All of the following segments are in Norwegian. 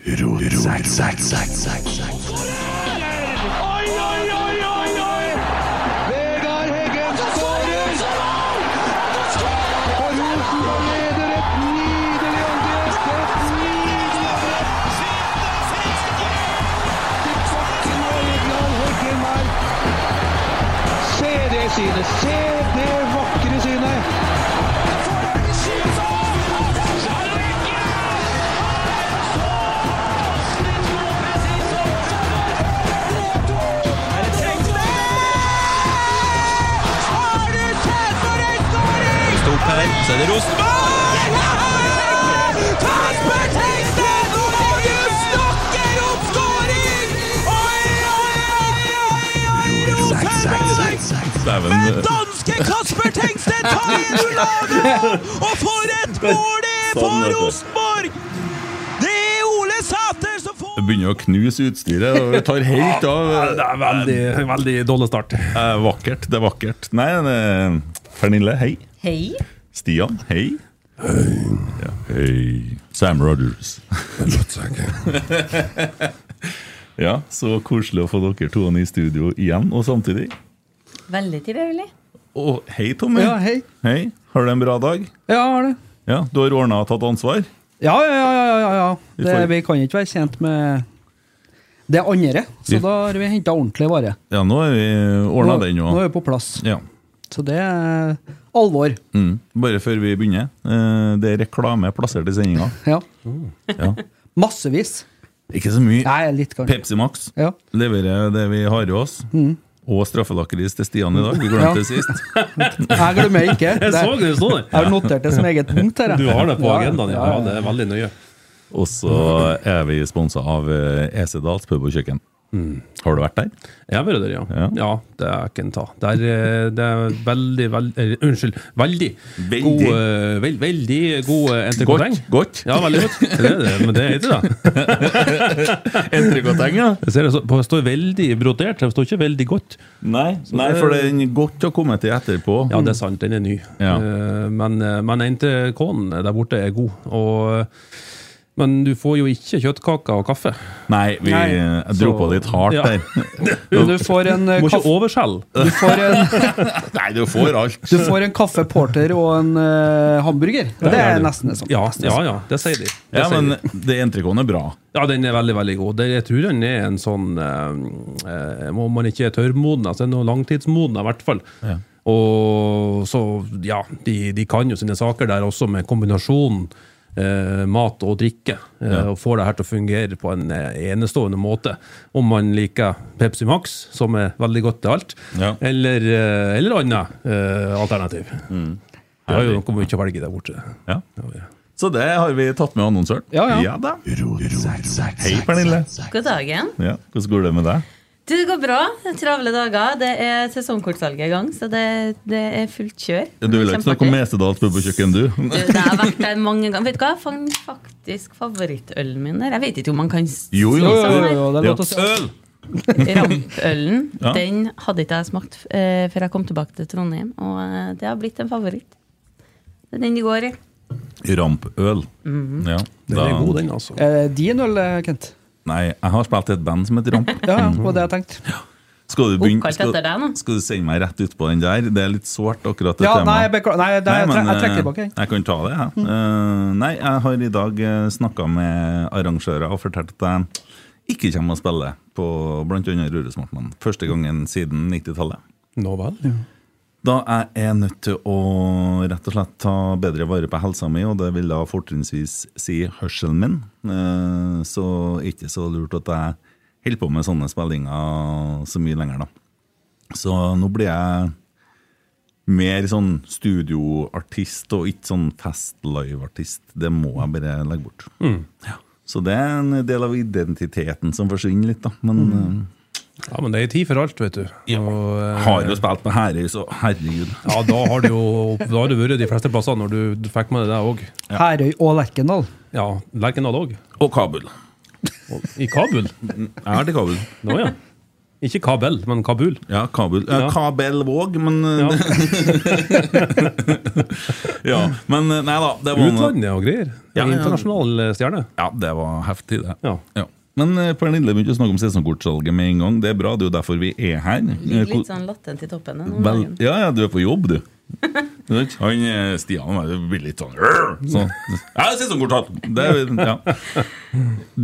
Oi, oi, oi, oi, oi! Vegard Heggen skårer! Og Rosenborg leder et nydelig! Et nydelig angrep! Til Heggen her. Se det synet! Se opp her, så er det Rosenborg! Dæven. Danske Kasper Tengstedt tar inn laget! Og for et mål det er Sånn, for. Rosenborg! Det er Ole Sæter som får Det begynner å knuse utstyret. og Det tar helt av. Det er veldig, veldig dårlig start. Det er vakkert. Det er vakkert. Nei, det er Pernille, hei. Hei. Stian, hei. Hei. Ja, hei. Sam Rogers. ja, så koselig å få dere to i studio igjen, og samtidig. Veldig trivelig. Og hei, Tommy. Ja, hei. Hei. Har du en bra dag? Ja, har det. Ja, Du har ordna og tatt ansvar? Ja, ja, ja. ja, ja, Det, vi kan ikke være tjent med det andre, så da har vi henta ordentlig vare. Ja, nå har vi ordna den òg. nå er vi på plass. Ja. Så det er alvor. Mm. Bare før vi begynner. eh, Det er reklame plassert i sendinga. Ja. Ja. Massevis. Ikke så mye. Nei, litt kanskje. Pepsi Max Ja. leverer det vi har i oss. Og straffelakris til Stian i dag. Vi Ja. glemte det sist. Jeg glemmer ikke. Jeg så Det, det sto der. jeg har notert det som eget punkt her. Du har det på Ja, agendaen, ja. ja, ja. Det er veldig nøye. Og så er vi sponsa av EC Dals pub og kjøkken. Har du vært der? Jeg har vært der, ja. Ja. ja. Det er ikke en ta. Det er, eh, det er veldig, veldig uh, Unnskyld. Veldig, Veldig. god uh, veld, Veldig god eh, entrecôteng. Godt. Ja, veldig godt. Det er det, men det heter det. Entrecôteng, ja. Jeg ser det, så, det står veldig brodert, det står ikke veldig godt. Nei, nei, for den er godt å komme til etterpå. Ja, det er sant, den er ny. Ja. Uh, Men, eh, men entrecôten der borte er god. Og, men du får jo ikke kjøttkaker og kaffe. Nei, vi Nei. dro Så- på litt hardt Ja. der. Men du får en Du eh, må ikke kaffe overskjelle. du får en, Nei, du får alt. du får en kaffeporter og en uh, hamburger. Det er det- nesten det samme. Ja, ja, ja, det sier de. Det Ja, sier men de. det entrecôten er bra. Ja, den er veldig, veldig god. Jeg tror den er en sånn eh, eh, Om man ikke er tørrmoden, så er den langtidsmoden i hvert fall. Ja. Og så, ja, de, de kan jo sine saker der også, med kombinasjonen eh, mat og drikke. eh, Ja. Og får det her til å fungere på en eh, enestående måte. Om man liker Pepsi Max, som er veldig godt til alt, Ja. eller, eh, eller annet eh, alternativ. Mm. Det er jo noe mye å velge der borte. Ja. Så det har vi tatt med annonsøren. Ja, ja. da. Hei, Pernille. God dagen. Ja, Hvordan går det med deg? Du, det går bra. Travle dager. Det er sesongkortsalget i gang, så det, det er fullt kjør. Du vil ikke snakke om Mesedals pub og kjøkken, du? Du, det har vært der mange ganger. Vet du hva? Jeg fant faktisk favorittølen min der. Jeg vet ikke om man kan si Jo, jo. Jo, jo, det er Ja. lov til å si. Øl! Rampølen. Ja. Den hadde ikke jeg smakt eh, før jeg kom tilbake til Trondheim, og eh, det har blitt en favoritt. Det er den de går i. Rampøl. Mhm. Ja, Den er god, den, altså. Eh, Din øl, Kent? Nei, jeg har spilt i et band som heter Ramp. Ja, ja, det var det jeg tenkte. Skal du, begynne, skal, etter deg nå? skal du sende meg rett utpå den der? Det er litt sårt, akkurat det Ja, nei, temaet. nei, det, jeg, Nei, men, jeg trekker eh, tilbake. jeg. Kan ta det, jeg. Eh, nei, jeg har i dag snakka med arrangører og fortalt at jeg ikke kommer å spille på bl.a. Rørosmartmannen. Første gangen siden 90-tallet. Nå vel. Da er jeg nødt til å rett og slett ta bedre vare på helsa mi, og det vil da fortrinnsvis si hørselen min, eh, så ikke så lurt at jeg holder på med sånne spillinger så mye lenger, da. Så nå blir jeg mer sånn studioartist og ikke sånn fest-live-artist. Det må jeg bare legge bort. Ja. Så det er en del av identiteten som forsvinner litt, da. Men Ja, men det er tid for alt, vet du. Ja. Og, eh, har jo spilt med Herøy, så herregud. Ja, da har du jo da har du vært de fleste plasser når du, du fikk med deg det òg. Herøy og Lerkendal. Ja, Lerkendal òg. Og Kabul. I Kabul. Jeg har til Kabul. Nå, ja. Ikke Kabel, men Kabul. Ja, Kabul. Ja, Kabel Våg, men Ja. Ja, men eh, nei da. Det var Utlandet og greier. Ja, ja. Internasjonal eh, stjerne. Ja, det var heftig, det. Ja. Ja. Men eh, Pernille begynte å snakke om sesongkortsalget med en gang. Det er bra, det er jo derfor vi er her. Eh, Ligger litt sånn latent i toppen. Vel, ja, ja, du er på jobb, du. Han eh, Stian blir litt sånn sånn. Ja, sesongkortsalg! Det, ja.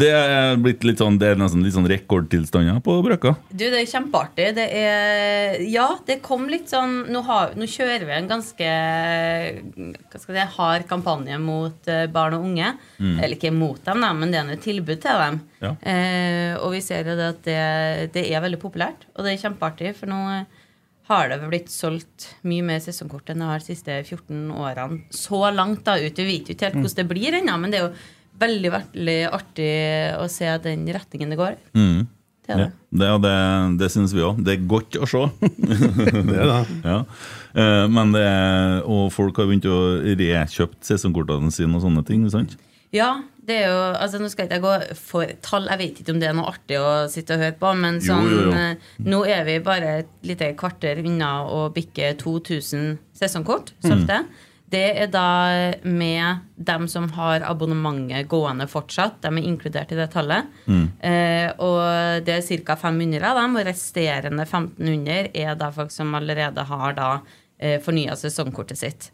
det er blitt litt sånn Det er nesten litt sånn rekordtilstander på Brøkka. Du, det er kjempeartig. Det er Ja, det kom litt sånn Nå, har, nå kjører vi en ganske hva skal jeg si, hard kampanje mot eh, barn og unge. Eller ikke mot dem, da, men det er et tilbud til dem. Ja. Eh, og vi ser jo det at det, det er veldig populært, og det er kjempeartig. For nå har det blitt solgt mye mer sesongkort enn det har de siste 14 årene. Så langt da ut. Vi vet jo ikke helt hvordan det blir ennå, men det er jo veldig, veldig artig å se den retningen det går. Mm. Det Ja, det. det, ja, det, det syns vi òg. Det er godt å se. Det er det. ja. Eh, Men det er, og folk har begynt å rekjøpt sesongkortene sine og sånne ting. sant? Ja, det er jo Altså, nå skal ikke jeg gå for tall, jeg vet ikke om det er noe artig å sitte og høre på, men sånn jo, jo. jo. Nå er vi bare et lite kvarter unna å bikke 2000 sesongkort solgte. Det er da med dem som har abonnementet gående fortsatt. De er inkludert i det tallet. Eh, og det er ca. 500 av dem, og resterende 1500 er da folk som allerede har da eh, fornya sesongkortet sitt.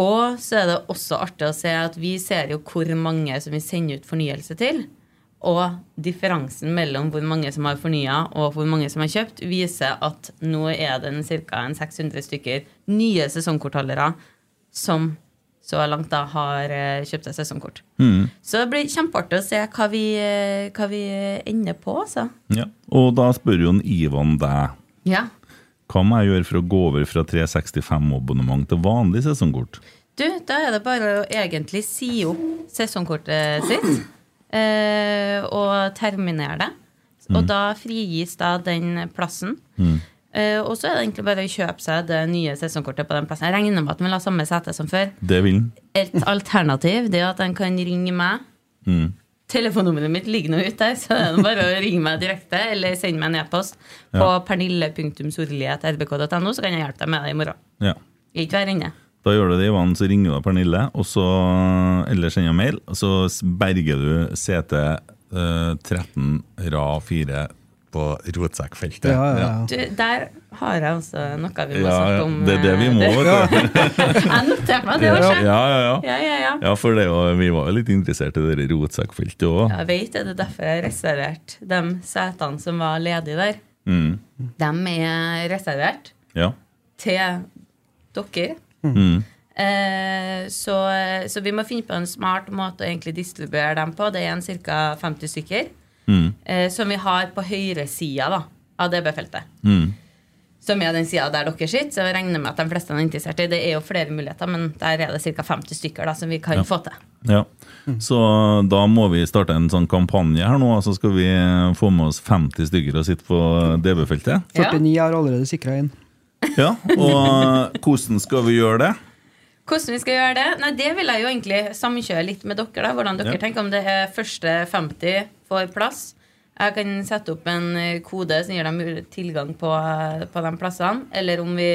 Og så er det også artig å se at vi ser jo hvor mange som vi sender ut fornyelse til. Og differansen mellom hvor mange som har fornya og hvor mange som har kjøpt, viser at nå er det ca. 600 stykker nye sesongkortholdere som så langt da har eh, kjøpt seg sesongkort. Så det blir kjempeartig å se hva vi, eh, hva vi ender på, altså. Ja. Og da spør jo en Ivan deg Ja. Hva må jeg gjøre for å gå over fra 365-abonnement til vanlig sesongkort. Du, da er det bare å egentlig si opp sesongkortet sitt eh, og terminere det. Og da frigis da den plassen. Eh, og så er det egentlig bare å kjøpe seg det nye sesongkortet på den plassen. Jeg regner med at den vil ha samme sete som før. Det vil. Et alternativ det er at den kan ringe meg. Mm. Telefonnummeret mitt ligger nå ute så det er bare å ringe meg direkte eller sende meg en e-post på Ja. pernille.sorli.rbk.no, så kan jeg hjelpe deg med det i morgen. Ja. Ikke vær inne. Da gjør du det, Ivan, så ringer du Pernille, og så, eller sender mail, og så berger du CT eh, 13 rad 4 på rotsekkfeltet. Ja, ja, ja. Du, der har jeg også noe vi må Ja, snakke om. det er det vi må, eh, vet du. Jeg noterte meg det også. Ja, ja, ja. Ja, ja, ja. Ja, for det, vi var jo litt interessert i det rotsekkfeltet òg. Jeg vet det, det er derfor jeg har reservert de setene som var ledige der. Mm. De er reservert Ja. til dere. Mm. Eh, så, så vi må finne på en smart måte å egentlig distribuere dem på. Det er en ca. 50 stykker. Mm. Eh, som vi har på høyresida da, av DB-feltet. Mm. Som er den sida der dere sitter. Så jeg regner med at de fleste er interessert i Det er jo flere muligheter, men der er det ca. 50 stykker da, som vi kan få til. Ja. Så da må vi starte en sånn kampanje her nå, så skal vi få med oss 50 stykker og sitte på DB-feltet. 49 har allerede sikra inn. Ja, og hvordan skal vi gjøre det? Hvordan vi skal gjøre det? Nei, Det vil jeg jo egentlig samkjøre litt med dere. da, Hvordan dere Ja. tenker om det er første 50 får plass. Jeg kan sette opp en eh, kode som gir dem tilgang på, eh, på de plassene. Eller om vi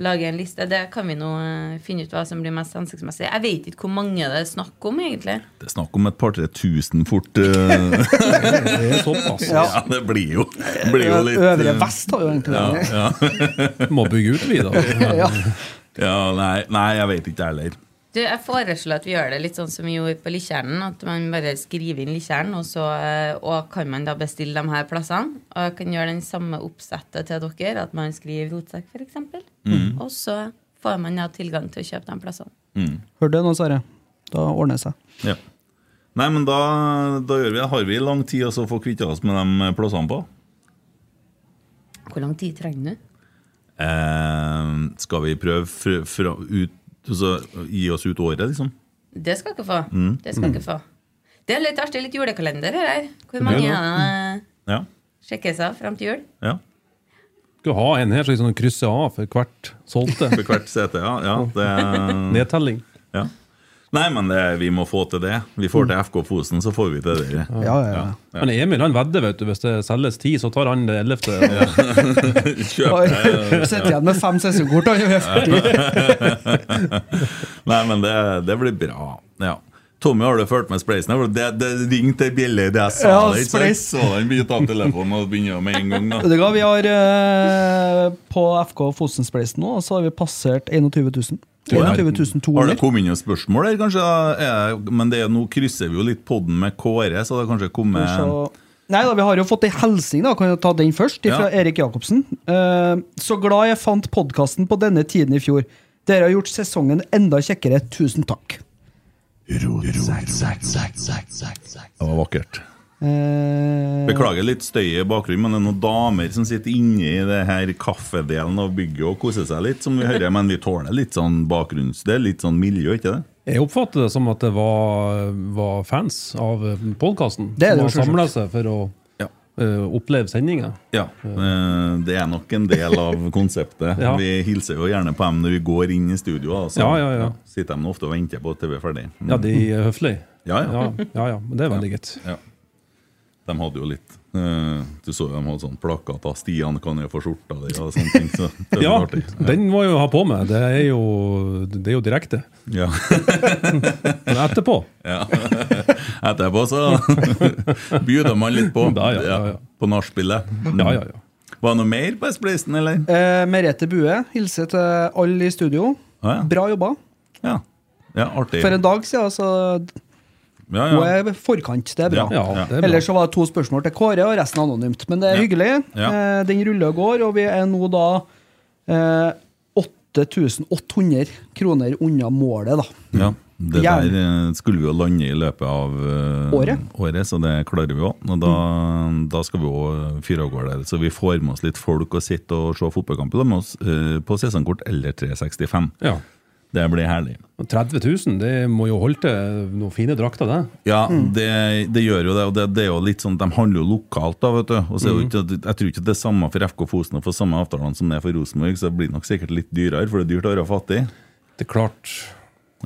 lager en liste. Det kan vi nå eh, finne ut hva som blir mest hensiktsmessig. Jeg vet ikke hvor mange det er snakk om, egentlig. Det er snakk om et par-tre tusen fort. Det er såpass. Ja. ja, det blir jo, blir jo litt Øvre vest har jo egentlig det. Må bygge ut, vi, da. Ja. ja nei, nei, jeg vet ikke, jeg heller. Du, jeg foreslår at vi gjør det litt sånn som vi gjorde på Likkjernen. At man bare skriver inn Likkjernen, og så eh, og kan man da bestille de her plassene. Og jeg kan gjøre den samme oppsettet til dere, at man skriver rotsekk f.eks. Mm. Og så får man da tilgang til å kjøpe de plassene. Mm. Hørte du nå, Sverre? Da ordner det seg. Ja. Nei, men da, da gjør vi det. Har vi lang tid å få kvitte oss med de plassene på? Hvor lang tid trenger du? Eh, skal vi prøve fra, fra, ut, altså, gi oss ut året, liksom? Det skal dere få. Mm. Det skal dere få. Det er litt artig. Litt julekalender her. Hvor mange ja, er Ja. sjekker seg fram til jul? ja. Skal ha en her som liksom krysser av for hvert solgte. For hvert sete, ja. ja, det, Nedtelling. ja. Nei, men det, vi må få til det. Vi får til FK Fosen, så får vi til det. Ja, ja, ja. Men Emil han vedder, vet du. Hvis det selges ti, så tar han det ellevte. Kjøp det. Sitter igjen med fem sesongkort. han 40. Nei, men det, det blir bra. Ja. Tommy, har du fulgt med spleisen? Det, det ringte ei bjelle idet jeg sa Ja, det. ikke sant? Så han begynte av telefonen og begynner med en gang. da. Vi har eh, På FK Fosen-spleisen nå så har vi passert 21 000. 21 Har det kommet inn noen spørsmål der, kanskje? Men det er, nå krysser vi jo litt podden med Kåre, så det har kanskje kommet kanskje... nei da, Vi har jo fått ei helsing, da. Kan jeg ta den først? Fra Ja. Erik Jacobsen. Uh, så glad jeg fant podkasten på denne tiden i fjor. Dere har gjort sesongen enda kjekkere. Tusen takk. Det var vakkert. Eh, Beklager litt støy i bakgrunnen, men det er noen damer som sitter inne i det her kaffedelen av bygget og koser seg litt, som vi hører. Men vi tåler litt sånn bakgrunns... Det er litt sånn miljø, ikke det? Jeg oppfatter det som at det var, var fans av podkasten som har samla seg for å Ja. uh, oppleve sendinga. Ja, Uh, det er nok en del av konseptet. Ja. Vi hilser jo gjerne på dem når vi går inn i studio. Så Ja, ja, ja. sitter de ofte og venter på at TV er ferdig. Mm. Ja, de er høflige. Ja, ja. Ja, ja, ja, det er veldig greit. Ja. De hadde jo litt eh, Du så jo de hadde sånn plakat av 'Stian kan jo få skjorta di' og sånne ting. Så det Ja, artig. den må jeg jo ha på meg. Det er jo, det er jo direkte. Ja. Men etterpå ja. Etterpå så bjuder man litt på. Ja, ja, ja, ja. På nachspielet. Ja, ja, ja. Var det noe mer på Espleisen, eller? eh, Merete Bue, hilser til alle i studio. Ah, ja. Bra jobba. Ja, ja artig. For en dag siden, så Ja, hun ja. er forkant. Det er bra. ja det er bra. Ellers så var det to spørsmål til Kåre, og resten anonymt. Men det er Ja. hyggelig. Ja. Eh, den ruller og går, og vi er nå da eh, 8800 kroner unna målet, da. Ja, det der eh, skulle vi jo lande i løpet av uh, Året. så det klarer vi òg. Og da, da skal vi òg fyre av gårde. Så vi får med oss litt folk og sitte og se fotballkamp med oss uh, på sesongkort eller 365. Ja. Det blir herlig. 30 000, det må jo holde til noen fine drakter, det. Ja, det, det gjør jo det. Og det, det er jo litt sånn, De handler jo lokalt, da, vet du. Og så er jo ikke, Jeg tror ikke det er samme for FK Fosen og for samme avtalene som det er for Rosenborg, så det blir nok sikkert litt dyrere, for det er dyrt å være fattig. Det er klart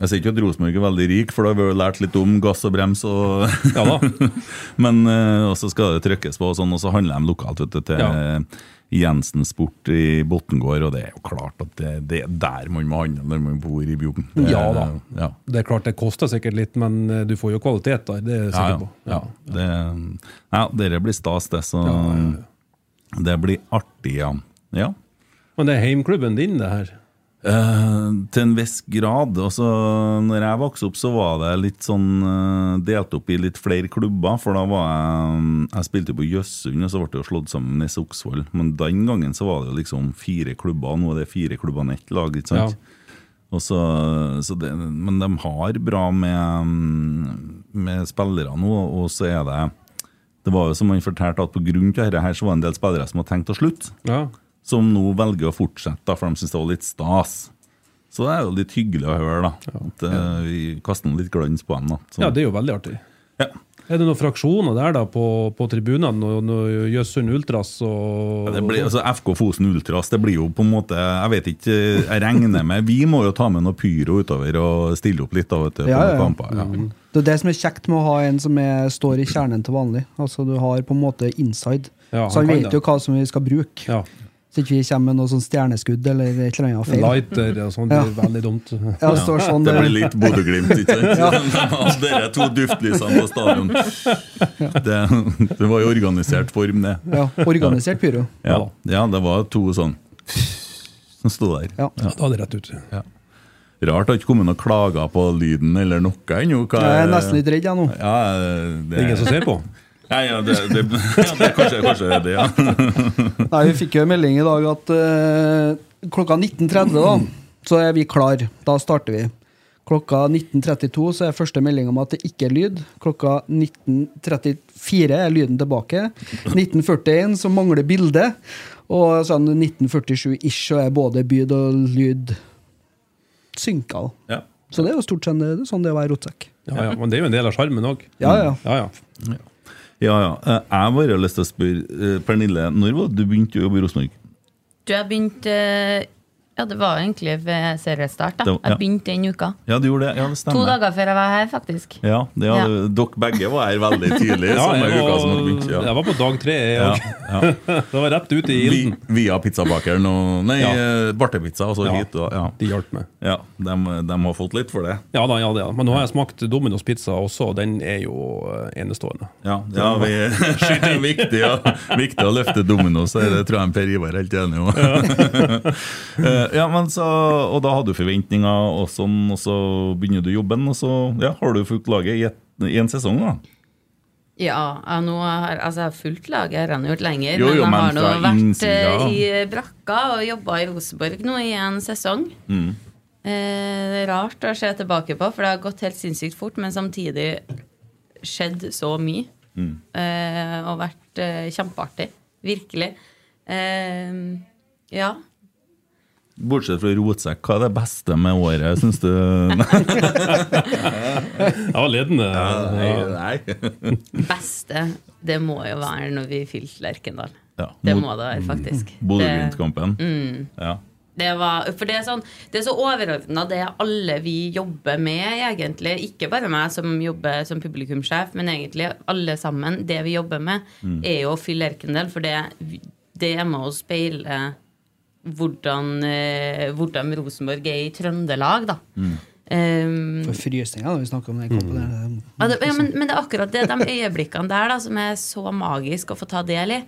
Jeg sier ikke at Rosenborg er veldig rik, for da har vi jo lært litt om gass og brems. og... Ja da. Men uh, også skal det trykkes på, og sånn, og så handler de lokalt vet du, til Ja. Jensen Sport i Bottengård, og det er jo klart at det, det er der man må handle når man bor i Bjugn. Ja da. Ja. Det er klart det koster sikkert litt, men eh, du får jo kvalitet der. Det er jeg Ja, sikker ja. på. ja. Det, ja, dere blir stas, det. Så det blir artig, ja. ja. Men det er heimklubben din, det her. Eh, til en viss grad. Også, når jeg vokste opp, så var det litt sånn uh, delt opp i litt flere klubber. For da var jeg Jeg spilte på Jøssund, og så ble det jo slått sammen med Ness Oksvoll. Men den gangen så var det jo liksom fire klubber, nå er det fire klubber enn ett lag. ikke sant? Og så, så det, men de har bra med, med spillere nå, og så er det Det var jo som han fortalte at på grunn til dette her, så var det en del spillere som hadde tenkt å slutte Ja. Som nå velger å fortsette, da, for de syns det var litt stas. Så det er jo litt hyggelig å høre, da. At ja. vi kaster litt glans på dem. da. Så, ja, det er jo veldig artig. ja. Er det noen fraksjoner der da på, på tribunene? Noe, noe Jøssund Ultras og Det blir, altså FK Fosen Ultras, det blir jo på en måte Jeg vet ikke, jeg regner med Vi må jo ta med noe pyro utover og stille opp litt da, vet du, på Ja, ja, ja. kamper. Ja. Det er det som er kjekt med å ha en som er, står i kjernen til vanlig. Altså Du har på en måte inside. Ja, så han han vet det. jo hva som vi skal bruke. Ja, Så ikke vi kommer med noe sånn stjerneskudd eller et eller annet feil. lighter og sånt. Det er veldig dumt. Ja, det står sånn Det blir litt Bodø-Glimt, ikke sant? Dere to duftlysene på stadion. Det, det var jo organisert form, det. ja, Organisert pyro. Ja, ja det var to sånn som sto der. Ja. Ja, da er det rett ut. Rart det har ikke kommet noen klager på lyden eller noe ennå. Jeg er nesten litt redd, jeg nå. Ja, Det er ingen som ser på. Ja, ja, det, det, ja, det kanskje, kanskje det er det, ja. Nei, Vi fikk jo en melding i dag at uh, klokka 19.30 da, så er vi klar. Da starter vi. Klokka 19.32 så er første melding om at det ikke er lyd. Klokka 19.34 er lyden tilbake. 19.41 så mangler bilde. Og sånn 1947-ish så er både byd og lyd synka. ja. Så det er jo stort sett sånn det er å være rotsekk. Ja, ja, men det er jo en del av sjarmen òg. Ja, ja. Ja, ja. Ja, ja. Eh, Jeg bare har lyst til å spørre, eh, Pernille, når var det du begynte å jobbe i Rosenborg? Du har begynt eh, Ja, det var egentlig ved seriestart. da var- ja. Jeg begynte den uka. Ja, du gjorde det. Ja, det To dager før jeg var her, faktisk. Ja, det Ja. hadde, Dere begge var her veldig tidlig. Ja, samme jeg, uka som dere var, begynte. Ja. jeg var på dag tre. Ja, ja. Det var rett ut i Vi, ilden. via pizzabakeren og Nei, Ja. eh, Bartepizza, og så Ja. hit. Og, ja. De hjalp meg. ja de, de har fått litt for det. Ja da, ja, det, ja. Men nå har jeg smakt Domino's pizza også, og den er jo eh, enestående. Ja, ja vi, det er viktig, ja. viktig å løfte Domino's, det tror jeg Per Ivar er helt enig i. Eh, ja, men så, og da hadde du forventninger, og sånn, og så begynner du jobben, og så ja, har du fulgt laget i, et, i en sesong. da. Ja, jeg, har, altså jeg har fulgt laget, jeg har gjort lenger. Jo, jo, men jeg har nå vært eh, i brakka og jobba i Rosenborg nå i en sesong. Mm. Eh, det rart å se tilbake på, for det har gått helt sinnssykt fort, men samtidig skjedd så mye. Mm. Eh, og vært eh, kjempeartig. Virkelig. Eh, ja. Bortsett fra rotsekk, hva er det beste med året, syns du? Ja, ledende. Ja. nei. Beste, det må jo være når vi fylte Lerkendal. Ja, Det må det være, faktisk. Det- Bodø-Glimt-kampen. Mm. Ja. Det, var, for det er, sånn, det er så overordna det alle vi jobber med, egentlig. Ikke bare meg som jobber som publikumssjef, men egentlig alle sammen. Det vi jobber med, er jo å fylle Lerkendal, for det, det er med å speile hvordan, eh, hvordan Rosenborg er i Trøndelag, da. Um, For frysninga, da, vi snakker om den kampen. der. ja, det, ja, men, men det er akkurat det, de øyeblikkene der da, som er så magisk å få ta del i.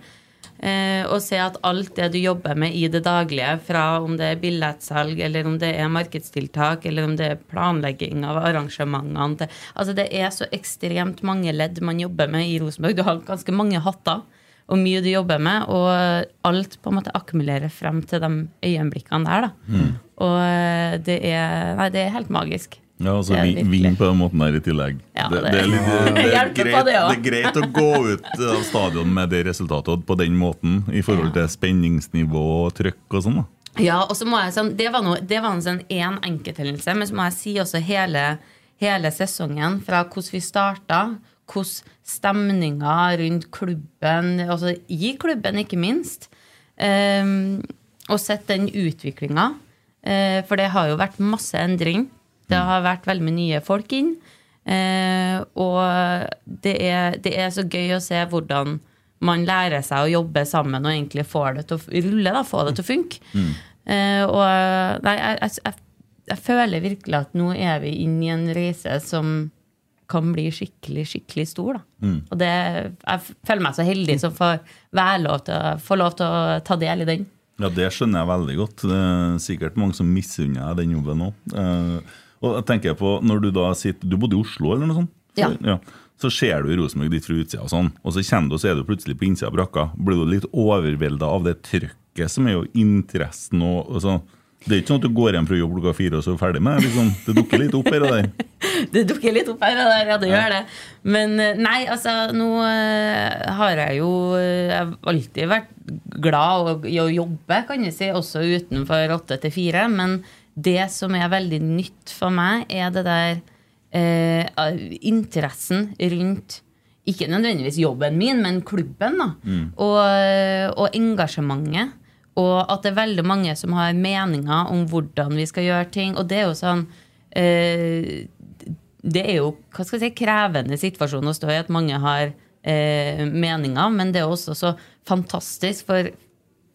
Eh, og se at alt det du jobber med i det daglige, fra om det er billettsalg, eller om det er markedstiltak, eller om det er planlegging av arrangementene til, Altså, det er så ekstremt mange ledd man jobber med i Rosenborg. Du har ganske mange hatter og mye du jobber med, og alt på en måte akkumulerer frem til de øyeblikkene der, da. Og eh, det er Nei, det er helt magisk. Ja, altså vinn på den måten her i tillegg. Ja, det, det- det, er litt, det, er greit, det det er greit å gå ut av stadion med det resultatet på den måten, i forhold til spenningsnivå og trøkk og sånn. da. Ja, og så må jeg sånn, Det var, noe, det var en sånn én enkelthendelse, men så må jeg si også hele, hele sesongen, fra hvordan vi starta, hvordan stemninga rundt klubben, altså i klubben ikke minst, um, og sett den utviklinga. Uh, for det har jo vært masse endring. Det har vært veldig mye nye folk inn. Uh, og det er, det er så gøy å se hvordan man lærer seg å jobbe sammen og egentlig får det til å rulle, da, få det til å funke. Eh, og nei, jeg, jeg, jeg, jeg føler virkelig at nå er vi inne i en reise som kan bli skikkelig, skikkelig stor. Da. Og det, jeg føler meg så heldig som får, lov til, får lov til å ta del i den. Ja, Det skjønner jeg veldig godt. Det er sikkert mange som misunner deg den jobben òg. og jeg tenker på, når Du da sitter, du bodde i Oslo, eller noe sånt? Ja. Så ser du Rosenborg ditt fra utsida, og sånn, og så kommer du, og så er du plutselig på innsida av brakka. Blir du litt overvelda av det trøkket som er jo interessen og, og så. Det er ikke sånn at du går hjem fra jobb klokka fire og så er du ferdig med det. Liksom, det dukker litt opp her og der. Det dukker litt opp her og der, ja, det gjør det. Men eh, nei, altså, nå eh, har jeg jo eh, Jeg har alltid vært glad i å jobbe, kan jeg si, også utenfor åtte til fire. Men det som er veldig nytt for meg, er det der eh, interessen rundt ikke nødvendigvis jobben min, men klubben. da. Og, og engasjementet. Og at det er veldig mange som har meninger om hvordan vi skal gjøre ting. Og det er jo sånn eh, Det er jo hva skal jeg si, krevende situasjon å stå i at mange har eh, meninger, men det er også så fantastisk, for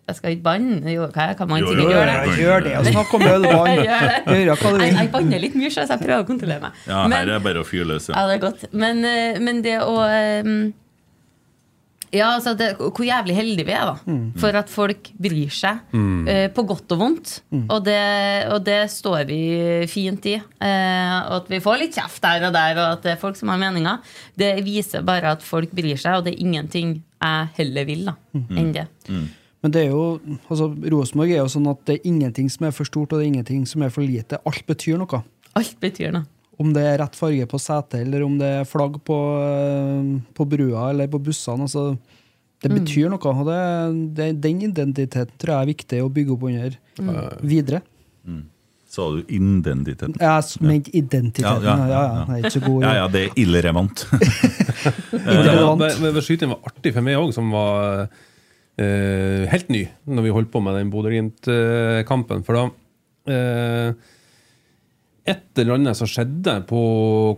jeg skal ikke banne, jo, hva kan man sikkert gjøre det? Gjør det og snakk om ølvann. Jeg det. Jeg, jeg banner litt mye, så jeg prøver å kontrollere meg. Ja, Men- her er bare å fyre løs. ja, Ja. det er godt. Men, eh, men det å eh, Ja, altså det, hvor jævlig heldige vi er, da. For at folk bryr seg. eh, på godt og vondt. Og, det, og det står vi fint i. Uh, og at vi får litt kjeft her og der, og at det er folk som har meninger. Det viser bare at folk bryr seg, og det er ingenting jeg heller vil da, enn det. Men det er jo, altså, Rosenborg er jo sånn at det er ingenting som er for stort, og det er ingenting som er for lite. Alt betyr noe. Alt betyr noe. Om det er rett farge på setet, eller om det er flagg på, eh, på brua eller på bussene. Altså, det Mm. betyr noe. og det, det, Den identiteten tror jeg er viktig å bygge opp under videre. Sa du identiteten. Jeg mente identiteten. Ja, Ja, ja, ja, ja. Jeg er ikke så god Ja, ja, det er illerevant. irrelevant. Men- Skyting var artig for meg òg, som var uh, helt ny når vi holdt på med den Bodø-Glimt-kampen. For da eh, et eller annet som skjedde på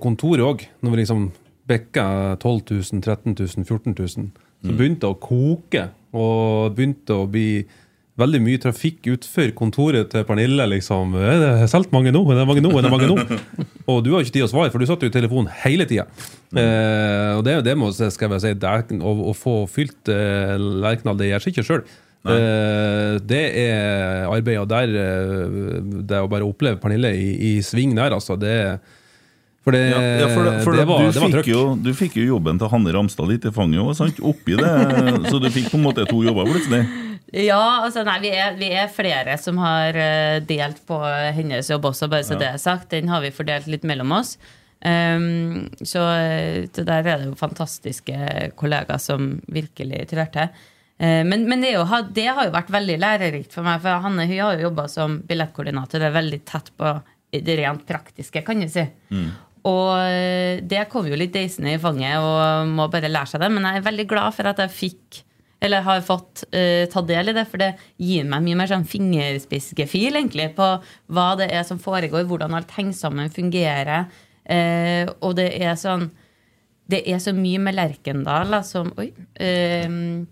kontoret òg, når vi liksom bikka 12 000, 13 000, 14 000. Så begynte det å koke, og begynte å bli veldig mye trafikk utenfor kontoret til Pernille. liksom, Er det solgt mange nå? Er det mange nå? Er det mange nå? Og du har ikke tid å svare, for du satt jo i telefonen hele tida. Eh, og det, det må skal jeg si, det er, å, å få fylt eh, Lerkendal, det gjør seg ikke sjøl. Eh, det er arbeid, og der eh, Det å bare oppleve Pernille i, i sving der, altså, det For det, Ja, ja, for, det- for det var, du, var fikk trøkk. jo, du fikk jo jobben til Hanne Ramstad litt i fanget òg, sant? Oppi det. Så du fikk på en måte to jobber plutselig. Ja, altså nei, vi er, vi er flere som har eh, delt på hennes jobb også, bare så det er sagt. Den har vi fordelt litt mellom oss. Um, så, så der er det jo fantastiske kollegaer som virkelig trør til. Eh, men men det, jo, det har jo vært veldig lærerikt for meg, for Hanne hun har jo jobba som billettkoordinator. Det er veldig tett på det rent praktiske, kan du si. Og eh, det kom jo litt deisende i fanget og må bare lære seg det. Men jeg er veldig glad for at jeg fikk eller har fått uh, ta del i det, for det gir meg mye mer sånn fingerspissgefil egentlig på hva det er som foregår, hvordan alt henger sammen, fungerer. Uh, og det er sånn Det er så mye med Lerkendal da, som Oi. Jeg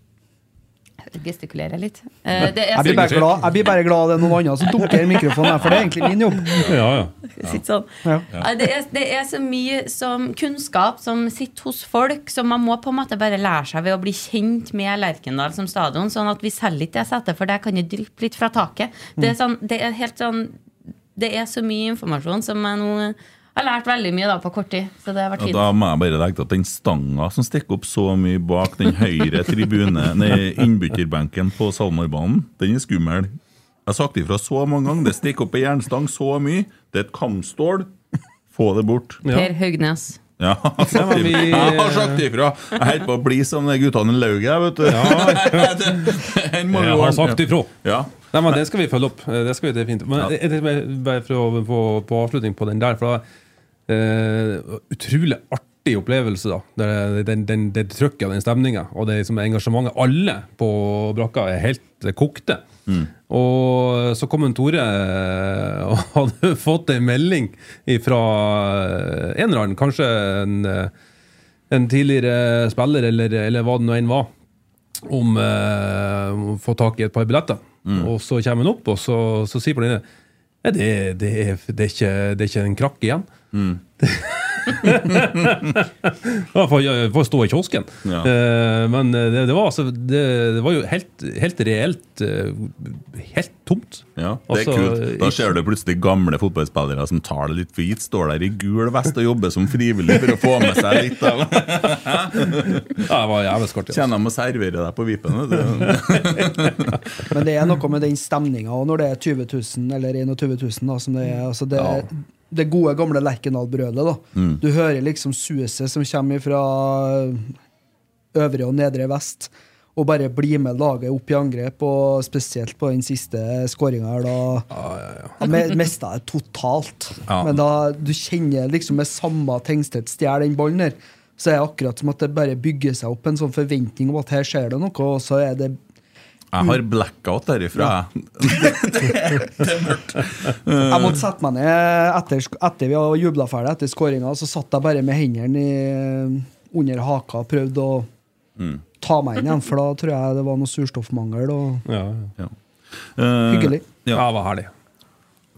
gestikulerer litt. Eh, det er Jeg blir, bare glad, jeg blir bare glad det er noen andre som dunker mikrofonen, her, for det er egentlig min jobb. Ja, ja. ja. sånn. Ja. Nei, Det, er, det er så mye som kunnskap som sitter hos folk, som man må på en måte bare lære seg ved å bli kjent med Lerkendal som stadion. Sånn at vi selger ikke det setet, for der kan det dryppe litt fra taket. Det er, sånn, det er helt sånn Det er så mye informasjon som jeg nå har lært veldig mye da på kort tid. Så det har vært fint. fint. da må jeg bare legge til at den stanga som stikker opp så mye bak den høyre tribune, nei, innbytterbenken på SalMar-banen, den er skummel. Jeg har sagt ifra så mange ganger. Det stikker opp ei jernstang så mye. Det er et kamstål. Få det bort. Ja. Per Haugnes. Ja, jeg har sagt ifra. vi- Jeg har sagt ifra. Jeg holder på å bli som de guttene i lauget, vet du. Ja. Jeg har sagt ifra. Ja. Nei, men Det skal vi følge opp. Det skal vi definitivt. Men Ja. jeg- jeg- bare- for å få på avslutning på den der, for eh, utrolig artig opplevelse. da Det, den, den, det trykket og den stemninga og det liksom engasjementet. Alle på brakka er helt kokte. Og så kom en Tore eh, og hadde fått en melding fra en eller annen, kanskje en, eh, en tidligere spiller, eller, eller hva det nå enn var om eh, å få tak i et par billetter. Og så kommer han opp, og så, så sier Pernille Nei, det, det, er, det, er ikke, det er ikke en krakk igjen. Ja, for, å stå i kiosken. Ja. Eh, men det, det, var, altså, det, det var jo helt, helt reelt eh, helt tomt. Ja, det er Altså, kult. Da ser du plutselig gamle fotballspillere som tar det litt for gitt. Står der i gul vest og jobber som frivillig for å få med seg litt av Ja, det var jævlig skartig. Altså. Kjenner de å servere deg på vipen. Men det er noe med den stemninga, når det er 20 000 eller 21 000, da, som det er altså det, det gode, gamle Lerkendal-brølet. da. Mm. Du hører liksom suset som kommer fra øvre og nedre vest, og bare blir med laget opp i angrep, og spesielt på den siste skåringa her, da ja, me- mista jeg totalt. Ja. Men da du kjenner liksom med samme Tengstedt stjeler den ballen her, så er det akkurat som at det bare bygger seg opp en sånn forventning om at her skjer det noe, og så er det Jeg har blackout derifra. jeg. Jeg måtte sette meg ned etter, etter vi hadde jubla ferdig etter skåringa. Så satt jeg bare med hendene under haka og prøvde å ta meg inn igjen, for da tror jeg det var noe surstoffmangel. Og Ja, ja. Ja. Eh, Hyggelig. ja, Ja. det var herlig.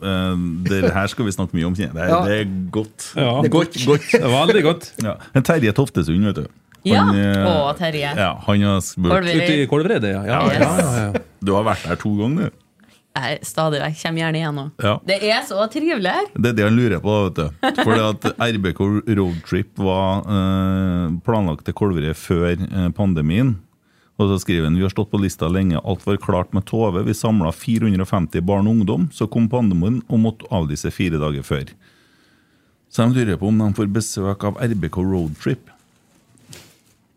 Uh, det her skal vi snakke mye om. Det er, Ja. det er godt. Ja. Det er godt, godt. Det var veldig godt. Ja. En Terje Toftesund, vet du. Ja. Han, ja. Å, Terje. Ja, han har spurt. Ute i Kolveredet, ja. Ja, Yes. ja, ja, ja. Du har vært der to ganger, du. Jeg stadig vekk kommer gjerne igjen nå. Ja. Det er så trivelig her. Det er det han lurer på. vet du Fordi at RBK Roadtrip var eh, planlagt til Kolvereid før eh, pandemien. Og så skriver han vi har stått på lista lenge, alt var klart med Tove. Vi samla 450 barn og ungdom. Så kom pandemien og måtte avlyse fire dager før. Så de lurer på om de får besøk av RBK Roadtrip.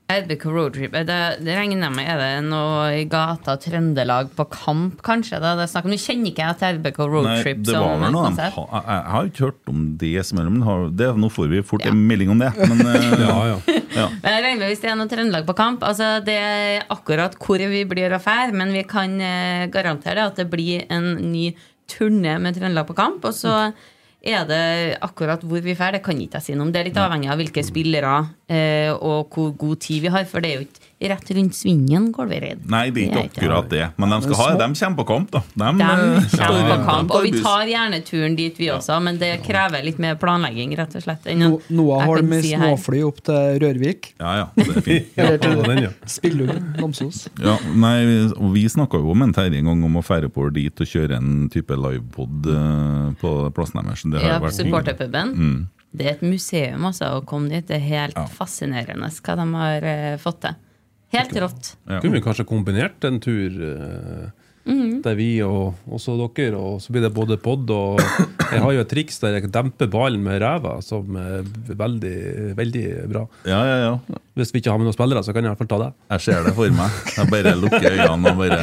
RBK Roadtrip, det, det regner med Er det noe i gata Trøndelag på kamp, kanskje? Da? Det er snakk om, Nå kjenner ikke jeg til Nei, Roadtrip det var vel noe de ha- jeg, jeg har ikke hørt om det som er, men det, nå får vi fort en melding om det. Men eh, ja, ja. ja. Men jeg regner med hvis det er noe Trøndelag på kamp altså Det er akkurat hvor vi blir å fære, men vi kan eh, garantere det at det blir en ny turné med Trøndelag på kamp. Og så er det akkurat hvor vi drar, det kan ikke jeg si noe om. Det er litt avhengig av hvilke spillere eh, og hvor god tid vi har, for det er jo ikke rett rundt svingen Kolvereid. Nei, det er ikke akkurat det. Men de, skal ha, de kommer på kamp, da. De, De eh, kommer på kamp, og vi tar gjerne turen dit, vi også, men det krever litt mer planlegging, rett og slett. enn No, Noah kan med si småfly opp til Rørvik. Ja, ja, det er fint. Den, Namsos. Ja, nei, og Vi snakka jo med en Terje en gang om å fære på dit og kjøre en type livepod eh, på plassen deres. Det har Ja, vært supporterpuben. Det er et museum, altså, å komme dit. Det er helt Ja. fascinerende hva de har eh, fått til. Helt rått. Ja. Kunne vi kanskje kombinert en tur eh, Mhm. der vi og også dere, og så blir det både pod og Jeg har jo et triks der jeg demper ballen med ræva, som er veldig, veldig bra. Ja, ja, ja. Hvis vi ikke har med noen spillere, så kan jeg i hvert fall ta det. Jeg ser det for meg. Jeg bare lukker øynene og bare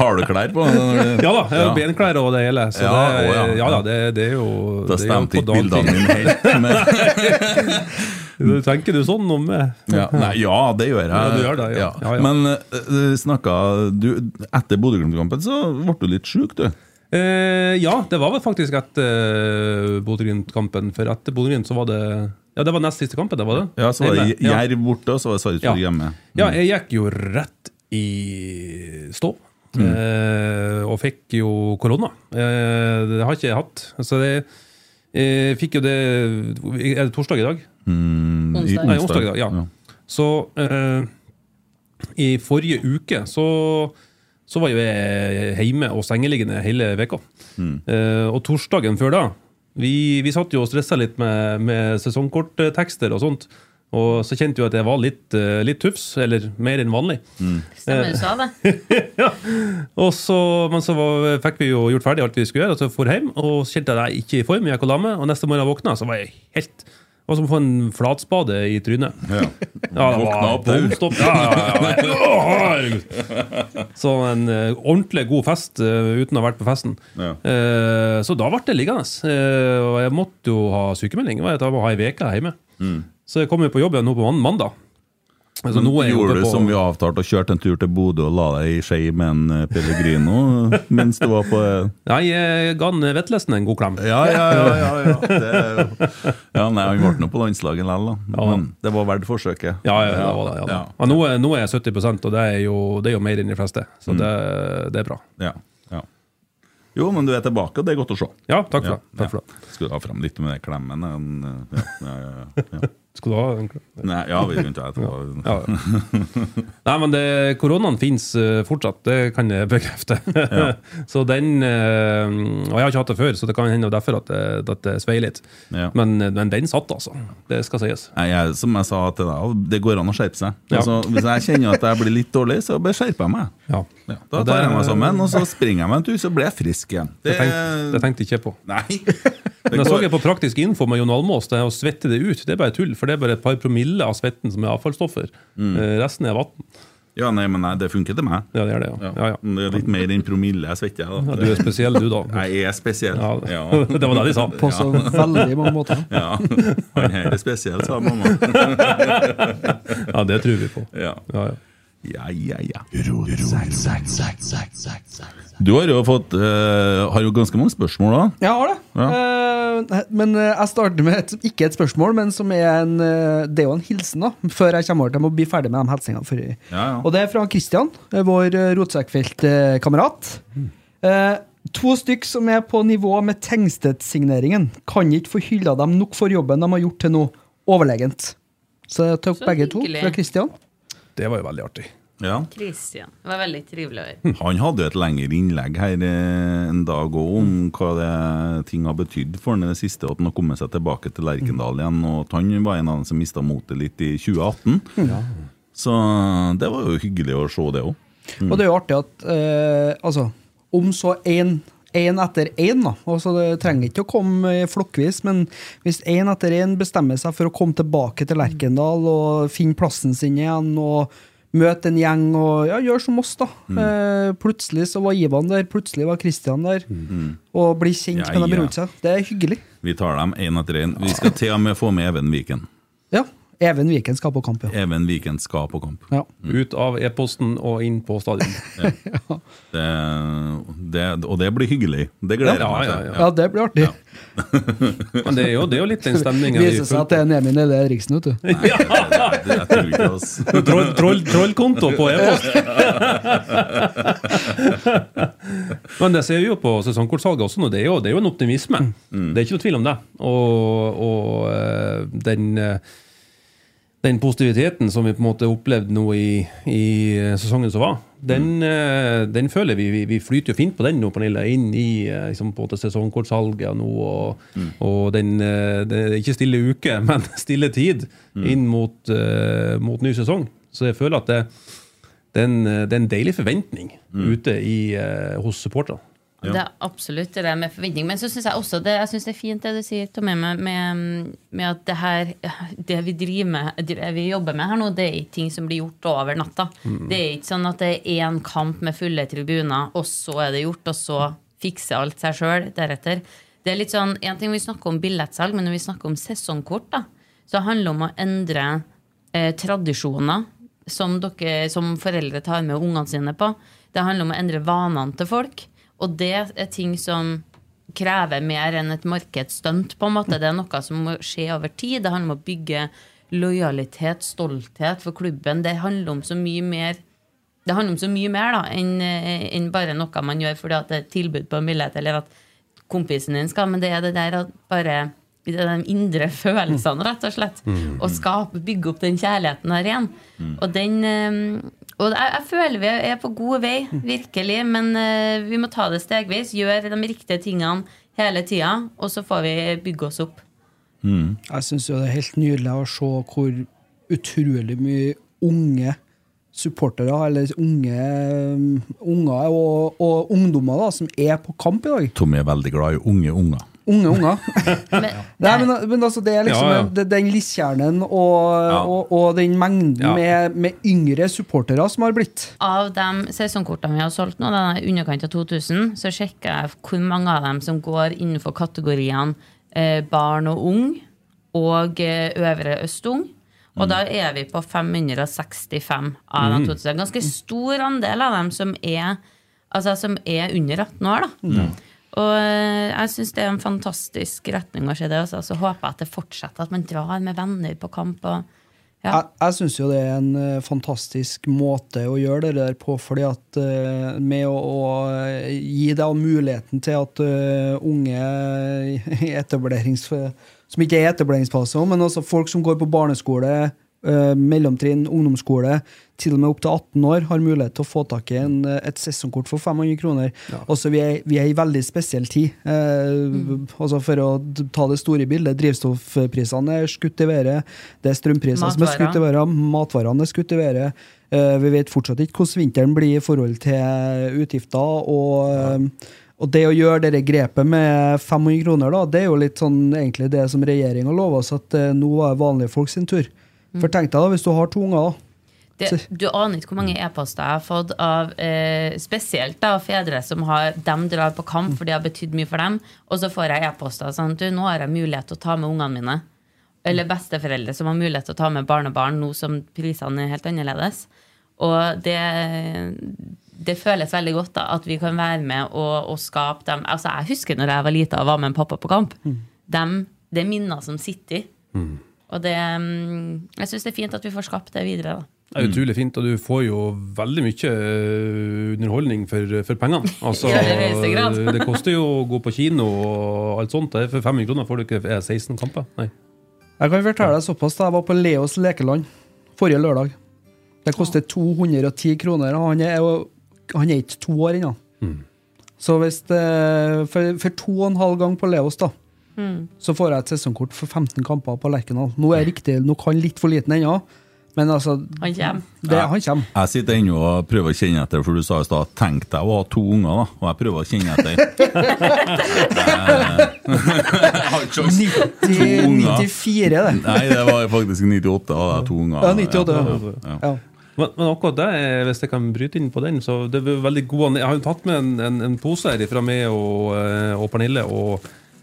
Har du klær på? Ja da, jeg har Ja. benklær og det hele. Så Ja, det, å, ja. ja da, det, det er jo Da stemte ikke bildene mine helt. Men, Tenker du sånn om meg? ja, nei, ja, det gjør jeg. Ja, du gjør det, ja. Ja. Men uh, snakka du Etter Bodø-Glimt-kampen så ble du litt sjuk, du. Eh, ja, det var vel faktisk etter uh, Bodø-Glimt-kampen. For etter Bodø-Glimt så var det Ja, det var nest siste kampen, det var det? Ja, så var det. Jerv borte, og så var det Sarpsborg Ja. hjemme. Ja, jeg gikk jo rett i stå. Eh, og fikk jo korona. Eh, det har ikke jeg hatt. Så det jeg fikk jo det Er det torsdag i dag? Mm, Onsdag. Nei, onsdag i dag, ja. Så eh, i forrige uke så, så var jo jeg hjemme og sengeliggende hele veka. Eh, og torsdagen før da Vi, vi satt jo og stressa litt med, med sesongkorttekster og sånt. Og så kjente jo at jeg var litt, eh, litt tufs, eller mer enn vanlig. Stemmer du sa det? ja. og så, men så var, fikk vi jo gjort ferdig alt vi skulle gjøre, og så for hjem. Og så kjente jeg at jeg ikke i form, jeg gikk og la meg. Og neste morgen jeg våkna, så var jeg helt det var som å få en flatspade i trynet. Ja. Ja, det var opp, bom stopp. Ja, ja. Så en uh, ordentlig god fest uh, uten å ha vært på festen. Ja. Eh, så da ble det liggende. Og jeg måtte jo ha sykemelding. Jeg var Jeg ha ei uke hjemme. Så jeg kom jo på jobb igjen nå på mandag. Altså, Men gjorde du som vi avtalte, og kjørte en tur til Bodø og la deg i skje med en eh, Pellegrino mens du var på eh, Nei, jeg ga han Vetlesen en god klem. Ja, ja, ja. ja, ja. Det, ja nei, Han ble nå på landslaget likevel, da. Men det var verdt forsøket. Ja, ja, det var det. Ja. Ja. Ja, nå, er, nå er jeg 70% og det er jo, det er jo mer enn de fleste. Mm. Så det, det er bra. Ja, ja. Jo, men du er tilbake, og det er godt å se. Ja, takk for Ja, det. Takk for det. Skulle ha frem litt med den klemmen. eh, Ja, ja, ja, ja. Skal du ha den? Nei, ja, vi kunne ha etterpå. Ja. Nei, men det, koronaen fins fortsatt, det kan jeg bekrefte. så den eh, Og jeg har ikke hatt det før, så det kan hende derfor at det, at det svei litt. Ja. Men, men den satt, altså. Det skal sies. Jeg, som jeg sa til deg, det går an å skjerpe seg. Ja. Altså, hvis jeg kjenner at jeg blir litt dårlig, så skjerper jeg meg. Ja. Ja, da tar jeg meg sammen, og så springer jeg meg en tur, så blir jeg frisk igjen. Det tenkte, det tenkte jeg ikke på. Nei. Det Men jeg så jeg på Praktisk info med Jon Almås, det å svette det ut, det er bare tull. For det er bare et par promille av svetten som er avfallsstoffer. Mm. Eh, Resten er vann. Ja, nei, men nei, det funker til meg. Ja, det er det, ja. ja, ja. Men Det er litt mer enn promille jeg svetter. ja du er spesiell, du, da. Jeg er spesiell. Ja, Ja. det var det de sa. På så veldig mange måter. Ja, Han her er spesiell, sa mamma. Ja, det tror vi på. Ja, Ja, ja. ja, ja. ja. Du har jo fått uh, Har jo ganske mange spørsmål, da. Jeg har det. Eh, men eh, jeg starter med et, ikke et spørsmål, men som er en Det er jo en hilsen, da. Før jeg kommer over til å bli ferdig med de hilsningene. for- Ja, ja. Og det er fra Christian, eh, vår rotsekkfeltkamerat. Eh, to stykk som er på nivå med Tengstedt-signeringen. Kan ikke få hylla dem nok for jobben de har gjort til nå. Overlegent. Så Så begge to fra Kristian. Det var jo veldig artig. Ja. Christian. Det var veldig trivelig å høre. Han hadde jo et lengre innlegg her eh, en dag òg om hva det ting har betydd for han i det siste, at han har kommet seg tilbake til Lerkendal igjen. Og at han var en av dem som mista motet litt i 2018. Så det var jo hyggelig å se det òg. Og det er jo artig at eh, altså, om så én én etter én, da. Altså, det trenger ikke å komme eh, flokkvis, men hvis én etter én bestemmer seg for å komme tilbake til Lerkendal og finne plassen sin igjen og møte en gjeng og ja, gjøre som oss, da. Eh, plutselig så var Ivan der, plutselig var Kristian der. Og bli kjent Ja, med dem rundt seg. Det er hyggelig. Vi tar dem én etter én. Vi skal til og med få med Even Viken. Ja. Even Viken skal på kamp, ja. Even Viken skal på kamp. ja. Ut av e-posten og inn på stadion. Det, det, og det blir hyggelig. Det gleder jeg Ja, meg ja, til. ja. Ja, det blir artig. Men det er jo, det er jo litt den stemninga. Det viser seg at det er Nemin Nelle Eriksen, vet du. Det, jeg tror ikke troll, Troll, troll, trollkonto på e-post. Men det ser vi jo på sesongkortsalget også nå. Det er jo, det er jo en optimisme. Det er ikke noe tvil om det. Og, og eh, den, eh, den positiviteten som vi på en måte opplevde nå i, i sesongen som var, den, eh, den føler vi, vi Vi flyter jo fint på den nå, Pernille, inn i eh, liksom på en måte sesongkortsalget nå. Og, og den, eh, det er ikke stille uke, men stille tid inn mot, uh, mot ny sesong. Så jeg føler at det, det, er, en, det er en deilig forventning ute i, uh, hos supporterne. Det er absolutt det med forventning. Men så syns jeg også det, jeg synes det er fint det du sier, Tommy, med, med, med at det her Det vi driver med, det vi jobber med her nå, det er ikke ting som blir gjort over natta. Det er ikke sånn at det er én kamp med fulle tribuner, og så er det gjort, og så fikser alt seg sjøl deretter. Det er litt sånn, En ting vi snakker om billettsalg, men når vi snakker om sesongkort, da, så handler det om å endre eh, tradisjoner som, dere, som foreldre tar med ungene sine på. Det handler om å endre vanene til folk. Og det er ting som krever mer enn et markedsstunt. på en måte. Det er noe som må skje over tid. Det handler om å bygge lojalitet, stolthet for klubben. Det handler om så mye mer det handler om så mye mer da, enn eh, enn bare noe man gjør fordi at det er tilbud på en billett, eller at kompisen din skal, men det er det der at bare det er de indre følelsene, rett og slett. Og skape, bygge opp den kjærligheten der igjen. Og den eh, Og jeg, jeg føler vi er på god vei, virkelig, men uh, vi må ta det stegvis. Gjøre de riktige tingene hele tida, og så får vi bygge oss opp. Jeg syns det er helt nydelig å se hvor utrolig mye unge supportere, eller unge unger og, og ungdommer, da, som er på kamp i dag. Tommy er veldig glad i unge unger. Unge unger. Men, Nei, men, men altså, det er liksom Ja, ja. det- den lisskjernen og, og, og den mengden Ja. med, med yngre supportere som har blitt. Av de sesongkortene vi har solgt nå, den er i underkant av 2000, så sjekker jeg hvor mange av dem som går innenfor kategoriene eh, barn og ung og eh, øvre østung. Og da er vi på 565 av de 2000. Ganske stor andel av dem som er, altså, som er under 18 år. da. Og eh, jeg syns det er en fantastisk retning å se det. Også. Så håper jeg at det fortsetter, at man drar med venner på kamp. og ja. Jeg, jeg syns jo det er en eh, fantastisk måte å gjøre det der på, fordi at uh, med å, å gi deg muligheten til at uh, unge. Som ikke er etableringsfase, men også folk som går på barneskole, mellomtrinn, ungdomsskole, til og med opp til 18 år, har mulighet til å få tak i en, eh, et sesongkort for 500 kroner. også vi er, vi er i veldig spesiell tid. Eh, altså For å ta det store bildet, drivstoffprisene er skutt i været. Det er strømpriser som er skutt i været. Matvarene er skutt i været. Eh, vi vet fortsatt ikke hvordan vinteren blir i forhold til utgifter. og... Ja. og det å gjøre det grepet med 500 kroner, da, det er jo litt sånn egentlig det som regjeringa lova oss, at eh, nå var det vanlige folk sin tur. For tenk deg da, hvis du har to unger, da. Det, du aner ikke hvor mange e-poster jeg har fått av eh, spesielt da, fedre som har, dem drar på kamp, for det har betydd mye for dem. Og så får jeg e-poster sånn du, nå har jeg mulighet til å ta med ungene mine. Eller besteforeldre som har mulighet til å ta med barnebarn nå som prisene er helt annerledes. Og det, det føles veldig godt da, at vi kan være med og, og skape dem. Altså, jeg husker når jeg var lita og var med en pappa på kamp. Dem, det er minner som sitter. Og det, mm, jeg syns det er fint at vi får skapt det videre. da. Det er utrolig fint, og du får jo veldig mye eh, underholdning for, for pengene. Altså, grad. det koster jo å gå på kino og alt sånt. For 500 kroner får du ikke eh, 16 kamper. Nei. Jeg kan fortelle deg såpass da Jeg var på Leos lekeland forrige lørdag. Det koster 210 kroner. Han er, jo- han er ikke to år ennå. Så hvis det, for, for to og en halv gang på Leos, da, så får jeg et sesongkort for 15 kamper på Lerkendal. Nå er riktig, nå kan litt for liten ennå, men altså Han kommer. det, Han kommer. Jeg sitter ennå og prøver å kjenne etter, for du sa i stad 'tenk deg å ha to unger', da. Og jeg prøver å kjenne etter. Jeg har ikke sjans. 90, unger. 94, det. Nei, det var faktisk 98 av de to unger. Ja, 98. Ja. Ja. Ja. Men, men akkurat det, er- hvis jeg kan bryte inn på den, så det er veldig god Jeg har jo tatt med en, en, en pose her fra meg og, eh, og Pernille, og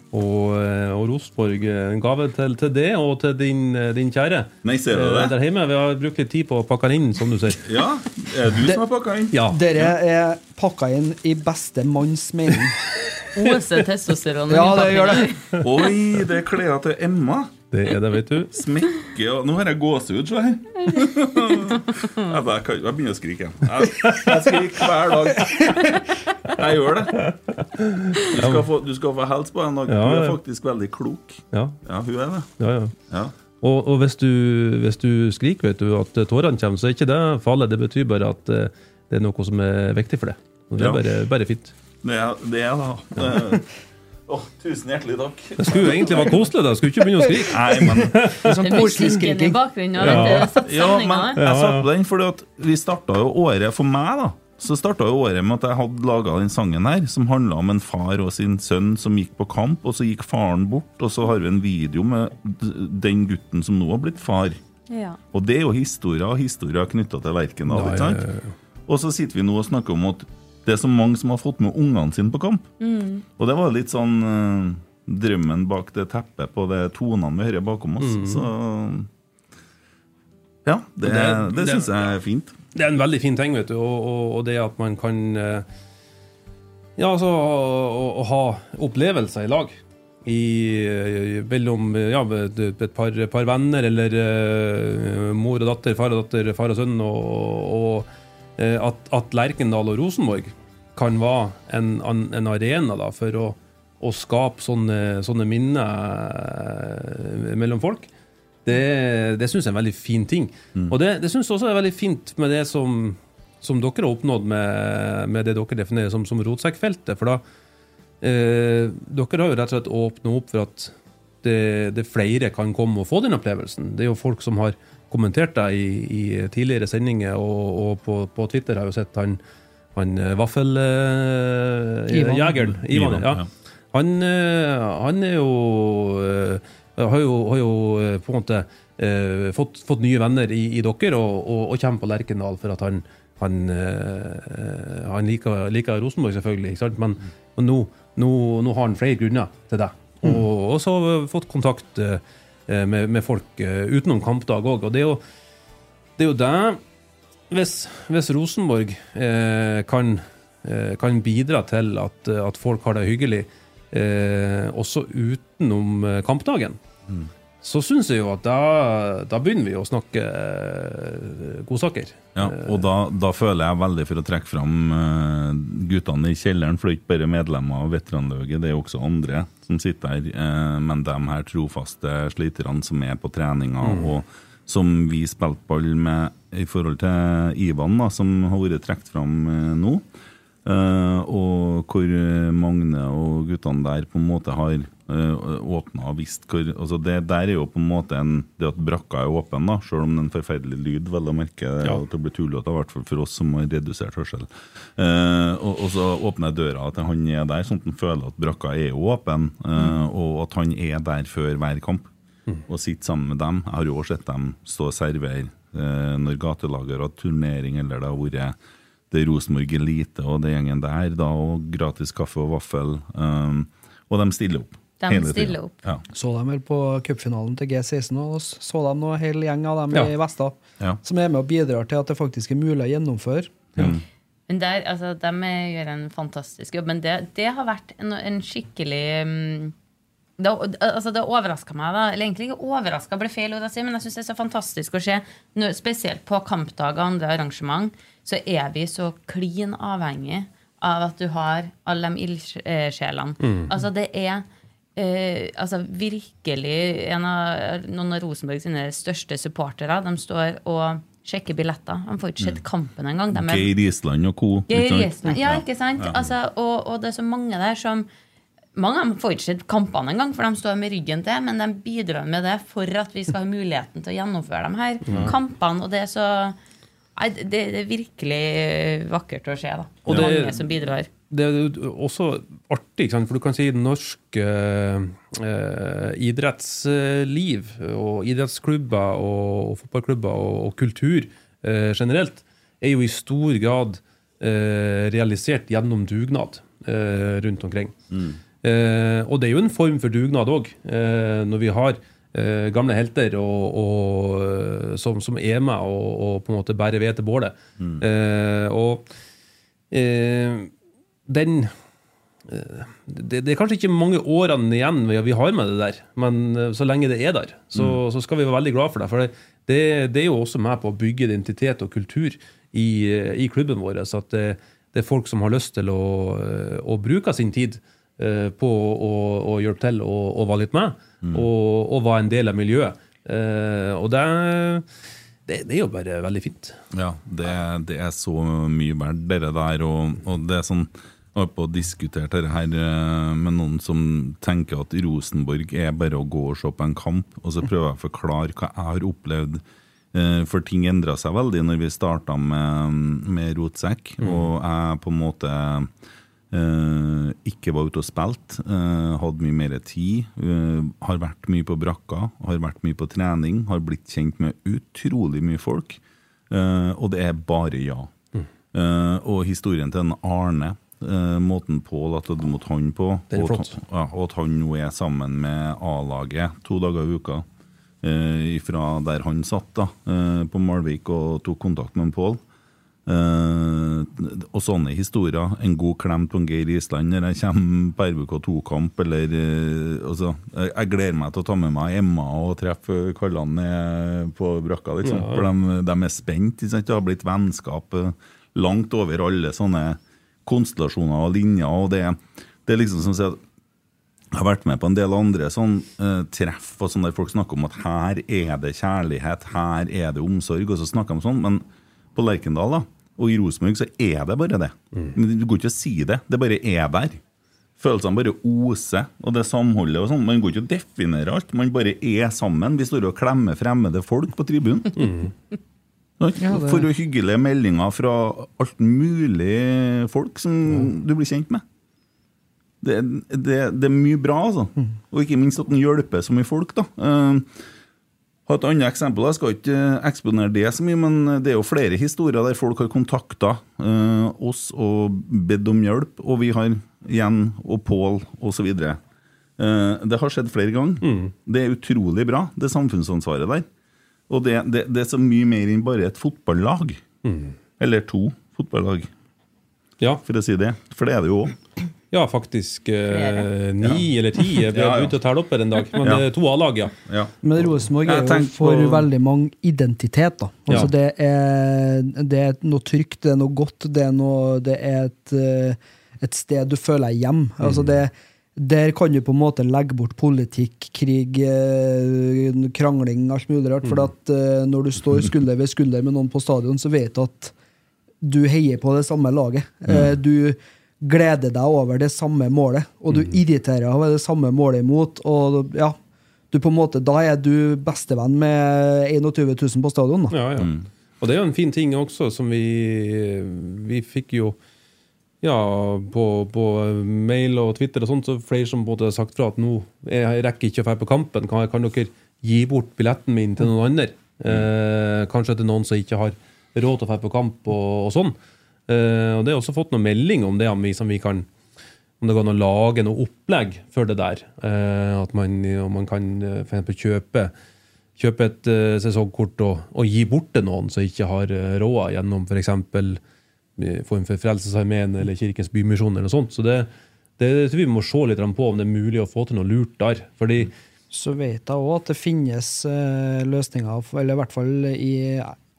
Og, eh, og Rosenborg eh, en gave til, til det og til din, eh, din kjære. Nei, ser du det? Der hjemme. Vi har brukt litt tid på å pakke den inn, som du sier. Ja, er det du som har pakka inn? Ja. Dere er pakka inn i beste manns mening. Ose testosteron. Ja, det gjør det. Oi, det er klær til Emma. Det er det, vet du. Smekke og Nå har jeg gåsehud, se her. Jeg, bare, jeg begynner å skrike igjen. Jeg, jeg skriker hver dag. Jeg gjør det. Du skal få, du skal få helse på en dag. Ja, Hun er faktisk veldig klok. Ja, Ja, hun er det. ja, ja. Ja. Og, og hvis, du, hvis du skriker, vet du, at tårene kommer, så er ikke det farlig. Det betyr bare at eh, det er noe som er viktig for deg. Det er Ja. bare, bare fint. Det er det, er da. Det, Åh, tusen hjertelig takk. Det skulle jo egentlig være koselig. da, Skulle ikke begynne å skrike. Nei, men Sånn Det blir syngende i skriking. bakgrunnen. Ja. Ja, men jeg satte på den fordi at vi starta jo året for meg, da. Så starta jo året med at jeg hadde laga den sangen her, som handla om en far og sin sønn som gikk på kamp, og så gikk faren bort, og så har vi en video med den gutten som nå har blitt far. Ja. Og det er jo historier og historier knytta til Lerkendal, ikke sant? Og så sitter vi nå og snakker om at det er så mange som har fått med ungene sine på kamp. Og det var litt sånn uh, drømmen bak det teppet på de tonene vi hører bakom oss. Så ja, det, Det- det, syns jeg er fint. Det er en veldig fin ting, vet du. Og, og, og det at man kan eh, Ja, altså å, å ha opplevelser i lag. I, eh, mellom ja, et et par, par venner, eller uh, mor og datter, far og datter, far og sønn. Og, og at, at Lerkendal og Rosenborg kan være en, en, en arena da, for å, å skape sånne, sånne minner eh, mellom folk. Det, det syns jeg er en veldig fin ting. Og det, det syns jeg også er veldig fint med det som, som dere har oppnådd med, med det dere definerer som, som rotsekkfeltet. For da eh, Dere har jo rett og slett åpna opp for at det, det flere kan komme og få den opplevelsen. Det er jo folk som har kommentert deg i, i tidligere sendinger, og, og på, på Twitter har jeg jo sett han, han vaffeljegeren. Uh. Ivan, Ivan, ja. ja. Han, eh, han er jo eh, har jo, har jo eh, på en måte Uh, fått, fått nye venner i, i dere, og, og, og kommer på Lerkendal for at han, han, uh, han liker, liker Rosenborg, selvfølgelig. Ikke sant? Men, men nå, nå, nå har han flere grunner til det. Og, og så fått kontakt eh, med, med folk eh, utenom kampdag òg. Og det er jo det, er jo det hvis, hvis Rosenborg eh, kan, eh, kan bidra til at, eh, at folk har det hyggelig eh, også utenom kampdagen. kampdagen, så syns jeg jo at da, da begynner vi å snakke eh, godsaker. Ja, og da, da føler jeg veldig for å trekke fram eh, guttene i kjelleren, for det er ikke bare medlemmer av Veteranlauget, det er også andre som sitter her. eh, men de her trofaste sliterne som er på treninga, og som vi spilte ball med i forhold til Ivan, da, som har vært trukket fram eh, nå. Eh, og hvor eh, Magne og guttene der på en måte har uh, åpna og visst hvor altså Det der er jo på en måte en, det at brakka er åpen, da, selv om det er en forferdelig lyd, vel å merke. Ja. At det blir tullete, i hvert fall for oss som har redusert hørsel. Uh, og, og så åpner jeg døra til han er der, sånn at han føler at brakka er åpen, åpen, mm. og at han er der før hver kamp. Og sitter sammen med dem. Jeg har jo også sett dem stå og servere eh, når gatelaget har hatt turnering, eller det har vært det Rosenborg Elite og det gjengen der, da, og gratis kaffe og vaffel. Um, og de stiller opp. De hele tiden. stiller opp. Ja. Så dem vel på cupfinalen til G16, og så dem nå hel gjeng av dem Ja. i Vesta. Ja. Som er med og bidrar til at det faktisk er mulig å gjennomføre. Men der, altså, de gjør en fantastisk jobb. Men det, det har vært en, en skikkelig mm, det, altså det overraska meg. da Eller egentlig ikke overraska, ble feil ord å si, men jeg syns det er så fantastisk å se. Spesielt på kampdager og andre arrangement, så er vi så klin avhengig av at du har alle de ildsjelene. Altså, det er eh, altså virkelig en av, noen av Rosenborg sine største supportere. De står og sjekker billetter. De får ikke sett kampen engang. Geir Island og co. Geir ikke sant? Ja, ikke sant? Altså, og, og det er så mange der som Mange av dem får ikke sett kampene engang, for de står med ryggen til, men de bidrar med det for at vi skal ha muligheten til å gjennomføre de her kampene. Og det er så Nei, det, det er virkelig vakkert å se, da. Og det- mange som bidrar. Det er også artig, ikke sant? for du kan si norsk eh, eh, idrettsliv og idrettsklubber og, og fotballklubber og, og kultur eh, generelt er jo i stor grad eh, realisert gjennom dugnad eh, rundt omkring. Eh, og det er jo en form for dugnad òg, eh, når vi har eh, gamle helter og, og, eh, som, som er med og, og på en måte bærer ved til bålet. Eh, og eh, den det, det er kanskje ikke mange årene igjen vi, har med det der, men så lenge det er der, så, så skal vi være veldig glad for det. For det, det, det er jo også med på å bygge identitet og kultur i, i klubben vår. Så at det, er folk som har lyst til å, å bruke sin tid på å, å hjelpe til og, og være litt med, og, og være en del av miljøet. Eh, og det, det, det er jo bare veldig fint. Ja, det, det er så mye verdt, det der. Og, og det er sånn Jeg har på diskutert dette her eh, med noen som tenker at Rosenborg er bare å gå og se på en kamp, og så prøver jeg å forklare hva jeg har opplevd. Eh, For ting endra seg veldig når vi starta med, med Rotsekk, og jeg på en måte eh, ikke var ute og spilte. eh, hadde mye mer tid. eh, har vært mye på brakka, har vært mye på trening. Har blitt kjent med utrolig mye folk. eh, og det er bare ja. Eh, og historien til en Arne, måten Pål har tatt imot han på, og, ja, og at han nå er sammen med A-laget to dager i uka fra der han satt da, på Malvik og tok kontakt med Pål. Eh, og sånne historier. En god klem på Geir Island når jeg kommer på RBK2-kamp. eller eh, altså, jeg, gleder meg til å ta med meg Emma og treffe kallene på brakka. Liksom, For de, de er spent. Ikke sant? Det har blitt vennskap eh, langt over alle sånne konstellasjoner og linjer. og det, det er liksom som å si at jeg har vært med på en del andre sånn uh, treff og sånn der folk snakker om at her er det kjærlighet, her er det omsorg, og så snakker de sånn, men på Lerkendal da, og i Rosenborg så er det bare det. Men Du går ikke å si det, det bare er der. Følelsene bare oser, og det samholdet og sånn. Man går ikke å definere alt, man bare er sammen. Vi står og klemmer fremmede folk på tribunen. Mm. Ja, det- For hyggelige meldinger fra alt mulig folk som du blir kjent med. Det, det, det er mye bra, altså. Og ikke minst at den hjelper så mye folk. da. Uh, har et annet eksempel, Jeg skal ikke eh, eksponere det så mye, men det er jo flere historier der folk har kontakta oss og bedt om hjelp, og vi har Jen og Pål osv. Uh, det har skjedd flere ganger. Det er utrolig bra, det samfunnsansvaret der. Og det, det, det er så mye mer enn bare et fotballag. Eller to fotballag, Ja, for å si det. For det er det jo òg. Ja faktisk eh, ni ja. eller ti. Jeg ble Ja, ja. ute og telle opp her en dag. Men Ja. det er to A-lag, ja. Ja. Men Rosenborg er jo for på- veldig mange identitet. da. Altså Ja. det, er, det er noe trygt, det er noe godt, det er, noe, det er et, eh, et sted du føler deg hjem. Mm. Altså det, der kan du på en måte legge bort politikk, krig, eh, krangling, alt mulig rart. Mm. For at eh, når du står skulder ved skulder med noen på stadion, så vet du at du heier på det samme laget. Mm. Du gleder deg over det samme målet, og du irriterer deg over det samme målet imot. Og ja, du på en måte, da er du bestevenn med 21 000 på stadion. Da. Ja, ja. Og det er jo en fin ting også, som vi Vi fikk jo ja, på, på mail og Twitter og sånt, så flere som både har sagt fra at nå jeg, jeg rekker ikke å dra på kampen. Kan, kan dere gi bort billetten min til noen andre? Eh, kanskje til noen som ikke har råd til å dra på kamp og, og sånn. Eh, og det har også fått noen melding om det, om vi, vi kan om det går an å lage noe opplegg for det der. Eh, at man, man kan eh, for kjøpe, kjøpe et sesongkort og, og gi bort til noen som ikke har råd, gjennom f.eks. form for Frelsesarmeen eller Kirkens Bymisjon eller noe sånt. Så det, det tror vi må se litt på om det er mulig å få til noe lurt der. Fordi Så vet jeg òg at det finnes løsninger, eller i hvert fall i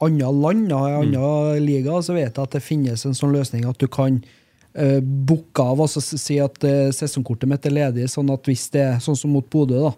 andre land, da, i andre ligaer, så vet jeg at det finnes en sånn løsning at du kan uh, booke av, altså si at uh, sesongkortet mitt er ledig, sånn at hvis det er sånn som mot Bodø, da,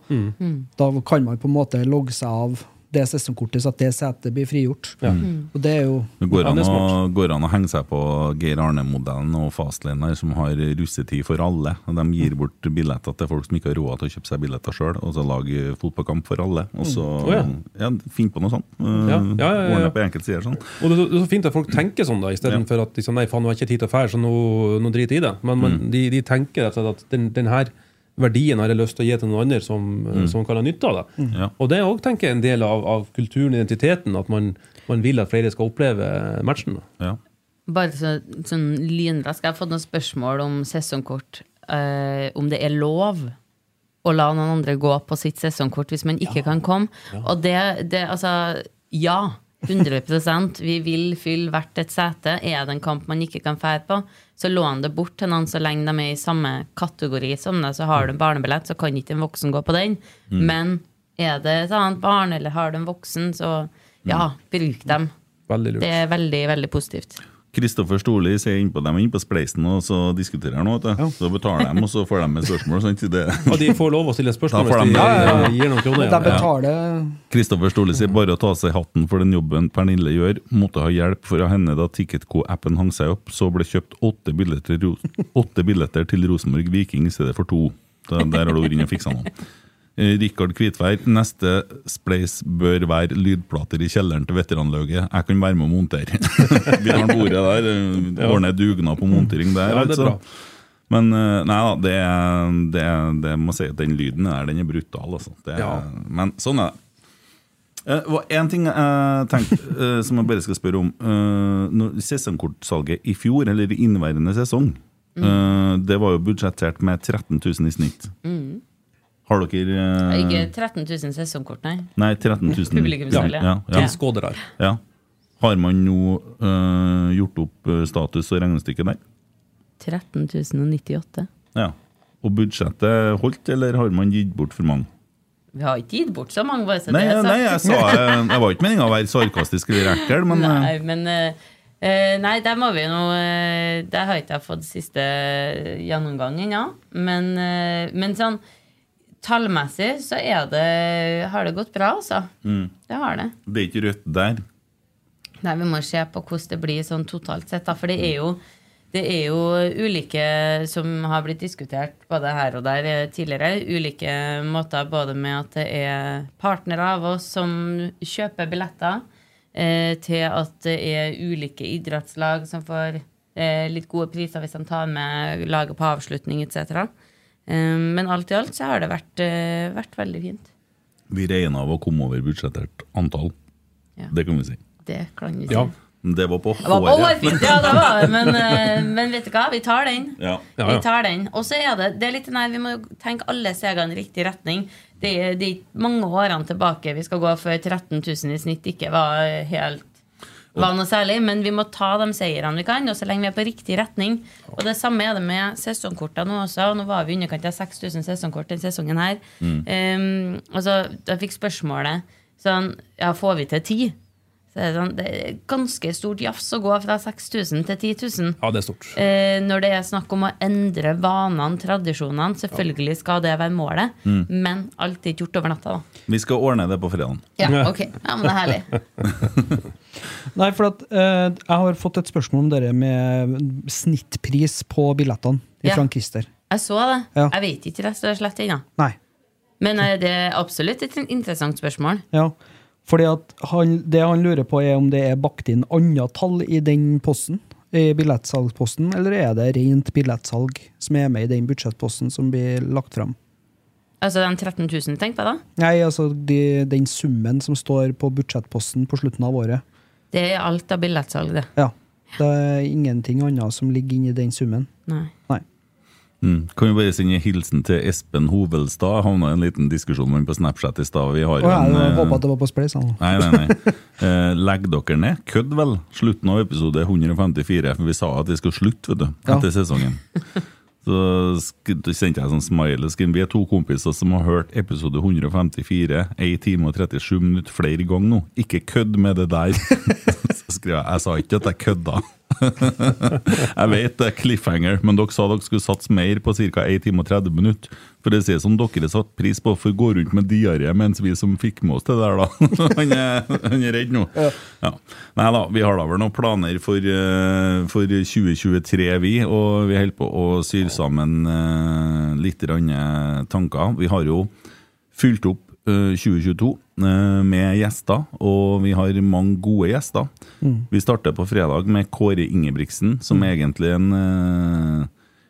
da kan man på en måte logge seg av det sesongkortet, så at det setet blir frigjort. Ja. Og det er jo Det går, an å, går an å henge seg på Geir Arne-modellen og Fastliner, som har russetid for alle. Og De gir bort billetter til folk som ikke har råd til å kjøpe seg billetter sjøl, og så lage fotballkamp for alle. Og så Å, ja. ja, Finn på noe sånt. Uh, Ja, ja, ja, ja. Ordne på enkelte sider sånn. Og det er, så, det er så fint at folk tenker sånn, da istedenfor for at de sånn, nei, faen, nå har jeg ikke tid til å fære, så nå, nå driter jeg i det. Men, men de, de tenker rett og slett at den, den her verdien har jeg lyst til å gi til noen andre som, som kan ha nytte av det. Ja. Og det er òg en del av, av kulturen, identiteten, at man, man vil at flere skal oppleve matchen. Ja. Bare så, sånn lynrask. Jeg har fått noen spørsmål om sesongkort. Uh, om det er lov å la noen andre gå på sitt sesongkort hvis man ikke kan komme. Og det, det Altså, ja. 100 Vi vil fylle hvert et sete. Er det en kamp man ikke kan fære på, så lån det bort til noen så lenge de er i samme kategori som deg. Så har du en barnebillett, så kan ikke en voksen gå på den. Men er det et annet barn, eller har du en voksen, så ja, bruk dem. Det er veldig, veldig positivt. Kristoffer Storli sier innpå dem inn på Spleisen og så diskuterer han noe. du. Så betaler de, og så får de med spørsmål. Sant? Det. Og de får lov å stille spørsmål hvis de de- Ja, ja, ja. gir noen kroner. De betaler Kristoffer Storli sier bare å ta seg hatten for den jobben Pernille gjør. Måtte ha hjelp fra henne da Ticketco-appen hang seg opp. Så ble kjøpt åtte billetter, åtte billetter til Rosenborg Viking i stedet for to. Der har du vært inne og fiksa noe. Eh, Rikard Kvitvær, neste Spleis bør være lydplater i kjelleren til veteranlauget. Jeg kan være med å montere. Vi har bordet der. Ordner Ordne dugnad på montering der. Ja, det er altså. bra. Men eh, nei da, det, det, det må si at den lyden der, den er brutal. Altså. Det Ja. Men sånn er det. Eh, var en ting jeg tenkte eh, som jeg bare skal spørre om. Når sesongkortsalget i fjor, eller i inneværende sesong, mm. det var jo budsjettert med 13 000 i snitt. Har dere eh, Ikke 13 000 sesongkort, nei. Nei, 13 000. Publikumssalg, ja, ja. ja, ja, ja. Har man nå uh, gjort opp eh, status og regnestykke der? 13 098. Ja. Og budsjettet holdt, eller har man gitt bort for mange? Vi har ikke gitt bort så mange, bare så Nei, det er nei, jeg sa jeg, Jeg var ikke meninga å være sarkastisk eller ekkel, men eh, Nei, men eh, eh, Nei, der må vi nå uh, Der har ikke jeg fått siste gjennomgang ennå. Men, eh, men sånn tallmessig så er det har det gått bra, altså. Mm. Det har det. det er ikke rødt der. Nei, Vi må se på hvordan det blir sånn totalt sett. Da. For det er jo det er jo ulike som har blitt diskutert både her og der eh, tidligere. Ulike måter både med at det er partnere av oss som kjøper billetter, eh, til at det er ulike idrettslag som får eh, litt gode priser hvis de tar med laget på avslutning etc. Eh, men alt i alt så har det vært, eh, vært veldig fint. Vi regna av å komme over budsjettert antall. Ja. Det kan vi si. Det kan vi si. Ja. Det var på håret. var på håret. ja, det var det. Men, eh, men vet du hva, vi tar den. Ja. Ja, Vi tar den. Og så er det, det er litt nei, Vi må tenke alle stegene i riktig retning. Det er, det er mange årene tilbake vi skal gå før 13 000 i snitt ikke var helt var noe særlig, men vi må ta de seirene vi kan, og så lenge vi er på riktig retning. Og det samme er det med sesongkortene nå også. Nå var vi i underkant av 6000 sesongkort denne sesongen her. Um, altså, jeg fikk spørsmålet sånn Ja, får vi til ti? Så er det, sånn, det er ganske stort jafs å gå fra 6000 til 10 000. Ja, det er stort. Eh, når det er snakk om å endre vanene, tradisjonene, selvfølgelig skal det være målet, men alt er ikke gjort over natta. da. Vi skal ordne det på fredagen. Ja, ok. Ja, men det er herlig. Nei, for at eh, jeg har fått et spørsmål om dere med snittpris på billettene Ja. fra Christer. Jeg så det. Ja. Jeg vet ikke rett og slett ennå. Men eh, det er absolutt et interessant spørsmål. Ja. Fordi at han, det han lurer på, er om det er bakt inn andre tall i den posten, i billettsalgsposten, eller er det rent billettsalg som er med i den budsjettposten som blir lagt fram? Altså den 13 000, tenk på det. Nei, altså de, den summen som står på budsjettposten på slutten av året. Det er alt av billettsalg, det. Ja. Det er ingenting annet som ligger inni den summen. Nei. Nei. Mm. Kan jo bare sende en hilsen til Espen Hovelstad? Havna i en liten diskusjon med ham på Snapchat i stad. Vi har Og jeg en, eh, at det var på Spleis. Nei, nei, nei. Eh, legg dere ned. Kødd vel. Slutten av episode 154. For vi sa at vi skulle slutte, vet du. Ja. Etter sesongen. Så sendte jeg sånn smile. Vi er to kompiser som har hørt episode 154 1 time og 37 minutter flere ganger nå. Ikke kødd med det der. Så skrev jeg jeg sa ikke at jeg kødda. jeg vet det er cliffhanger, men dere sa dere skulle satse mer på ca. 1 time og 30 minutter. For det ser som dere satte satt pris på, for gå rundt med diaré mens vi som fikk med oss det der, da. han, er, han er redd nå. Ja. Nei da, vi har da vel noen planer for, eh, for 2023, vi. Og vi holder på å syre sammen uh, litt eh, tanker. Vi har jo fylt opp uh, 2022 uh, med gjester, og vi har mange gode gjester. Vi starter på fredag med Kåre Ingebrigtsen, som er egentlig en eh,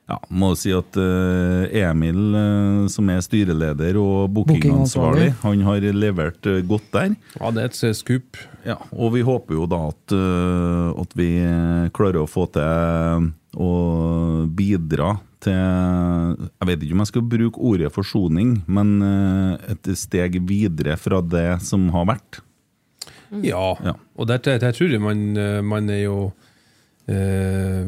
ja, må si at eh, Emil, eh, som er styreleder og bookingansvarlig, han har levert godt der. Ja, det er et skup. Ja, og vi håper jo da at, at vi klarer å få til å bidra til Jeg vet ikke om jeg skal bruke ordet forsoning, men et steg videre fra det som har vært. Ja, Ja. og der, der, der tror jeg man, eh, man er jo eh,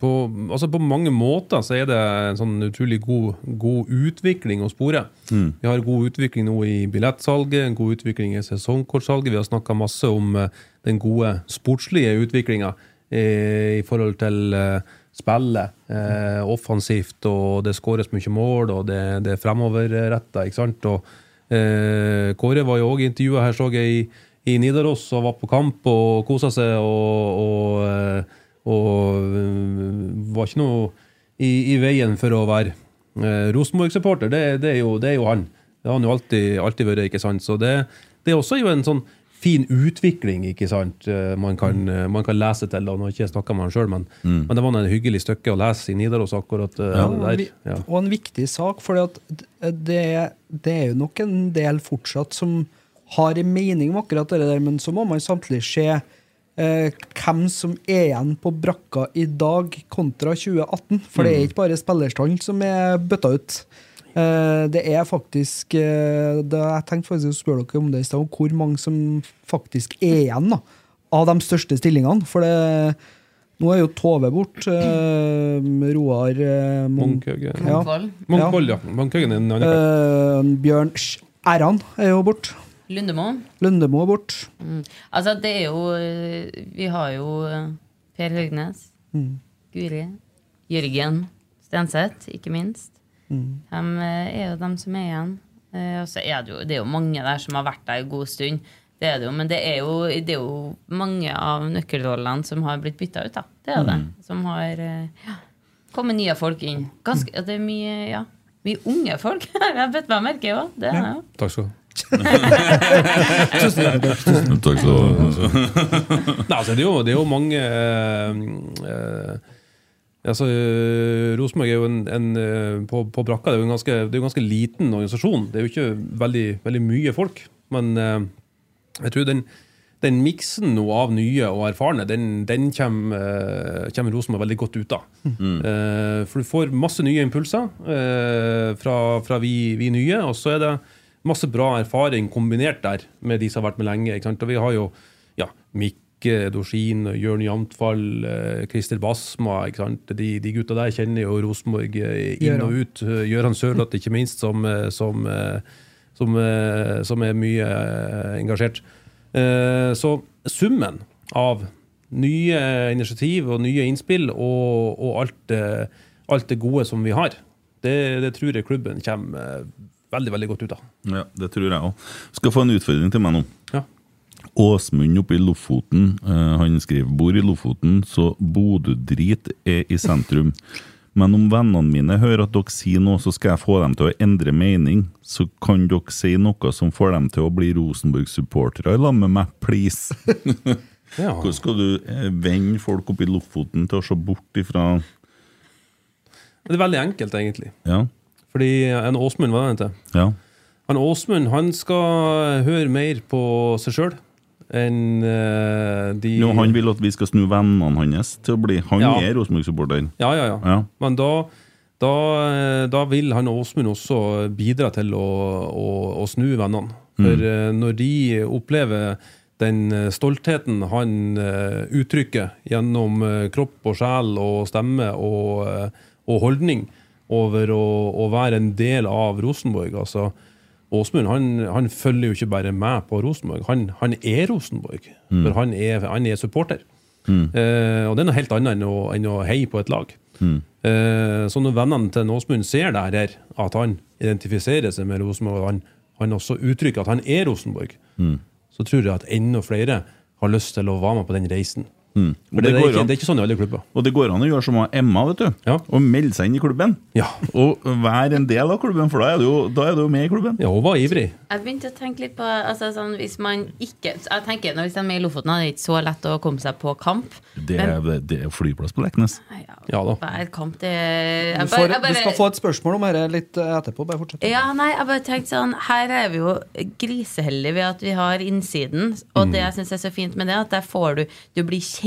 på, altså på mange måter så er det en sånn utrolig god, god utvikling å spore. Vi har god utvikling nå i billettsalget, en god utvikling i sesongkortsalget. Vi har snakka masse om eh, den gode sportslige utviklinga eh, i forhold til eh, spillet. Eh, offensivt, og det skåres mye mål, og det, det er fremoverretta. Eh, Kåre var jo òg intervjua her, så jeg, i, i Nidaros og var på kamp og kosa seg og, og, eh, og eh, var ikke noe i, i veien for å være eh, Rosenborg-supporter. Det, det, det er jo han. Det har han jo alltid, alltid vært. ikke sant? Så det, det er også jo en sånn fin utvikling ikke sant? Eh, Man, kan, eh, man kan lese til. og Nå har jeg ikke snakka med han sjøl, men, men det var en et hyggelig stykke å lese i Nidaros akkurat ja, der. Ja. Og en viktig sak, for det, det er jo nok en del fortsatt som har en mening om akkurat det der, men så må man samtidig se eh, hvem som er igjen på brakka i dag kontra 2018. For det er ikke bare spillerstand som er bøtta ut. Eh, det er faktisk eh, det, Jeg tenkte faktisk å spørre dere om det i stad, om hvor mange som faktisk er igjen da, av de største stillingene. For det, nå er jo Tove bort. Eh, Roar eh, Munkhaugen. Ja. Munkvoll, ja. Munkhaugen er en annen. Eh, Bjørn Æran er jo bort. Lundemo. Lundemo er bort. Mm. Altså, det er jo eh, Vi har jo eh, Per Høgnes, Mm. Guri, Jørgen Stenseth, ikke minst. Mm. De eh, er jo dem som er igjen. Eh, Og så er det jo Det er jo mange der som har vært der en god stund. Det er det jo, men det er jo, det er jo mange av nøkkelrollene som har blitt bytta ut. da. Det er det. Som har ja, kommet nye folk inn. Ganske, det er mye, ja, mye unge folk. Jeg har bedt meg merke òg. Er jo. Takk skal du ha. Takk skal du ha. Det, er jo, mange eh, eh, altså, eh, Rosenborg er jo en, en på, på brakka det er jo en ganske, det er jo en ganske liten organisasjon. Det er jo ikke veldig, veldig mye folk. Men eh, jeg tror den, den miksen nå av nye og erfarne, den, den kommer, eh, kommer Rosenborg veldig godt ut av. Eh, for du får masse nye impulser eh, fra, fra vi, vi nye, og så er det masse bra erfaring kombinert der med de som har vært med lenge. Ikke? Og vi har jo ja, Mikke Dorsin, Jørn Jamtfall, eh, Christer Basma. Ikke? De, de gutta der kjenner jo Rosenborg eh, inn og ut. Eh, Gøran Sørloth, ikke minst, som, som, som, som er mye engasjert. Så summen av nye initiativ og nye innspill og, og alt, alt det gode som vi har, det, det tror jeg klubben kommer veldig veldig godt ut av. Ja, det tror jeg òg. Skal få en utfordring til meg nå. Ja. Åsmund oppe i Lofoten, eh, han skriver bor i Lofoten, så Bodø-drit er i sentrum. Men om vennene mine hører at dere sier noe, så skal jeg få dem til å endre mening. Så kan dere si noe som får dem til å bli Rosenborg-supportere i lag med meg, please. Ja. Hvordan skal du eh, vende folk oppe i Lofoten til å se bort ifra Det er veldig enkelt, egentlig. Ja, Fordi en Åsmund, hva er det het. ja. Han Åsmund han skal høre mer på seg sjøl enn uh, de Jo, han vil at vi skal snu vennene hans til å bli Han Ja. er Rosenborg-supporter. Ja, ja, ja. Ja. Men da, da, eh, da vil han Åsmund også bidra til å, å, å snu vennene. For eh, når de opplever den stoltheten han uh, uttrykker gjennom kropp og sjel og stemme og, og holdning over å, å være en del av Rosenborg altså Åsmund han, han følger jo ikke bare med på Rosenborg, han, han er Rosenborg. For han er, han er supporter. Eh, og det er noe helt annet enn å, enn å heie på et lag. Eh, så når vennene til Åsmund ser det her, at han identifiserer seg med Rosenborg, og han, han også uttrykker at han er Rosenborg, så tror jeg at enda flere har lyst til å være med på den reisen. Mm. For det, det er ikke, det er ikke sånn i alle klubber. Og det går an å gjøre som Emma, vet du. Ja. Og melde seg inn i klubben. Ja, Og være en del av klubben, for da er du jo, er du med i klubben. ja hun var ivrig. Jeg begynte å tenke litt på altså, sånn, Hvis man ikke Jeg tenker når Hvis de er med i Lofoten, er det ikke så lett å komme seg på kamp. Det er, det er flyplass på Leknes. Ja, Ja da. Hver kamp, det jeg Du, får, jeg bare- du skal få et spørsmål om dette litt eh, etterpå. Bare fortsett. Ja, nei, jeg bare tenkte sånn Her er vi jo griseheldige ved at vi har innsiden. Og det jeg syns er så fint med det, at der får du Du blir kjent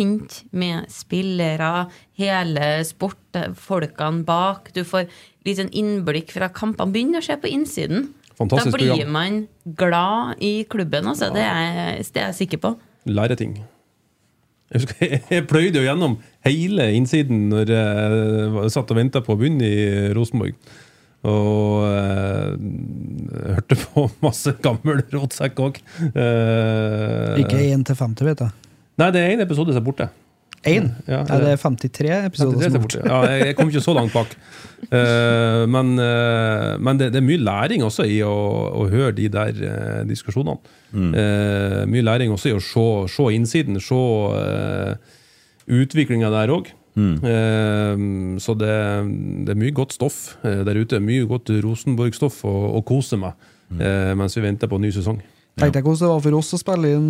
med spillere, hele sportfolkene bak. Du får litt en innblikk fra kampene. Begynn å se på innsiden. Fantastisk da blir program. man glad i klubben, altså. Det er, det er jeg sikker på. Lære ting. Jeg, husker, jeg pløyde jo gjennom hele innsiden når jeg satt og venta på å begynne i Rosenborg. Og eh, hørte på masse gammel rotsekk òg. Eh, Ikke 1 til 50, vet jeg. Nei, det er én episode som er borte. Én? Ja, Nei, det er 53 episoder 53 som er borte. Ja, jeg, kom ikke så langt bak. Uh, men uh, men det, det er mye læring også i å, å høre de der uh, diskusjonene. Eh, mye læring også i å se, se innsiden, se uh, utviklinga der òg. så det, det er mye godt stoff der ute. Mye godt Rosenborg-stoff å, å kose med eh, mens vi venter på ny sesong. Tenkte jeg hvordan det var for oss å spille inn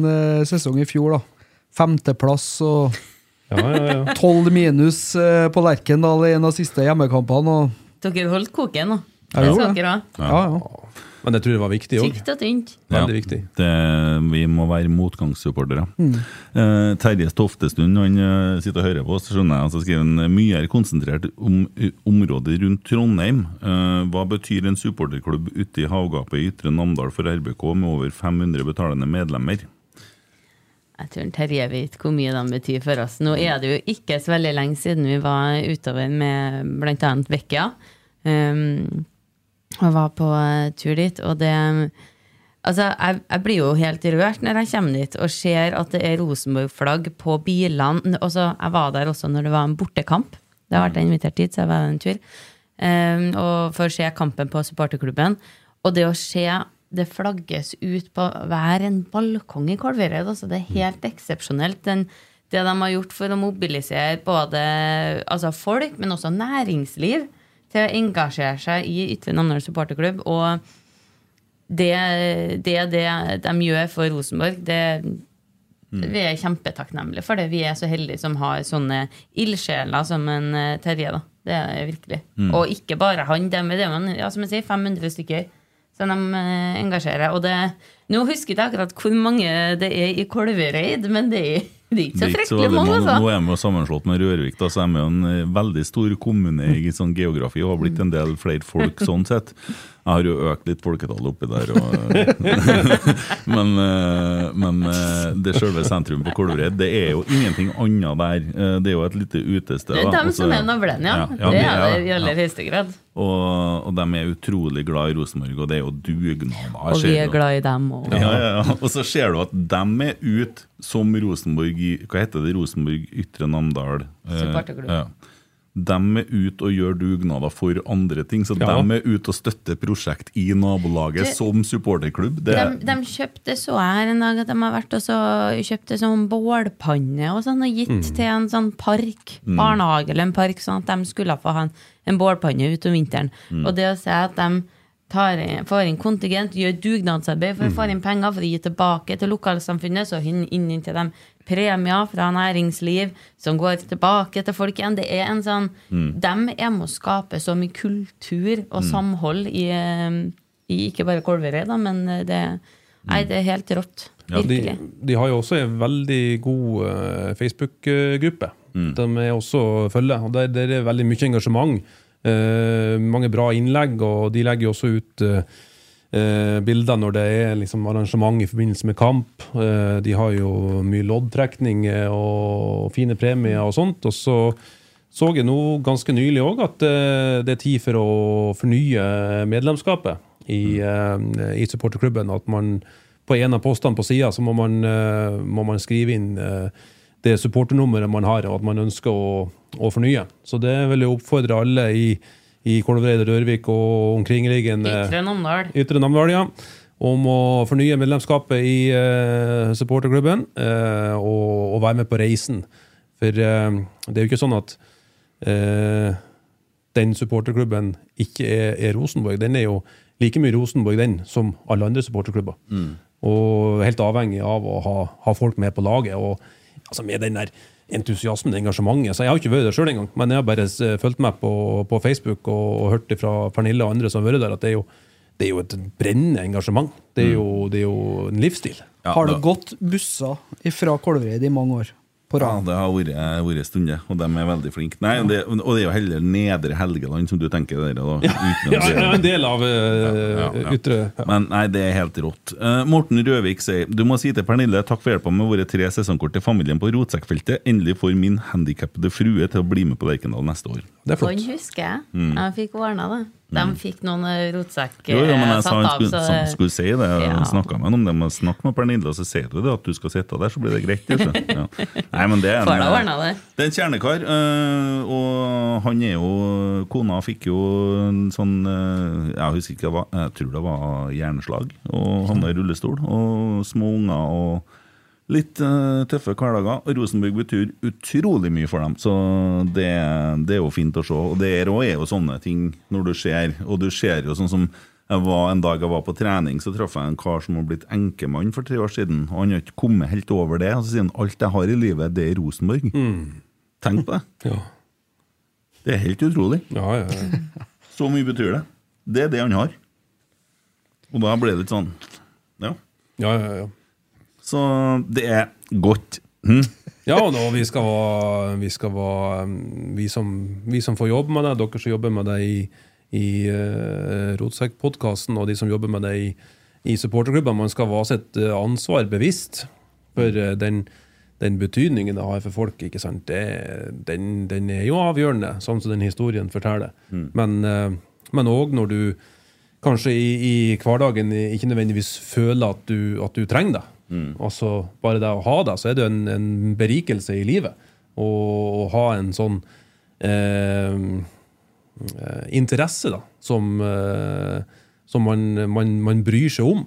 sesong i fjor, da. Femteplass og Ja, ja, ja. tolv minus eh, på Lerkendal i en av siste hjemmekampene. Og Dere holdt koken nå. Ja, Det det. Ja, ja. Men jeg tror det var viktig òg. Tykt og tynt. Veldig Ja. viktig. Det, vi må være motgangssupportere. Eh, Terje Stoftestund han eh, sitter og hører på oss. skjønner jeg, altså skriver han mye er konsentrert om området rundt Trondheim. Eh, hva betyr en supporterklubb ute i havgapet i Ytre Namdal for RBK med over 500 betalende medlemmer? Jeg tror Terje vet hvor mye de betyr for oss. Nå er det jo ikke så veldig lenge siden vi var utover med bl.a. Vekkia. Um, og var på eh, tur dit, og det Altså, jeg, jeg blir jo helt rørt når jeg kommer dit og ser at det er Rosenborg-flagg på bilene. Altså, jeg var der også når det var en bortekamp. Det har vært invitert dit, så jeg var der en tur. Um, og for å se kampen på supporterklubben. Og det å se det flagges ut på hver en balkong i Kolvereid, altså det er helt eksepsjonelt. Den, det de har gjort for å mobilisere både altså folk, men også næringsliv til å engasjere seg i Ytre Namdal supporterklubb. Og det, det det de gjør for Rosenborg, det vi er kjempetakknemlige for det. Vi er så heldige som har sånne ildsjeler som en eh, Terje. da. Det er det virkelig. Og ikke bare han. Det er det man, ja, som jeg sier, 500 stykker som de eh, engasjerer. Og det, nå husker jeg ikke akkurat hvor mange det er i Kolvereid, men det er, det er ikke så så fryktelig mange. mange. altså. Nå er vi jo sammenslått med Rørvik, da, så er vi jo en eh, veldig stor kommune i sånn geografi og har blitt en del flere folk sånn sett. Jeg har jo økt litt folketallet oppi der. Og, men eh, men eh, det selve sentrum på Kolvereid, det er jo ingenting annet der. Eh, Det er jo et lite utested. Det er dem som er navlen, ja. ja, det det er det i aller høyeste grad. Og, og de er utrolig glad i Rosenborg, og det er jo dugnad. Og vi er glad i dem òg. Ja, ja, ja. Og så ser du at de er ute som Rosenborg i Hva heter det? Rosenborg Ytre Namdal? eh, Ja. De er ute og gjør dugnader for andre ting. Så Ja. de er ute og støtter prosjekt i nabolaget Det- som supporterklubb. Det, De, de kjøpte så jeg her en dag at de har vært og så kjøpte sånn bålpanne og sånn og gitt til en sånn park, barnehage eller en park, sånn at de skulle få ha en, en bålpanne utover vinteren. Og det å se at de inn, får inn kontingent, gjør dugnadsarbeid for å få inn penger for å gi tilbake til lokalsamfunnet, så inn, inn, til dem premier fra næringsliv som går tilbake til folk igjen. Det er en sånn De er med å skape så mye kultur og samhold i, eh, i ikke bare Kolverøy, da, men det, nei, det er helt rått. Ja, De, de har jo også en veldig god eh, Facebook-gruppe. De er også følge. og Der, der er veldig mye engasjement. Eh, mange bra innlegg, og de legger jo også ut eh, eh, bilder når det er liksom, arrangement i forbindelse med kamp. De har jo mye loddtrekning og fine premier og sånt. Og så så jeg nå ganske nylig òg at det er tid for å fornye medlemskapet i, i supporterklubben. At man på en av postene på sida så må man, må man skrive inn det supporternummeret man har, og at man ønsker å, å fornye. Så det vil jeg oppfordre alle i, i Kolvereid, Rørvik og omkringliggende Ytre Namdal. Ytre Namdal, ja. Om å fornye medlemskapet i uh, supporterklubben uh, og, og være med på reisen. For uh, det er jo ikke sånn at eh, den supporterklubben ikke er, er Rosenborg. Den er jo like mye Rosenborg den som alle andre supporterklubber. Og helt avhengig av å ha, ha folk med på laget. Og altså med den der entusiasmen, engasjementet. Så Jeg har ikke vært der sjøl engang, men jeg har bare eh, fulgt med på, på Facebook og, og hørt det fra Pernille og andre som har vært der, at det er jo, det er jo et brennende engasjement. Det er jo, det er jo en livsstil. Ja, har det gått busser fra Kolvereid i mange år? På Ja, det har vært, vært en stund. Og de er veldig flinke. Nei, det, og det er jo heller Nedre Helgeland som du tenker der, da. Uten Ja, ja, en del av eh, Ja, ja, ja. ytre ja. Men nei, det er helt rått. Uh, Morten Røvik sier Du må si til Pernille takk for hjelpa med våre tre sesongkort til familien på rotsekkfeltet. Endelig får min handikappede frue til å bli med på Lerkendal neste år. Det er flott. flott. husker jeg. Jeg fikk ordna det. De fikk noen eh, rotsekk Jo, jo, men jeg eh, sa satt han av, skulle, så skulle si det. Jeg Ja. snakka med noen, om det. Men snakk med Pernille, og så sier du det at du skal sitte der, så blir det greit. Ja. Nei, men det er får da ordna det. Det er en kjernekar, og han er jo Kona fikk jo en sånn Jeg husker ikke, hva jeg tror det var hjerneslag, og havna i rullestol. Og små unger og litt uh, tøffe hverdager. Og Rosenborg betyr utrolig mye for dem, så det, det er jo fint å se. Og det er er jo sånne ting når du ser, og du ser jo sånn som jeg var En dag jeg var på trening, så traff jeg en kar som har blitt enkemann for tre år siden. Og han har ikke kommet helt over det. Og så sier han alt jeg har i livet, det er Rosenborg. Tenk på det. Ja. Det er helt utrolig. Ja, ja, ja. Så mye betyr det. Det er det han har. Og da ble det litt sånn Ja. ja, ja, ja. Så det er godt. Hm? Ja, og nå, vi skal være, vi, skal være vi, som, vi som får jobbe med det, dere som jobber med det i, i uh, Rotsekk-podkasten, og de som jobber med det i, i supporterklubber, man skal være sitt eh, ansvar bevisst for eh, den, den betydningen det har for folk. ikke sant? Det, den, den er jo avgjørende, sånn som den historien forteller. Men uh, men òg når du kanskje i, i hverdagen ikke nødvendigvis føler at du, at du trenger det. Altså Bare det å ha det, så er det en, en berikelse i livet. Å ha en sånn eh, eh, interesse da, som, eh, som man, man, man bryr seg om.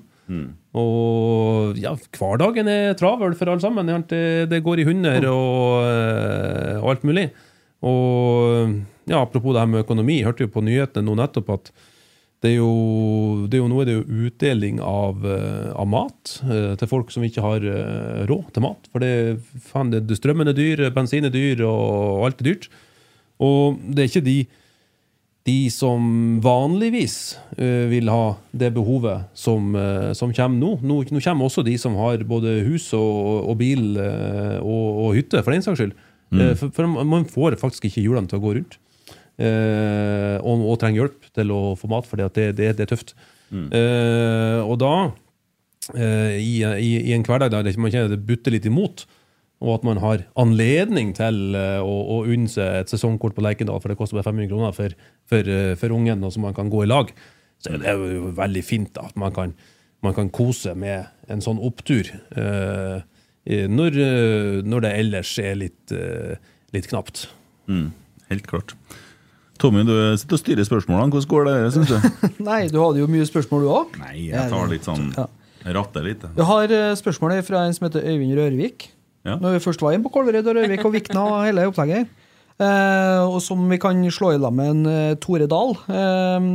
Og ja, hverdagen er travel for alle sammen. Det, det går i hunder og, eh, og alt mulig. Og ja, apropos det her med økonomi, jeg hørte jo på nyhetene nå nettopp at det er jo, det er jo nå er det jo utdeling av, eh, av mat eh, til folk som ikke har eh, råd til mat. For det, fan, det, strømmen er dyr, bensin er dyr, og alt er dyrt. Og det er ikke de, de som vanligvis eh, vil ha det behovet som, som kommer nå. nå. Nå kommer også de som har både hus og, og bil og, og hytte, for den saks skyld. Eh, For, for man får faktisk ikke hjulene til å gå rundt. Eh, og, og trenger hjelp til å få mat, for det, det, det er tøft. Eh, og da, eh, i, i, i en hverdag der man kjenner det butter litt imot, og at man har anledning til å, å unne seg et sesongkort på Lerkendal, for det koster bare 500 kroner for, for, for ungen, og så man kan gå i lag, så det er jo veldig fint da, at man kan, man kan kose med en sånn opptur. eh, når, når det ellers er litt, litt knapt. Mm, helt klart. Tommy, du sitter og styrer spørsmålene. Hvordan går det, syns du? Nei, du hadde jo mye spørsmål, du òg. Nei, jeg tar litt sånn Ja. Ratter litt. jeg. Har spørsmålet spørsmål fra en som heter Øyvind Rørvik. Ja. Når vi først var inne på Kolvereid og Rørvik og Vikna og hele opplegget. Eh, og som vi kan slå i lag med en eh, Tore Dahl. Eh,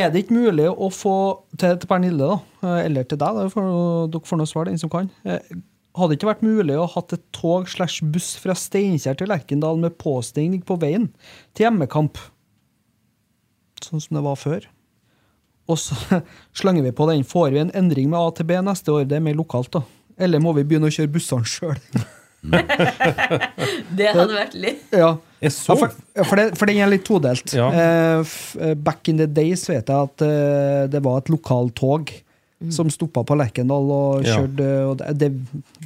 er det ikke mulig å få til, til Pernille, da, eh, eller til deg, da, for, dere får noe svar, den som kan. Eh, hadde det ikke vært mulig å hatt et tog slash buss fra Steinkjer til Lerkendal med påstigning på veien til hjemmekamp? Sånn som det var før. Og så slenger vi på den. Får vi en endring med AtB neste år? Det er mer lokalt, da. Eller må vi begynne å kjøre bussene sjøl? Det hadde vært litt ja. Ja, for, for, det, for den er litt todelt. Ja. Eh, eh, back in the days vet jeg at eh, det var et lokaltog som stoppa på Lerkendal og Ja. kjørte og det,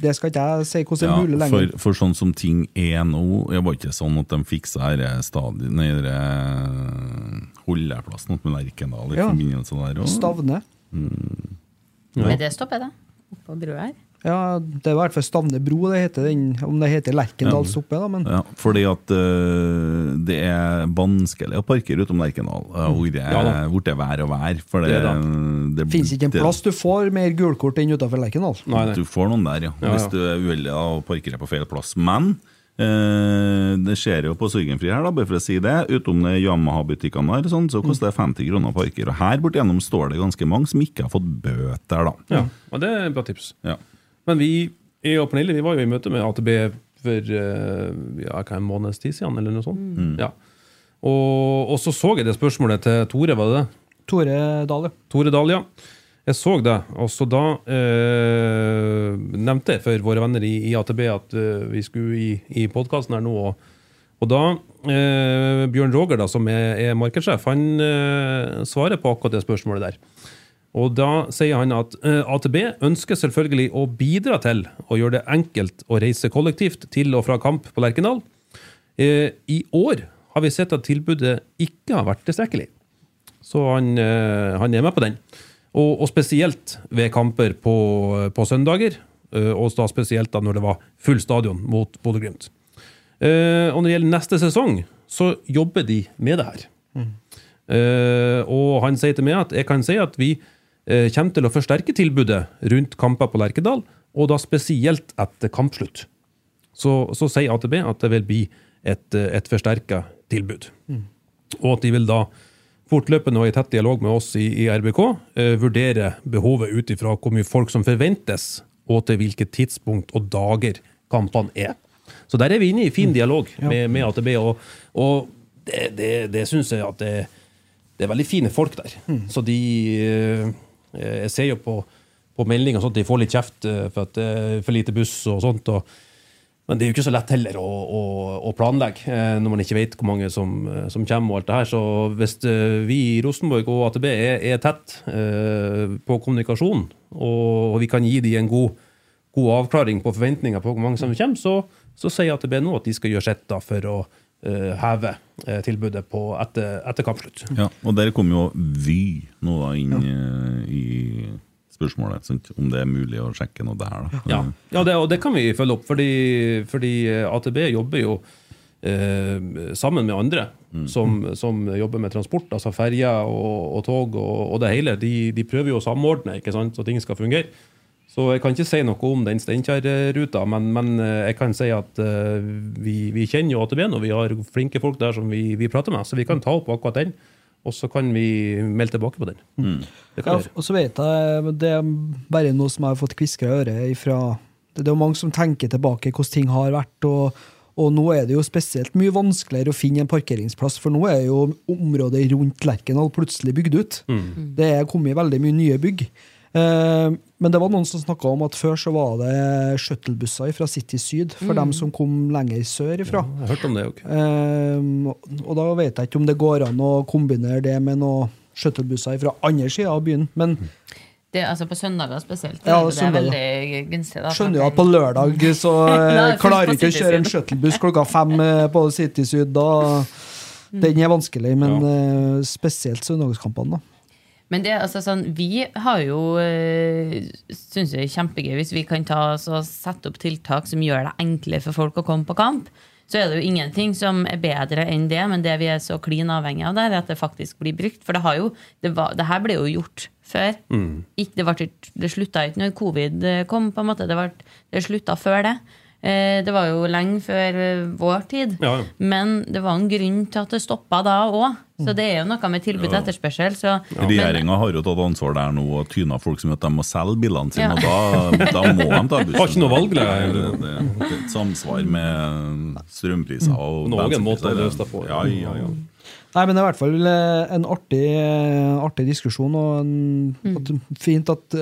det, skal ikke jeg si hvordan det er mulig lenger. for, for sånn som ting er nå Det var ikke sånn at de fiksa denne stadion Nei, denne holdeplassen med Lerkendal i Ja. forbindelse der. og- Stavne. Men det stopper det. Oppå brua her. Ja, det er i hvert fall Stavne bro det heter den, om det heter Lerkendal oppe. da, men Ja, fordi at uh, det er vanskelig å parkere utom Lerkendal. hvor Det er, Ja vær og vær. For det, Det er det, fins ikke en det- plass du får mer gulkort enn utafor Lerkendal. Nei, nei. Du får noen der, ja. Ja, Hvis du er uheldig da, og parkerer på feil plass. Men uh, det skjer jo på Sorgenfri her, da, bare for å si det. Utom de Yamaha-butikkene her, sånn, så koster det 50 kroner å parkere. Og her bortigjennom står det ganske mange som ikke har fått bøter, da. Ja, og det er et bra tips. Ja. Men vi, jeg og Pernille vi var jo i møte med AtB for eh, ja, hva, en måneds tid siden, eller noe sånt. Ja. Og, og så så jeg det spørsmålet til Tore, var det det? Tore Dahl, ja. Tore Dahl, ja. Jeg så det. Og så da eh, nevnte jeg for våre venner i, i AtB at eh, vi skulle i, i podkasten her nå. Og, og da eh, Bjørn Roger, da, som er, er markedssjef, han eh, svarer på akkurat det spørsmålet der. Og da sier han at eh, AtB ønsker selvfølgelig å bidra til å gjøre det enkelt å reise kollektivt til og fra kamp på Lerkendal. Eh, I år har vi sett at tilbudet ikke har vært tilstrekkelig. Så han, eh, han er med på den. Og, og spesielt ved kamper på, på søndager, og da spesielt da når det var full stadion mot Bodø-Glimt. Og når det gjelder neste sesong, så jobber de med det her. Mm. og han sier til meg at jeg kan si at vi kommer til å forsterke tilbudet rundt kamper på Lerkedal, og da spesielt etter kampslutt. Så, så sier AtB at det vil bli et, eh, et forsterka tilbud. Og at de vil da fortløpende og i tett dialog med oss i, i RBK eh, vurdere behovet ut ifra hvor mye folk som forventes, og til hvilket tidspunkt og dager kampene er. Så der er vi inne i fin dialog med, med AtB, og, og det, det, det syns jeg at det, det er veldig fine folk der. Så de eh, Jeg ser jo på, på meldinger at de får litt kjeft eh, for at det er for lite buss og sånt. og men det er jo ikke så lett heller å, å, å planlegge eh, når man ikke vet hvor mange som, eh, som kommer. og alt det her. Så hvis eh, vi i Rosenborg og AtB er, er tett eh, på kommunikasjon, og, vi kan gi dem en god, god avklaring på forventninger på hvor mange som kommer, så, så sier AtB nå at de skal gjøre sitt for å eh, heve eh, tilbudet på etter, etter kampslutt. Ja, og der kom jo Vy nå da inn ja. i spørsmålet, sant? om det er mulig å sjekke noe der. da. Ja, ja det, og det kan vi følge opp, fordi, fordi AtB jobber jo eh, sammen med andre som, som jobber med transport, altså ferjer og, og tog og, og det hele. De, de prøver jo å samordne ikke sant, så ting skal fungere. Så jeg kan ikke si noe om den Steinkjer-ruta, men, men eh, jeg kan si at uh, vi, vi kjenner jo AtB, og vi har flinke folk der som vi, vi prater med, så vi kan ta opp akkurat den. Og så kan vi melde tilbake på den. Det kan Ja, og så vet jeg, det er bare noe som jeg har fått kvisker i øret ifra Det er jo mange som tenker tilbake hvordan ting har vært, og, og nå er det jo spesielt mye vanskeligere å finne en parkeringsplass, for nå er jo området rundt Lerkendal plutselig bygd ut. Det er kommet veldig mye nye bygg. Eh, men det var noen som snakka om at før så var det shuttlebusser fra City Syd for dem som kom lenger sør ifra. Jeg har hørt om det også. Um, og da vet jeg ikke om det går an å kombinere det med noen shuttlebusser fra andre sida av byen. Men Det, altså på søndager spesielt. Ja, det er søndager. veldig gunstig. Da, skjønner jo at på lørdag så Da er eh, det klarer du ikke å kjøre en shuttlebuss klokka fem eh, på City Syd. Da, den er vanskelig, men eh, spesielt søndagskampene. da. Men det, altså, sånn, vi har jo øh, Syns det er kjempegøy hvis vi kan ta så, sette opp tiltak som gjør det enklere for folk å komme på kamp. Så er det jo ingenting som er bedre enn det, men det vi er så klin avhengig av der, er at det faktisk blir brukt. For det, har jo, det, var, det her ble jo gjort før. Ikke, det, ble, det slutta ikke når covid eh, kom, på en måte. Det, ble, det slutta før det. Eh, Det var jo lenge før eh, vår tid. Ja, ja. Men det var en grunn til at det stoppa da òg. Så det er jo noe med tilbud og etterspørsel. Så, men- Regjeringa har jo tatt ansvar der nå og tyna folk som at de må selge bilene sine, Ja. og da, da må de ta bussen. Har ikke noe valg, det, det. det, det, er et samsvar med strømpriser og Noen måte å løse det på, Ja, ja. ja, ja. Nei, men det er i hvert fall eh, en artig, artig diskusjon, og en, mm. fint at,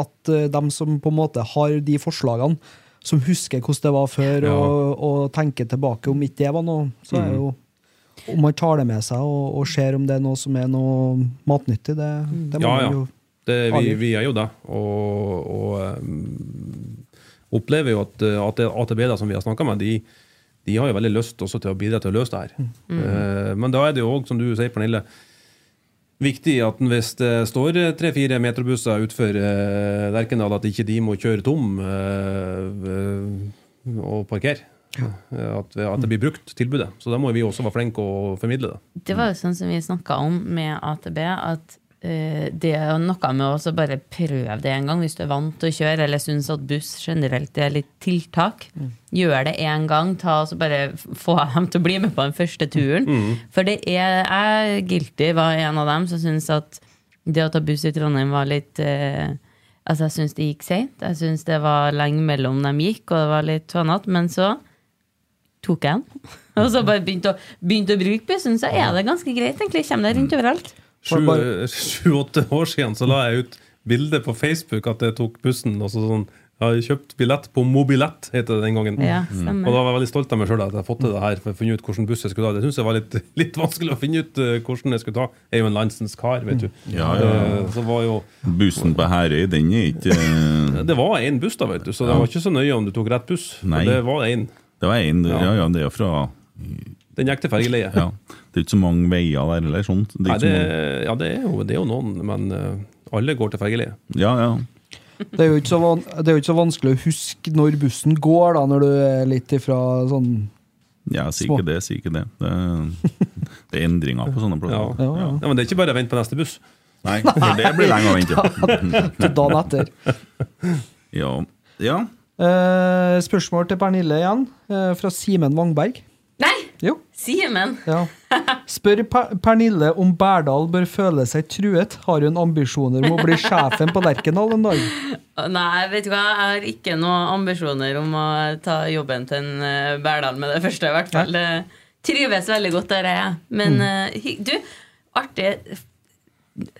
at de dem som på en måte har de forslagene, som husker hvordan det var før, Ja. og, og tenker tilbake om ikke det var noe, så er jo om man tar det med seg og, og ser om det er noe som er noe matnyttig, det, det må Ja, man ja. jo Det, vi, vi er jo det. Og, og um, opplever jo at, uh, at AtB, da, som vi har snakka med, de, de har jo veldig lyst også til å bidra til å løse det her. Eh, men da er det jo òg, som du sier, Pernille, viktig at hvis det står tre-fire metrobusser utenfor uh, Lerkendal, at ikke de må kjøre tom eh, eh, og parkere. Ja. At, at det blir brukt, tilbudet. Så da må vi også være flinke å formidle det. Det var jo sånn som vi snakka om med AtB, at eh, det er noe med å bare prøve det en gang, hvis du er vant til å kjøre, eller syns at buss generelt er litt tiltak. Gjør det en gang, ta og så bare få dem til å bli med på den første turen. For det er jeg guilty var en av dem som syns at det å ta buss i Trondheim var litt eh, Altså, jeg syns det gikk seint. Jeg syns det var lenge mellom de gikk, og det var litt tånete. Men så tok jeg den. Og så bare begynte å, begynte å bruke bussen, så er det ganske greit. egentlig. Kommer deg rundt overalt. Sju- Sju-åtte år siden så la jeg ut bilde på Facebook at jeg tok bussen. Og så sånn, jeg har kjøpt billett på Mobilett, het det den gangen. Ja, Og da var jeg veldig stolt av meg sjøl at jeg har fått til det her. For å finne ut hvilken buss jeg skulle ta. Det syns jeg var litt, litt vanskelig å finne ut eh, hvordan jeg skulle ta. Jeg er jo en landsens kar, vet du. Ja, ja, ja. Eh, Så var jo Bussen på Herøy, den er ikke Det var én buss, da, vet du. Så det var ikke så nøye om du tok rett buss. Nei. det var én. Det var én Ja. Ja. ja, det er fra Den gikk til fergeleie. ja. Det er ikke så mange veier der, eller sånt. Det er Nei, det, mange. ja, det er, jo, det er jo noen, men uh, alle går til fergeleie. Ja, ja. Det er, jo ikke så van det er jo ikke så vanskelig å huske når bussen går, da, når du er litt ifra sånn Ja, si Små. ikke det, si ikke det. Det, det er endringer på sånne plasser. Ja, ja. Ja, men det er ikke bare å vente på neste buss. Nei, for det blir lenge å vente. til dagen etter. Ja. ja. Eh, spørsmål til Pernille igjen, eh, fra Simen Wangberg. Nei! Jo. Simen! Ja. Spør Per- Pernille om Berdal bør føle seg truet. Har hun ambisjoner om å bli sjefen på Lerkendal en dag? Nei, vet du hva, jeg har ikke noen ambisjoner om å ta jobben til en Bærdal Berdal med det første, i hvert fall. Nei. trives veldig godt der jeg er. Men mm. hy- du, artig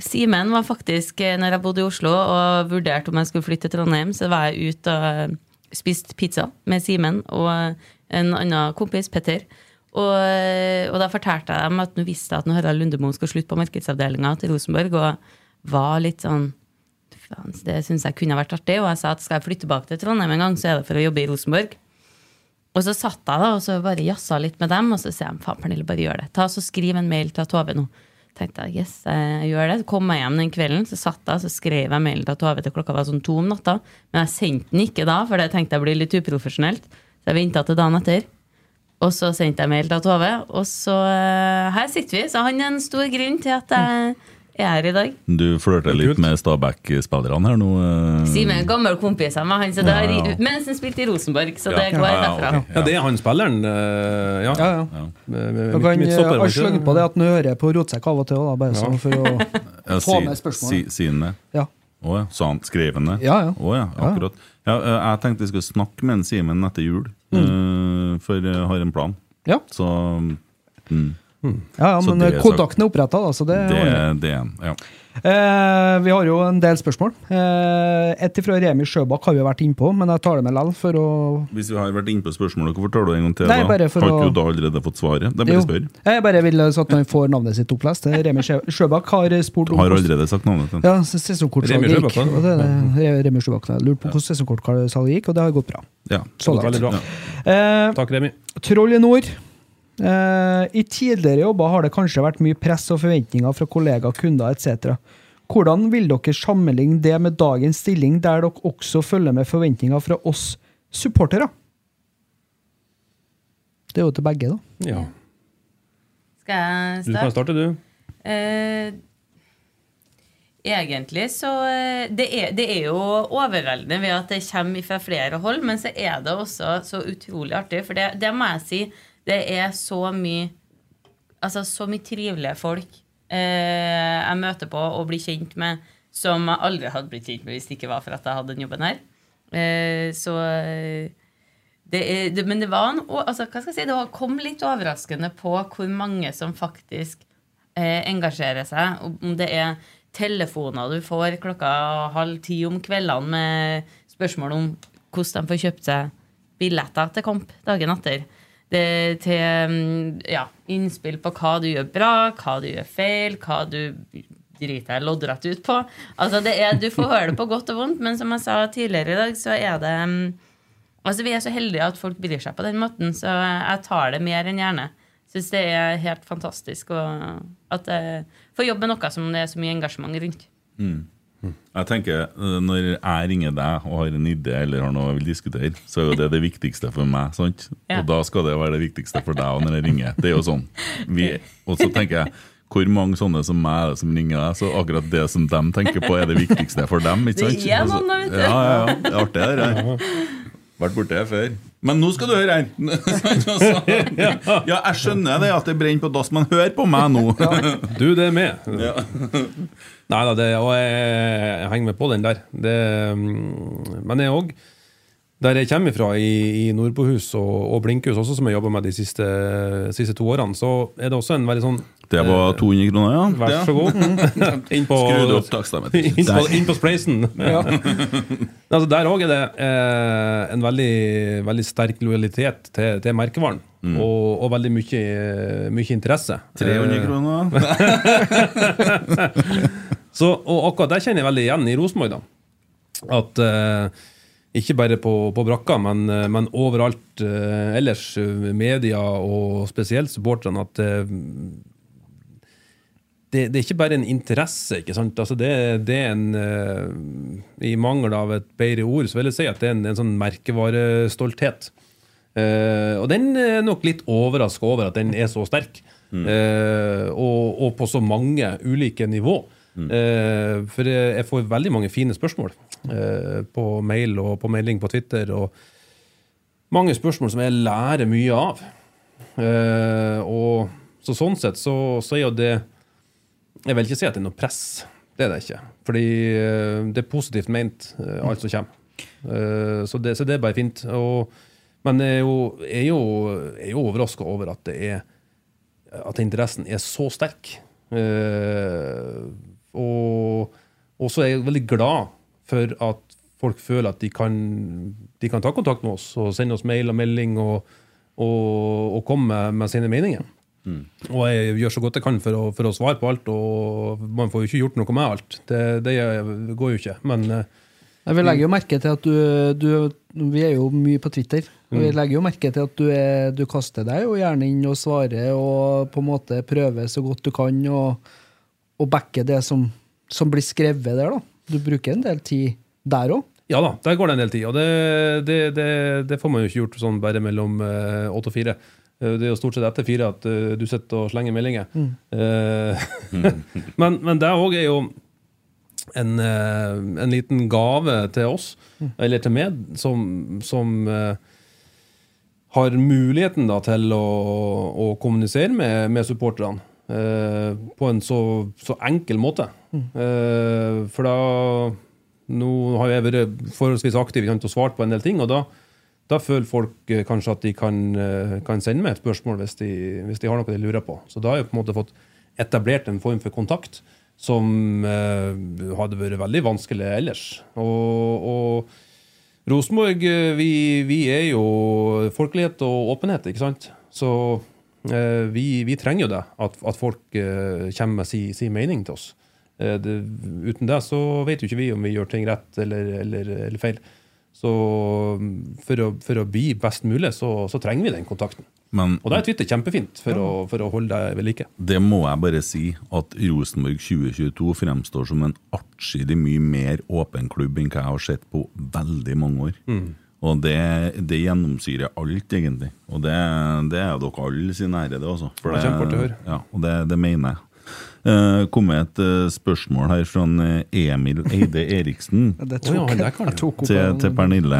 Simen var faktisk, eh, når jeg bodde i Oslo og vurderte om jeg skulle flytte til Trondheim, så var jeg ute og eh, spiste pizza med Simen og en annen kompis, Petter. Og, og da fortalte jeg dem at nå visste jeg at når Harald Lundemo skal slutte på markedsavdelinga til Rosenborg, og var litt sånn det syns jeg kunne vært artig. Og jeg sa at skal jeg flytte tilbake til Trondheim en gang, så er det for å jobbe i Rosenborg. Og så satt jeg da og så bare jazza litt med dem, og så sier jeg faen, Pernille, bare gjør det. Ta så Skriv en mail til Tove nå. Tenkte jeg, yes, jeg gjør det. Så kom jeg hjem den kvelden, så satt jeg så skrev jeg mail til Tove til klokka var sånn to om natta. Men jeg sendte den ikke da, for det tenkte jeg blir litt uprofesjonelt. Så jeg venta til dagen etter. Og så sendte jeg mail til Tove, og så eh, her sitter vi. Så han er en stor grunn til at jeg er her i dag. Du flørter litt med Stabæk-spillerne her nå. eh. Simen er gammel kompis av meg, han, Ja, ja. mens han spilte i Rosenborg. Så Ja, det går ja, ja, derfra. Okay. Ja, det er han spilleren. eh, ja. Ja, ja. Ja. Midt- kan ikke slenge på det at han hører på Rotsekk av og til, da, bare Ja. sånn for å Ja, Få si- med spørsmålet. Si, si det? Ja. Å ja. Sa han skrevende? Ja, ja. Oh, ja, akkurat. Ja, eh, jeg tenkte jeg skulle snakke med en Simen etter jul, eh, for jeg har en plan. Ja, Så mm, ja, ja men kontakten er oppretta, da, så det det, det. Ja. Eh, vi har jo en del spørsmål. Eh, et fra Remi Sjøbakk har vi vært innpå, men jeg tar det med likevel for å Hvis vi har vært innpå spørsmålet, hvorfor tar du en gang til? Nei, bare for har å- ikke du da allerede fått svaret? Det er bare Jo, å spørre. jeg bare vil så at han får navnet sitt opplest. Remi Sjøbakk har spurt om Har allerede sagt navnet sitt. Ja, sesongkortsalget gikk. Det det, Remi Sjøbakk. Jeg lurer på hvordan sesongkortsalget gikk, og det har gått bra. Ja. Så langt. bra. Eh, Takk, Remi. Troll i nord. Eh, I tidligere jobber har det kanskje vært mye press og forventninger fra kollegaer, kunder etc. Hvordan vil dere sammenligne det med dagens stilling, der dere også følger med forventninger fra oss supportere? Det er jo til begge, da. Ja. Skal jeg Du kan starte? starte, du. Uh, egentlig så eh, det er, det er jo overveldende ved at det kommer fra flere hold, men så er det også så utrolig artig. For det, det må jeg si, det er så mye Altså så mye trivelige folk eh, jeg møter på og blir kjent med, som jeg aldri hadde blitt kjent med hvis det ikke var for at jeg hadde den jobben her. Eh, så eh, det er, det, men det var en, altså, hva skal jeg si, det kom litt overraskende på hvor mange som faktisk eh, engasjerer seg. Om det er telefoner du får klokka halv ti om kveldene med spørsmål om hvordan de får kjøpt seg billetter til kamp dagen etter. Det til mm, ja, innspill på hva du gjør bra, hva du gjør feil, hva du driter deg loddrett ut på. Altså er, Du får høre det på godt og vondt, men som jeg sa tidligere i dag, så er det mm, Altså Vi er så heldige at folk bryr seg på den måten, så jeg tar det mer enn gjerne. Syns det er helt fantastisk å, jeg får jobbe med noe som det er så mye engasjement rundt. Jeg tenker, eh, Når jeg ringer deg og har en idé eller har noe jeg vil diskutere, så er jo det det viktigste for meg. sant? Ja. Og da skal det være det viktigste for deg når jeg ringer. Det er jo sånn. Vi, og så tenker jeg, hvor mange sånne som meg er det som ringer deg? Så akkurat det som de tenker på, er det viktigste for dem. ikke sant? Det er noen, vet du. Ja, ja, ja. Det er artig, det der. Vært borte før. Men nå skal du høre her! ja, jeg skjønner det at det brenner på dass, men hør på meg nå! Du, det er med. Nei da, og jeg, jeg henger med på den der. Det, mm, men jeg òg Der jeg kommer fra, i, i Nordbohus og, og Blinkhus, også som jeg jobber med de siste, siste to årene, så er det også en veldig sånn Det var 200 kroner, ja? Vær så god. inn på, Skru det opp takstdagen. inn på, inn på spleisen. altså, der òg er det eh, en veldig, veldig sterk lojalitet til, til merkevaren. Og, og veldig mye, mye interesse. 300 Eh, kroner? Så, og akkurat der kjenner jeg veldig igjen i Rosenborg. At eh, ikke bare på, på brakka, men, eh, men overalt eh, ellers, eh, media og spesielt supporterne, at eh, det, det er ikke bare en interesse. ikke sant? Altså det, det er en eh, I mangel av et bedre ord, så vil jeg si at det er en, en sånn merkevarestolthet. Eh, og den er nok litt overraska over at den er så sterk. Eh, og, og på så mange ulike nivå. Eh, for jeg, får veldig mange fine spørsmål eh, på mail og på melding på Twitter. Og mange spørsmål som jeg lærer mye av. Eh, og så sånn sett så, så er jo det Jeg vil ikke si at det er noe press. Det er det ikke. Fordi eh, det er positivt ment, eh, alt som kommer. Så, det, så det er bare fint. Og, men jeg er jo, jeg jo, jo overraska over at det er at interessen er så sterk. Eh, og, også er jeg veldig glad for at folk føler at de kan, de kan ta kontakt med oss og sende oss mail og melding og, og, og komme med, med sine meninger. Og jeg gjør så godt jeg kan for å, for å svare på alt, og man får jo ikke gjort noe med alt. Det, det går jo ikke. Men eh, Nei, Vi legger jo merke til at du, du Vi er jo mye på Twitter. Og vi legger jo merke til at du, er, du kaster deg jo gjerne inn og svarer og på en måte prøver så godt du kan og, og backe det som, som blir skrevet der. da. Du bruker en del tid der òg. Ja da, der går det en del tid. Og det, det, det, det får man jo ikke gjort sånn bare mellom eh, åtte og fire. Eh, Det er jo stort sett etter fire at eh, du sitter og slenger meldinger. Mm. men, men det òg er jo en, en liten gave til oss, eller til meg, som, som har muligheten da til å, å kommunisere med, med supporterne eh, på en så, så enkel måte. Eh, for da Nå har jeg vært forholdsvis aktiv og svart på en del ting, og da, da føler folk eh, kanskje at de kan, eh, kan sende meg et spørsmål hvis de, hvis de har noe de lurer på. Så da har jeg på en måte fått etablert en form for kontakt som eh, hadde vært veldig vanskelig ellers. Og, og Rosenborg, vi, vi er jo folkelighet og åpenhet, ikke sant? Så vi, vi trenger jo det, at, at folk eh, kommer med sin si mening til oss. Eh, det, uten det så vet jo ikke vi om vi gjør ting rett eller, eller, eller feil. Så mm, for å, for å bli best mulig, så, så trenger vi den kontakten. Men Og da er Twitter kjempefint for, å, for å holde deg ved like. det må jeg bare si, at Rosenborg 2022 fremstår som en atskillig mye mer åpen klubb enn hva jeg har sett på veldig mange år. Og det, det gjennomsyrer alt, egentlig. Og det, det er dere alle sin ære, det, altså. For Det det. Ja, og det, det mener jeg. Uh, kom med et uh, spørsmål her fra eh, Emil Eide Eriksen til, til Pernille.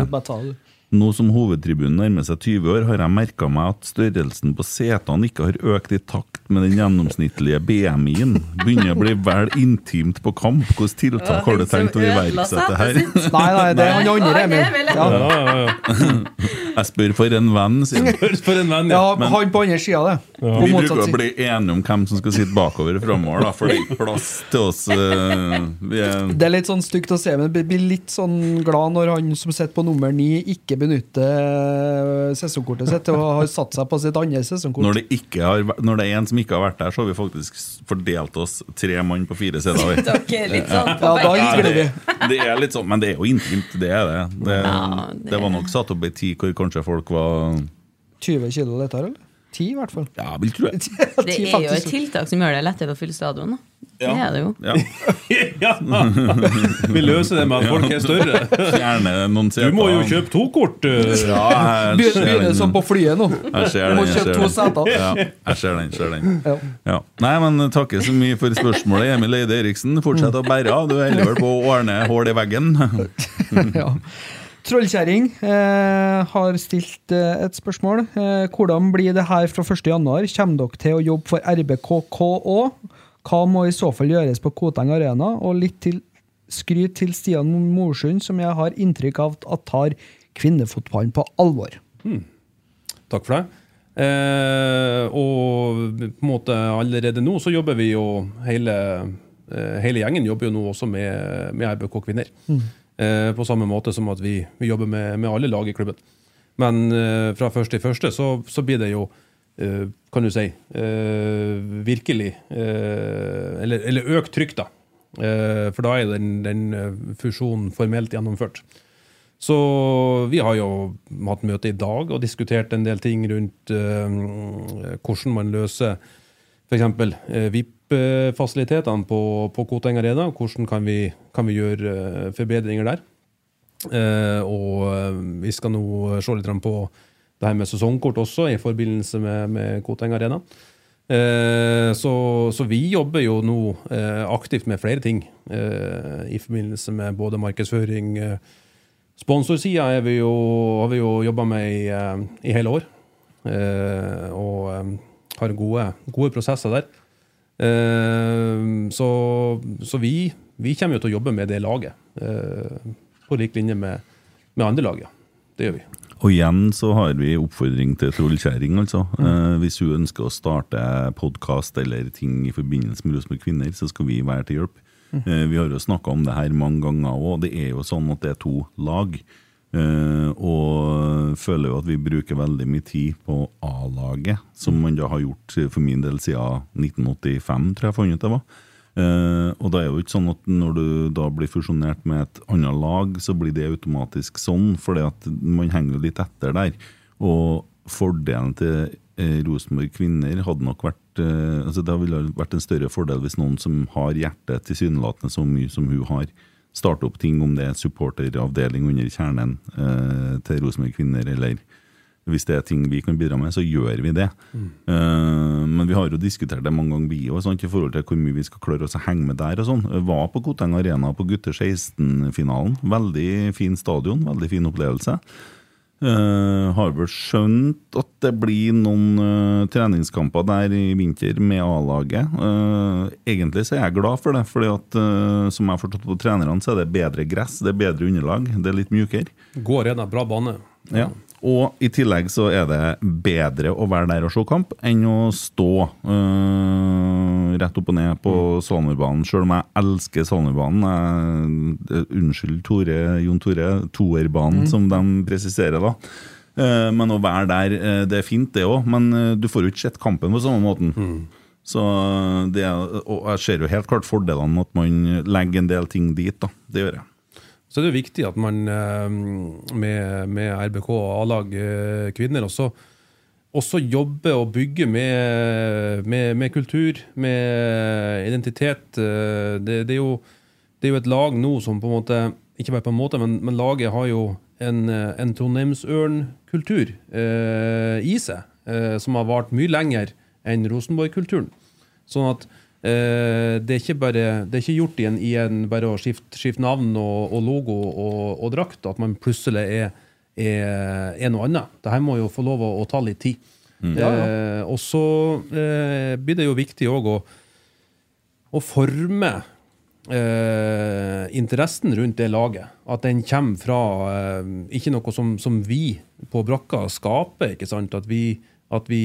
Nå som hovedtribunen nærmer seg 20 år, har jeg merka meg at størrelsen på setene ikke har økt i takt med den gjennomsnittlige BMI-en. Begynner å bli vel intimt på kamp. Hvilke tiltak har du tenkt å iverksette her? Nei, nei, det er han andre Emil. Ja. Ja, ja, ja. Jeg spør for en venn, sier han. For en venn, ja, ja. han på andre sida, det. Vi bruker å bli enige om hvem som skal sitte bakover framover, da, for det er ikke plass til oss. Vi er Det er litt sånn stygt å se, men jeg blir litt sånn glad når han som sitter på nummer ni, ikke benytter eh, sesongkortet sitt og har satt seg på sitt andre sesongkort. når det, ikke har, når det er en som ikke har vært der, så har vi faktisk fordelt oss tre mann på fire seter. vi. Dere er sånn Ja, da gikk vi. Det er litt sånn, men det er jo intimt. Det er det. Det, det- det var nok satt opp ei tid hvor kanskje folk var 20 kilo dette her, eller? 10 i hvert fall. Ja, vil tro det. Det er jo et tiltak som gjør det lettere å fylle stadion. da. Det er det jo. Ja. ja. Vi løser det med at folk er større. Gjerne noen Du må jo kjøpe to kort. uh. Ja, Begynner som på flyet nå. Jeg ser Du må den. Jeg kjøpe ser to den. seter. Ja, jeg ser den. ser den Ja. ja. Nei, men Takker så mye for spørsmålet, Emil Eide Eriksen. Fortsett å bære av. Du holder vel på å ordne hull i veggen. Ja. Trollkjerring eh, har stilt eh, et spørsmål. Eh, hvordan blir det her fra 1. januar? Kommer dere til å jobbe for RBKK òg? Hva må i så fall gjøres på Koteng Arena? Og litt til skryt til Stian Morsund, som jeg har inntrykk av at tar kvinnefotballen på alvor. Takk for det. Eh, og på en måte allerede nå så jobber vi jo hele, eh, hele gjengen jobber jo nå også med, med RBK kvinner. Eh, på samme måte som at vi, vi jobber med, med alle lag i klubben. Men eh, fra første til første så, så blir det jo eh, kan du si eh, virkelig eh, eller, eller økt trykk, da. For da er den, den fusjonen formelt gjennomført. Så vi har jo hatt møte i dag og diskutert en del ting rundt hvordan man løser f.eks. Uh, VIP-fasilitetene på, på Koteng Arena. Hvordan kan vi, kan vi gjøre eh, forbedringer der? Eh, og eh, vi skal nå se litt på det her med sesongkort også, i forbindelse med, med Koteng Arena. Eh, så, så vi jobber jo nå eh, aktivt med flere ting eh, i forbindelse med både markedsføring eh, Sponsorsida har vi jo, jobba med i, eh, i hele år. Eh, og eh, har gode, gode prosesser der. Eh, så så vi, vi kommer jo til å jobbe med det laget. eh, på lik linje med, med andre lag, ja. Det gjør vi. Og igjen så har vi oppfordring til trollkjerring, altså. Eh, hvis hun ønsker å starte podkast eller ting i forbindelse med Rosenborg Kvinner, så skal vi være til hjelp. Eh, vi har jo snakka om det her mange ganger òg. Det er jo sånn at det er to lag. Eh, og føler jo at vi bruker veldig mye tid på A-laget, som man da har gjort for min del siden 1985, tror jeg funnet ut det var. Uh, og da er jo ikke sånn at når du da blir fusjonert med et annet lag, så blir det automatisk sånn, for man henger jo litt etter der. Og fordelen til eh, Rosenborg kvinner hadde nok vært eh, altså Det ville vært en større fordel hvis noen som har hjertet tilsynelatende så mye som hun har, starter opp ting, om det er supporteravdeling under kjernen eh, til Rosenborg kvinner, eller hvis det er ting vi kan bidra med, så gjør vi det. Eh, men vi har jo diskutert det mange ganger, vi òg, i forhold til hvor mye vi skal klare oss å henge med der. og sånn. Var på Koteng Arena på gutter 16-finalen. Veldig fin stadion, veldig fin opplevelse. Eh, har vel skjønt at det blir noen uh, treningskamper der i vinter med A-laget. Uh, egentlig så er jeg glad for det, fordi at som jeg har forstått på trenerne, så er det bedre gress, det er bedre underlag, det er litt mjukere. God arena, bra bane. Ja. Og i tillegg så er det bedre å være der og se kamp enn å stå øh, rett opp og ned på Salmerbanen. Selv om jeg elsker Salmerbanen. Jeg- Unnskyld, Tore, Jon Tore. Toerbanen, som de presiserer, da. Uh, Men å være der, uh, det er fint, det òg, men uh, du får jo ikke sett kampen på samme måten. Så det er, og jeg ser jo helt klart fordelene med at man legger en del ting dit. da, Det gjør jeg. Så det er viktig at man eh, med, med RBK og A-lag eh, kvinner også, også jobber og bygger med, med, med kultur, med identitet. Eh, Det, det, er jo, det er jo et lag nå som på en måte Ikke bare på en måte, men, men laget har jo en, en Trondheimsørn-kultur eh, i seg, eh, som har vart mye lenger enn Rosenborg-kulturen. Sånn at det, er ikke bare, det er ikke gjort i en, i en bare å skifte, skifte navn og, og logo og, og drakt, at man plutselig er, er, er noe annet. Dette må jo få lov å, å ta litt tid. Eh, og så eh, blir det jo viktig òg å, å forme eh, interessen rundt det laget. At den kommer fra eh, ikke noe som, som vi på brakka skaper. ikke sant? At vi, at vi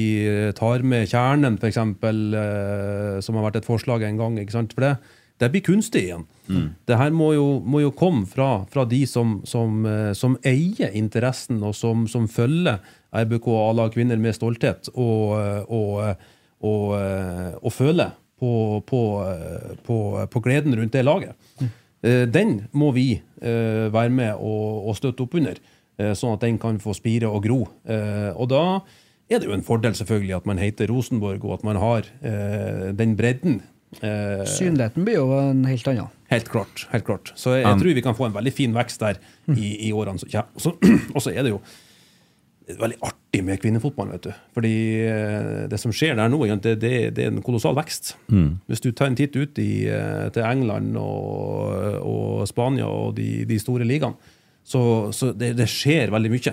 tar med kjernen, f.eks., eh, som har vært et forslag en gang. ikke sant? For det, det blir kunstig igjen. Det her må jo, må jo komme fra, fra de som, som, eh, som eier interessen, og som, som følger RBK A-lag kvinner med stolthet, og, eh, og, eh, og, og føler på, på, på, på gleden rundt det laget. Eh, Den må vi være med og, og støtte opp under, sånn at den kan få spire og gro. Og da er det jo en fordel selvfølgelig at man heter Rosenborg, og at man har eh, den bredden. Eh, Synligheten blir jo en helt annen. Helt klart. helt klart. Så jeg, jeg tror vi kan få en veldig fin vekst der i, i årene som kommer. Og så- Og så er det jo veldig artig med kvinnefotball. vet du. Fordi eh, det som skjer der nå, det, det, det er en kolossal vekst. Hvis du tar en titt ut i, eh, til England og, og Spania og de, de store ligaene, så, så det, det skjer veldig mye.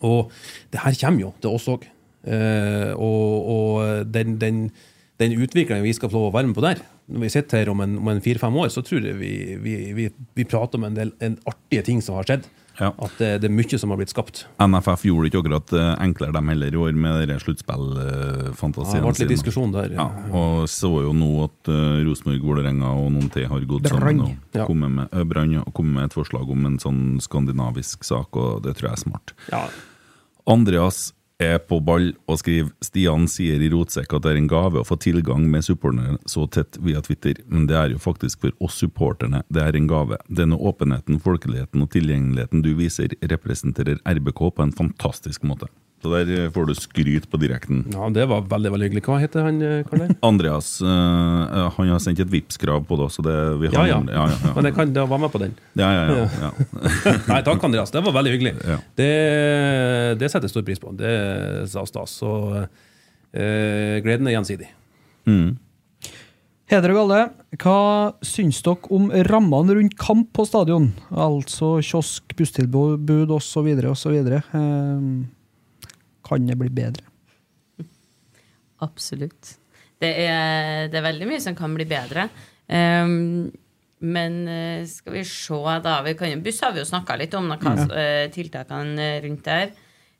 Og det her kommer jo til oss òg. Eh, og og den, den, den utviklingen vi skal få lov å være med på der, når vi sitter her om en, om en fire-fem år, så tror jeg vi, vi, vi, vi prater om en del en artige ting som har skjedd. Ja. At det, det er mye som har blitt skapt. NFF gjorde ikke akkurat eh, enklere dem heller i år med de Det sluttspillfantasiene har vært litt diskusjon der. Ja, og så jo nå at uh, Rosenborg, Vålerenga og noen til har gått Brand. sammen og Ja. kommet med, Brann, og kommet med et forslag om en sånn skandinavisk sak, og det tror jeg er smart. Ja. Andreas er på ball og skriver Stian sier i Rotsekk at det er en gave å få tilgang med supporterne så tett via Twitter, men det er jo faktisk for oss supporterne det er en gave. Denne åpenheten, folkeligheten og tilgjengeligheten du viser, representerer RBK på en fantastisk måte. Så der eh, får du skryt på direkten. ja, det var veldig veldig hyggelig. Hva heter han eh, karen? Andreas Uh, han har sendt et Vipps-krav på det, så det vi Ja, har ja. ja, ja, ja. Men jeg kan da være med på den. ja, ja, ja, ja. Nei, takk, Andreas. Det var veldig hyggelig. Ja. Det, det setter jeg stor pris på. Det sa stas. Så uh, gleden er gjensidig. Mm. Heder og galle, hva syns dere om rammene rundt kamp på stadion? Altså kiosk, busstilbud osv. osv. Eh, kan det bli bedre? Absolutt. Det er, det er veldig mye som kan bli bedre. Um, men eh, skal vi se, da. Vi kan, buss har vi jo snakka litt om, hva eh, tiltakene rundt der.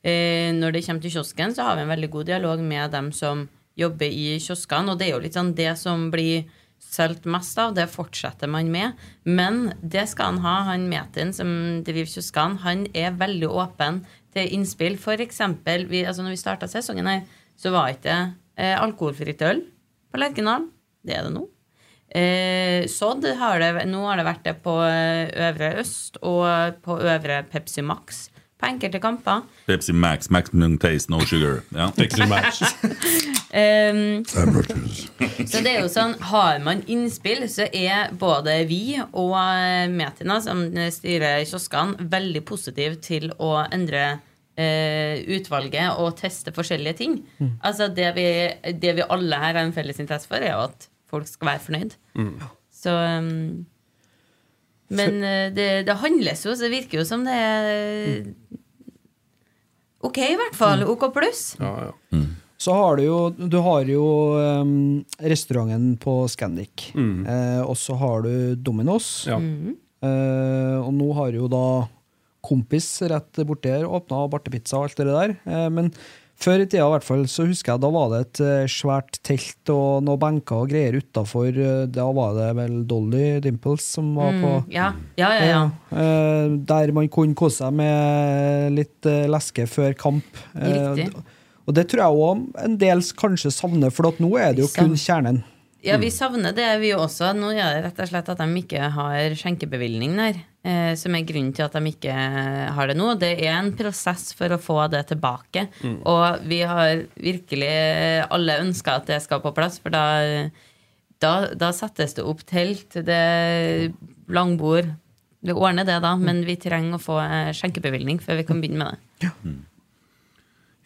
Uh, når det kommer til kiosken, så har vi en veldig god dialog med dem som jobber i kioskene. Og det er jo litt sånn det som blir solgt mest av, det fortsetter man med. Men det skal han ha, han Metin som driver kioskene. Han er veldig åpen til innspill. For eksempel, vi, altså når vi starta sesongen her, så var ikke det eh, alkoholfritt øl på Lerkendal. Det er det nå. Eh, Sodd har det, nå har det vært det på eh, Øvre Øst og på Øvre Pepsi Max på enkelte kamper. Pepsi Max, maximum taste, no sugar. Ja. Um, så det er jo sånn, har man innspill, så er både vi og eh, Metina, som styrer kioskene, veldig positive til å endre eh, utvalget og teste forskjellige ting. Altså det vi, det vi alle her har en felles interesse for, er jo at folk skal være fornøyd. Så um, Men eh, det, det handles jo, så det virker jo som det er OK, i hvert fall. OK pluss. Ja, ja. Så har du jo, du har jo um, restauranten på Scandic, eh, og så har du Dominos. Ja. Eh, og nå har jo da Kompis rett borti her åpna bartepizza og alt det der. Eh, men før i tida i hvert fall, så husker jeg da var det et eh, svært telt og noen benker og greier utafor. Eh, da var det vel Dolly Dimples som var på Mm, ja, ja, ja. der man kunne kose seg med litt leske før kamp. Riktig. og det tror jeg òg en del kanskje savner, for nå er det jo kun kjernen. Ja, vi savner det, vi også. Nå er det rett og slett at de ikke har skjenkebevilgning der. Eh, som er grunnen til at de ikke har det nå. Det er en prosess for å få det tilbake. Og vi har virkelig alle ønska at det skal på plass, for da, da, da settes det opp telt, det langbord. Vi ordner det, da, men vi trenger å få eh, skjenkebevilgning før vi kan begynne med det.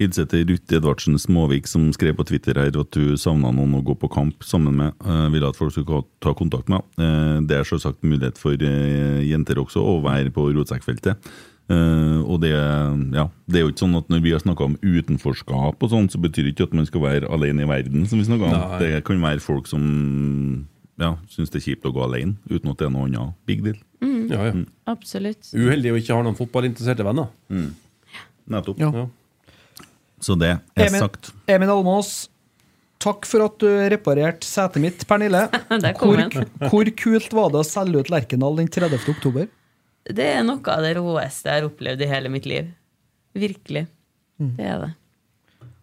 Hilse til Ruth Edvardsen Småvik, som skrev på Twitter her at du savna noen å gå på kamp sammen med. Uh, ville at folk skulle ta kontakt med. Eh, det er selvsagt mulighet for eh, jenter også å være på rotsekkfeltet. Eh, og det, ja, det er jo ikke sånn at når vi har snakka om utenforskap, og sånt, så betyr det ikke at man skal være alene i verden. som vi om. Nei. Det kan være folk som ja, syns det er kjipt å gå alene, uten at det er noe annet big deal. Ja, ja. Absolutt. Uheldig å ikke ha noen fotballinteresserte venner. Nettopp. Ja. Så det er Emin, sagt. Emil Almås, takk for at du reparerte setet mitt, Pernille. Hvor, hvor kult var det å selge ut Lerkendal den 30. oktober? Det er noe av det råeste jeg har opplevd i hele mitt liv. Virkelig. Det er det.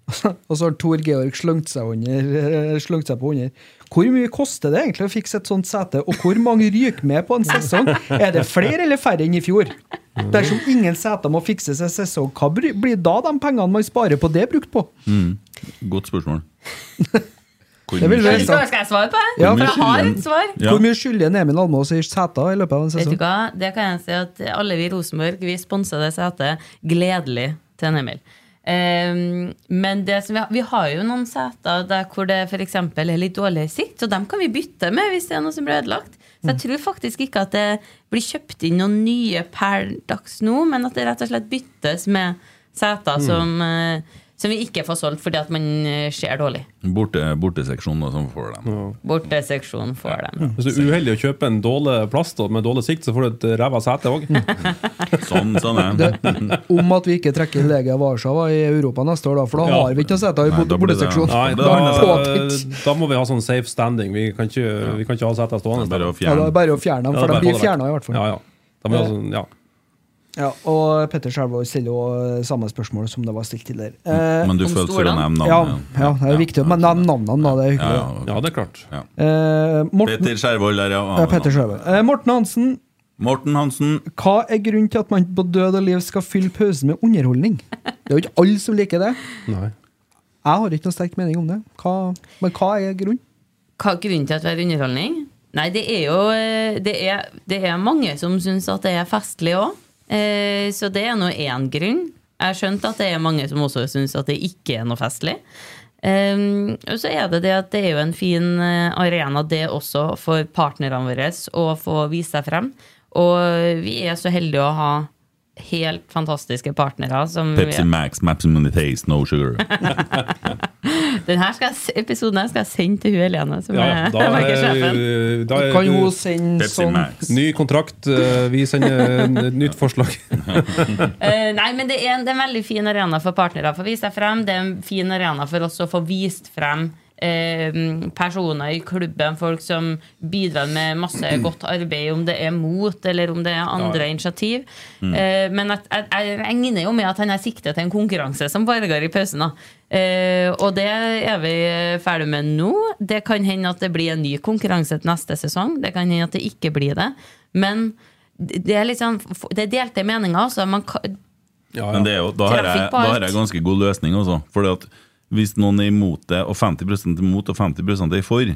Og så har Tor Georg slengt seg, under, eh, seg på under. Hvor mye koster det egentlig å fikse et sånt sete, og hvor mange ryker med på en sesong? Er det flere eller færre enn i fjor? Dersom ingen seter må fikses en sesong, hva blir da de pengene man sparer på det, brukt på? Godt spørsmål. Hvor mye- skylder Skal, skal jeg svare på det? Ja, For jeg har et svar. Ja. Hvor mye skylder Emil Almås i seter i løpet av en Vet du hva? Det kan jeg si at alle vi i Rosenborg vi sponser det setet gledelig til en Emil. Ehm, men det som vi, har, jo noen seter der hvor det f.eks. er litt dårlig sikt, så dem kan vi bytte med hvis det er noe som blir ødelagt. Så jeg tror faktisk ikke at det blir kjøpt inn noen nye per dags nå, men at det rett og slett byttes med seter som, eh, Som vi ikke får solgt fordi at man eh, ser dårlig. Borte, borteseksjonen da, som får dem. Borteseksjon får dem. Hvis du er uheldig å kjøpe en dårlig plast og med dårlig sikt, så får du et ræva sete òg. Sånn, sånn er det. Om at vi ikke trekker Legia Warszawa i Europa neste år, da, for da Ja. har vi ikke noe sete i da borteseksjonen. Da, ordner da må vi ha sånn safe standing. Vi kan ikke, vi kan ikke ha sete stående. Det er bare å fjerne dem, Ja, for de blir fjerna i hvert fall. Ja, ja. De, sånn, ja. Ja, og Petter Skjervold stiller jo samme spørsmål som det var stilt tidligere. Eh, Men du følte for å nevne ja, navnet. ja, det er viktig å men nevne navnene, da. Det er Ja, hyggelig. ja. ja, det er klart. ja. Eh, Morten, Petter Skjervold der, ja. ja, Petter Skjervold. Eh, Morten Hansen, Morten Hansen. hva er grunnen til at man på død og liv skal fylle pausen med underholdning? Det er jo ikke alle som liker det. Nei. Jeg har ikke noen sterk mening om det. Hva, men hva er grunnen? Hva er grunnen til at det er underholdning? Nei, det er jo eh, Det er, det er mange som syns at det er festlig òg. Eh, så det er nå én grunn. Jeg har skjønt at det er mange som også syns at det ikke er noe festlig. Um, og så er det det at det er jo en fin eh, arena, det også, for partnerne våre å få vise seg frem. Og vi er så heldige å ha helt fantastiske partnere. Som Pepsi Max, Maximum Taste, No Sugar. Den her skal jeg, episoden her skal jeg sende til hun Helene, som Ja, ja, er da, markedssjefen. da er Kan hun sende sånn Ny kontrakt. eh, Vi sender et nytt forslag. Eh, nei, men det er, en, det er en veldig fin arena for partnere for å vise seg frem. Det er en fin arena for oss å få vist frem eh, personer i klubben, folk som bidrar med masse godt arbeid, om det er mot eller om det er andre initiativ. Mm. men at, jeg, jeg regner jo med at han er siktet til en konkurranse som foregår i pausen. Eh, og det er vi ferdig med nå. Det kan hende at det blir en ny konkurranse til neste sesong. Det kan hende at det ikke blir det. Men det er sånn Det er delte meninger. Altså. Man kan, Ja, Men det er jo, da, har jeg, da har jeg ganske god løsning altså. Fordi at hvis noen er imot det, og 50 er imot og 50% er for,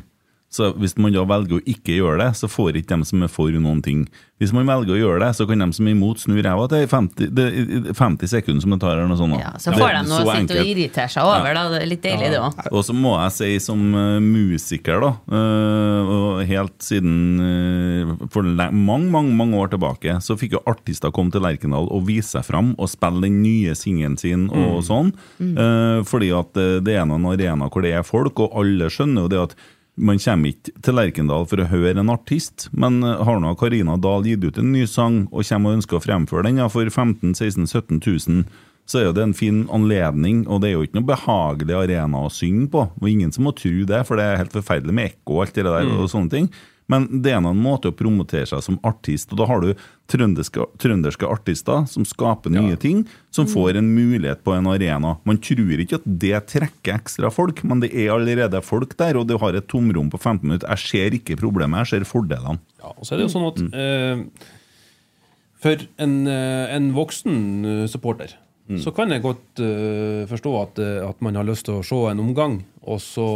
så hvis man da velger å ikke gjøre det, så får ikke dem som er for noen ting. Hvis man velger å gjøre det, så kan de som er imot snu ræva til 50, det er 50 sekunder som det tar. eller noe sånt. ja, så får de noe å sitte og irritere seg over. Da. Det er litt deilig, det òg. Og så må jeg si som eh, musiker, da, eh, og helt siden eh, for mange, mange mange år tilbake, så fikk jo artister komme til Lerkendal og vise seg fram og spille den nye singelen sin og sånn. Eh, fordi at det er noen arenaer hvor det er folk, og alle skjønner jo det at man kommer ikke til Lerkendal for å høre en artist, men eh, har nå Karina Dahl gitt ut en ny sang og kommer og ønsker å fremføre den ja, for 15 16 17 000 så er jo det en fin anledning, og det er jo ikke noe behagelig arena å synge på. Og ingen som må tro det, for det er helt forferdelig med ekko og alt det der. og sånne ting. Men det er en måte å promotere seg som artist, og da har du trønderske, trønderske artister som skaper nye ting, som får en mulighet på en arena. Man tror ikke at det trekker ekstra folk, men det er allerede folk der, og du har et tomrom på 15 minutter. Jeg ser ikke problemet, jeg ser fordelene. Ja, og så er det jo sånn at eh, for en, eh, en voksen eh, supporter så kan jeg godt uh, forstå at, eh, at man har lyst til å se en omgang, og så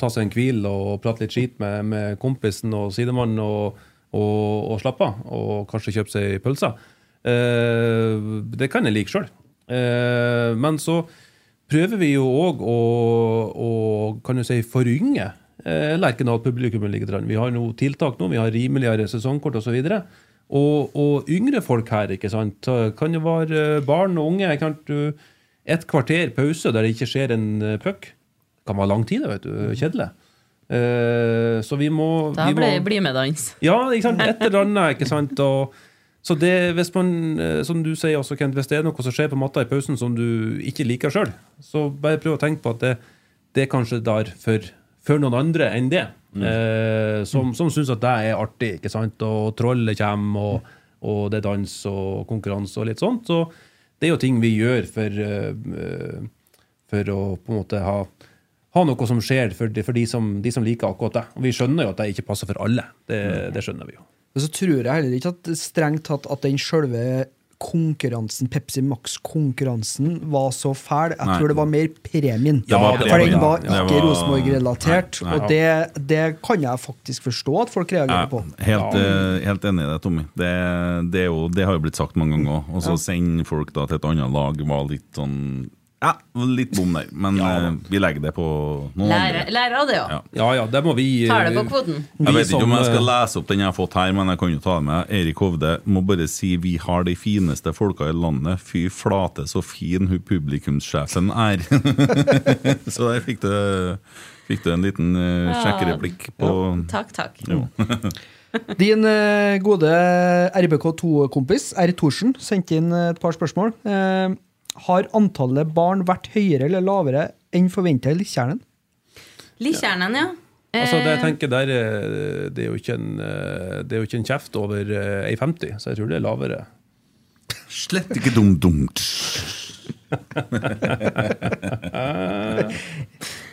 ta seg en hvil og prate litt skit med, med kompisen og sidemannen og, og, og slappe av, og kanskje kjøpe seg pølser. Uh, det kan jeg like sjøl. Uh, men så prøver vi jo òg å, å kan du si, forynge Lerkendal-publikummet litt. Vi har noe tiltak nå, vi har rimeligere sesongkort osv. Og, og yngre folk her, ikke sant. Kan det være barn og unge. Kan du, et kvarter pause der det ikke skjer en eh, puck, kan være lang tid, vet du. Kjedelig. Uh, så vi må, Da vi må blir med dans. ja, ikke sant? et eller annet. ikke sant? Og, så det, hvis man, eh, som du sier også, Kent, hvis det er noe som skjer på matta i pausen som du ikke liker sjøl, så bare prøv å tenke på at det, det er kanskje der for, for noen andre enn det. Eh, som som syns at det er artig, ikke sant? og trollet kommer, og, og det er dans og konkurranse og litt sånt. Så det er jo ting vi gjør for, eh, for å på en måte ha ha noe som skjer for, de, for de, som, de som liker akkurat det. Og vi skjønner jo at det ikke passer for alle. Det, det skjønner vi jo. Men så tror jeg heller ikke at strengt tatt at den sjølve konkurransen, Pepsi Max-konkurransen, var så fæl. Jeg Nei. tror det var mer premien. Ja, var For den var ikke Det var- Rosenborg-relatert. Og det, det kan jeg faktisk forstå at folk reagerer på. Helt, eh, helt enig i det, Tommy. Det, det, er jo, det har jo blitt sagt mange ganger òg. Og så sende folk da til et annet lag var litt sånn Ja, litt bom der, men eh, vi legger det på noen Lære, andre. lære av det, ja. Ja. Ja ja, det må vi Tar det på eh, kvoten. vi Jeg vet ikke om jeg skal eh, lese opp den jeg har fått her, men jeg kan jo ta det med. Erik Hovde må bare si vi har de fineste folka i landet. Fy flate, så fin hun publikumssjefen er. så der fikk du, fikk du en liten uh, sjekkereplikk på Takk, takk. Jo. Din uh, gode RBK2-kompis R. Thorsen sendte inn et par spørsmål. Eh, har antallet barn vært høyere eller lavere enn forventa i Likkjernen? Likkjernen, ja. Altså, det jeg Eh, tenker der, eh, det er jo ikke en, eh, det er jo ikke en kjeft over eh, 1,50, så jeg tror det er lavere. Slett ikke dum-dumt.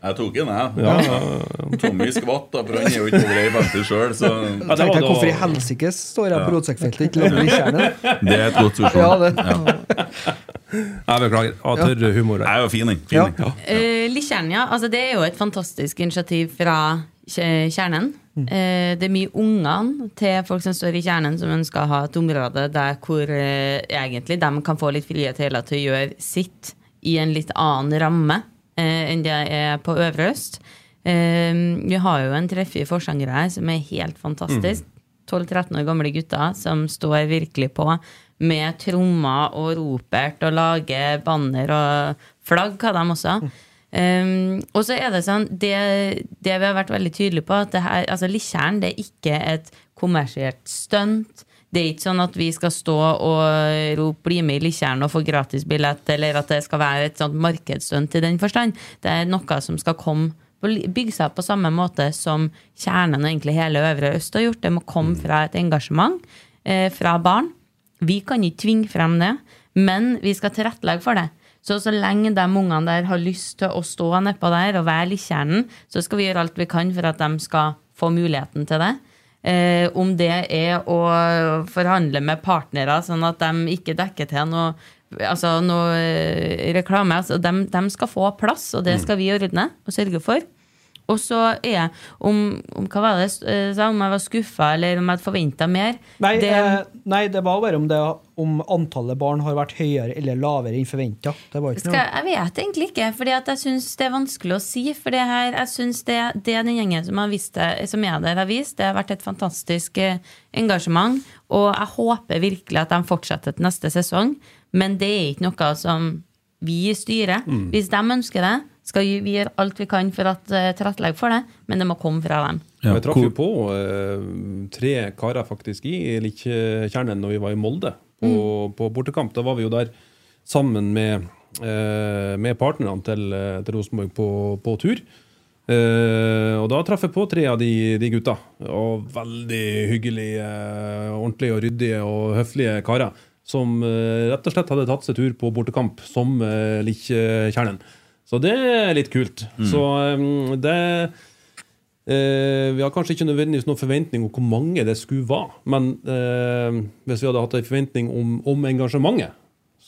Jeg tok den, jeg. Tommy skvatt, da, for han er jo ikke over ei bente sjøl, så Ja, det Tenkte var jeg, da- Hvorfor i helsike står jeg på rotsekkfeltet ikke lager Likkjernen? det er et godt Ja, spørsmål. det. Jeg beklager. Ja, tørr humor Jeg er jo fin, jeg. Fin, Ja. jeg. Eh, Likkjernen, ja. Altså, det er jo et fantastisk initiativ fra kjernen. Eh, det er mye ungene til folk som står i kjernen, som ønsker å ha et område der hvor eh, egentlig de kan få litt frihet hele til å gjøre sitt i en litt annen ramme enn det er på Øvre Øst. Eh, vi har jo en treffig forsanger her som er helt fantastisk. 12-13 år gamle gutter som står virkelig på med trommer og ropert og lager banner og flagg, hva de også. Um, og så er det sånn, det, det vi har vært veldig tydelige på, at det her, altså Likkjern det er ikke et kommersielt stunt. Det er ikke sånn at vi skal stå og rope 'bli med i Likkjern' og få gratisbillett, eller at det skal være et sånt markedsstunt i den forstand. Det er noe som skal komme bygge seg opp på samme måte som kjernen og egentlig hele Øvre Øst har gjort. Det må komme fra et engasjement eh, fra barn. Vi kan ikke tvinge frem det, men vi skal tilrettelegge for det. Så så lenge de ungene der har lyst til å stå nedpå der og være likkjernen, så skal vi gjøre alt vi kan for at de skal få muligheten til det. Eh, om det er å forhandle med partnere sånn at de ikke dekker til noe, altså noe eh, reklame. Altså de, de skal få plass, og det skal vi ordne og sørge for. Og så er jeg om, om hva var det jeg eh, sa, om jeg var skuffa eller om jeg hadde forventa mer. Nei, det, eh, nei, det var bare om, det, om antallet barn har vært høyere eller lavere enn forventa. Jeg vet egentlig ikke, for jeg syns det er vanskelig å si. For det her, jeg synes det, det den gjengen som, har vist det, som er der, har vist, det har vært et fantastisk eh, engasjement. Og jeg håper virkelig at de fortsetter til neste sesong. Men det er ikke noe som vi styrer. Hvis de ønsker det, skal vi gjøre alt vi kan for at uh, tilrettelegge for det, men det må komme fra dem. Ja, vi traff jo på eh, tre karer faktisk i Likkjernen når vi var i Molde på, på bortekamp. Da var vi jo der sammen med, eh, med partnerne til, eh, til Rosenborg på, på tur. Eh, og da traff jeg på tre av de, de gutta. Og veldig hyggelige, eh, ordentlige og ryddige og høflige karer. Som eh, rett og slett hadde tatt seg tur på bortekamp som uh, Likkjernen. Så det er litt kult. Så eh, det Eh, vi har kanskje ikke nødvendigvis noen forventning om hvor mange det skulle være, men eh, hvis vi hadde hatt en forventning om, om engasjementet,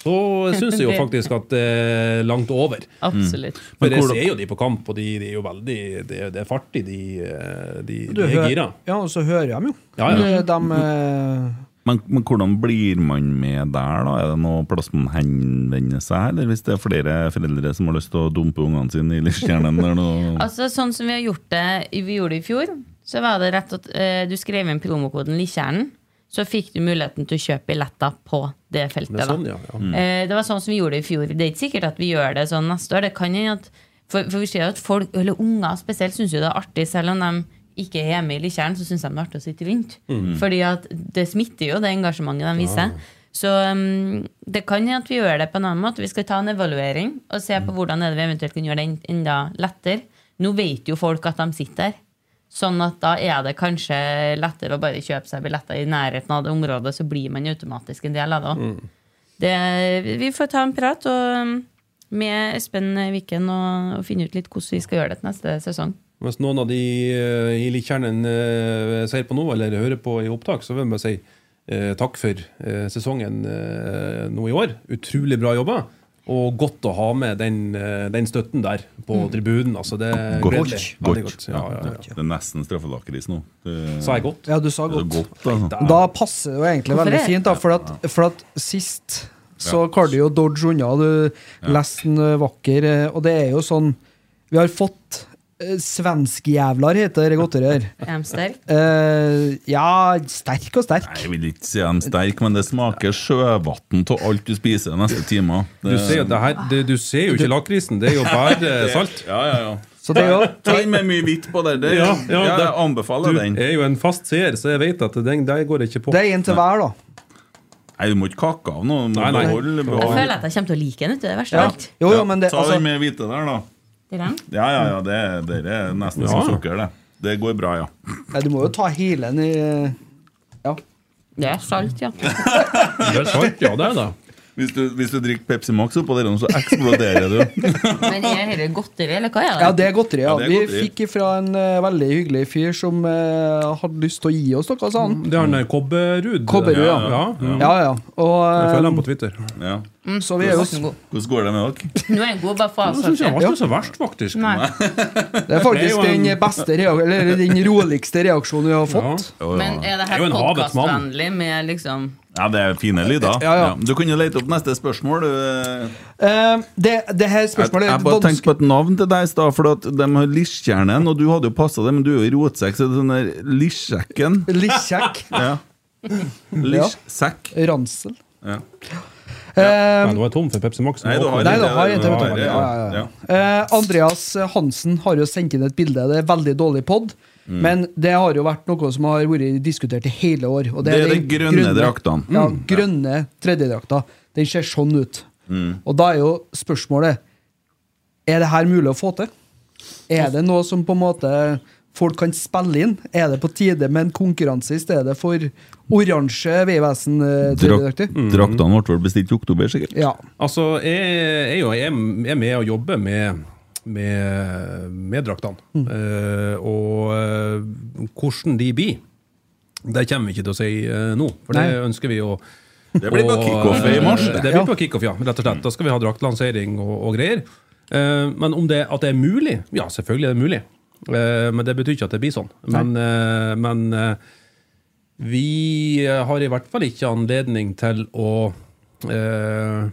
så syns jeg jo faktisk at det er langt over. Absolutt. For Men jeg ser jo de på kamp, og de, de er jo veldig Det, er- det er fart i de, eh, de, de er gira. Ja, og så hører de jo. Ja, ja. De, de, eh, Men, men hvordan blir man med der, da? Er det noe plass man henvender seg, eller hvis det er flere foreldre som har lyst til å dumpe ungene sine i eller Altså Sånn som vi har gjort det Vi gjorde det i fjor, så var det rett at eh, du skrev inn promokoden Likkjernen. Så fikk du muligheten til å kjøpe billetter på det feltet. Det sånn, ja. ja. Eh, det var sånn som vi gjorde det i fjor. Det er ikke sikkert at vi gjør det sånn neste år. Det kan hende at for, for vi ser jo at folk, eller unger spesielt, syns jo det er artig, selv om de ikke er hjemme i Likkjern, så syns de det er artig å sitte rundt. Fordi at det smitter jo, det engasjementet de viser. Så um, det kan hende at vi gjør det på en annen måte. Vi skal ta en evaluering og se på hvordan er det vi eventuelt kan gjøre det enda lettere. Nå vet jo folk at de sitter der. Sånn at da er det kanskje lettere å bare kjøpe seg billetter i nærheten av det området, så blir man automatisk en del av det òg. Det- Vi får ta en prat og, um, med Espen Viken og, og finne ut litt hvordan vi skal gjøre det til neste sesong. Hvis noen av de eh, i Likkjernen uh, ser på nå, eller hører på i opptak, så vil jeg bare si eh, takk for eh, sesongen eh, nå i år. Utrolig bra jobba. Og godt å ha med den, eh, den støtten der på tribunen. Altså, det er Godt. gledelig. Godt. godt. Ja, ja, ja. Det er nesten straffelakris nå. Det, Sa jeg godt? ja, du sa godt. godt, altså. Da passer det jo egentlig Hvorfor veldig det? fint, da, for at, for at sist så klarte du jo dodge unna. Du leste den eh, vakker, eh, og det er jo sånn Vi har fått eh, Svenskjævlar heter det godteriet her. Er de sterke? Uh, ja, sterk og sterk. Jeg vil ikke si dem sterk, men det smaker sjøvann av alt du spiser neste timene. Du du ser jo ikke lakrisen, det er jo bare salt. Ja, ja, ja. Så det er jo Ta inn med mye hvitt på der. Det, Ja, ja, ja, det- anbefaler Du den. er jo en fast seer, så jeg vet at den der går jeg ikke på. Det er en til hver, da. Nei, du må ikke kakke av noe. Du Nei, nei. beholde, Jeg føler at jeg kommer til å like den. du, Det er verste Ja. av alt. Jo, jo, men det, Ta altså, den med hvite der, da. Ja, ja, ja. Det, det er nesten Ja. som sukker, det. Det går bra, ja. nei, du må jo ta hele den i Ja. Det er salt, ja. Det er salt, ja, det er det. Hvis du, hvis du drikker Pepsi Max oppå der, så eksploderer du. Men er dette godteri, eller hva er det? Ja, det er godteri. Ja. Ja, er godteri. Vi fikk fra en uh, veldig hyggelig fyr som uh, hadde lyst til å gi oss noe, sånt. Det er han der Kobberud. Kobberud, ja. ja. ja. Ja, ja. Og, Jeg følger ham på eh, Twitter. Ja. så vi er jo. Hvordan går det med dere? Nå er den god, bare av Jeg var ikke så verst, faktisk. Nei. Det er Det er faktisk en- den beste eller den roligste reaksjonen vi har Ja. fått. Men er det er her podkastvennlig med liksom Ja, det er fine lyder. Ja, ja. Du kunne lete opp neste spørsmål. Uh, Eh, det, det her spørsmålet jeg jeg bare tenkte på et navn til deg i stad, for at de har Lisjtjernen, og du hadde jo passa det, men du er jo i rotsekk, så det er sånn der Lisjekken. Lisjekk. Ja. Lisjsekk. Ransel. Ja. Ja. Men nå er tom for Pepsi Max. Nei, du har Nei, da har jeg Ja, ja, ja. ja. Eh, Andreas Hansen har jo sendt inn et bilde. Det er veldig dårlig pod. Mm. Men det har jo vært noe som har vært diskutert i hele år. Og Det er de grønne draktene. Ja, Mm. grønne tredjedrakta. Den ser sånn ut. Mm. Og da er jo spørsmålet Er det her mulig å få til? Er det noe som på en måte folk kan spille inn? Er det på tide med en konkurranse i stedet for oransje Vegvesen-tredjedrakter? Drak, draktene ble vel bestilt i oktober, sikkert. Ja. Altså, jeg, jeg, er jeg er med og jobber med, med, med draktene. Eh, og eh, hvordan de blir, det kommer vi ikke til å si uh, nå. For det ønsker vi å Det blir på kickoff i mars. Det blir på kickoff, ja. Rett og slett. Da skal vi ha draktlansering og, og greier. Uh, men om det, at det er mulig? Ja, selvfølgelig er det mulig. Eh, men det betyr ikke at det blir sånn. Men, men vi har i hvert fall ikke anledning til å eh,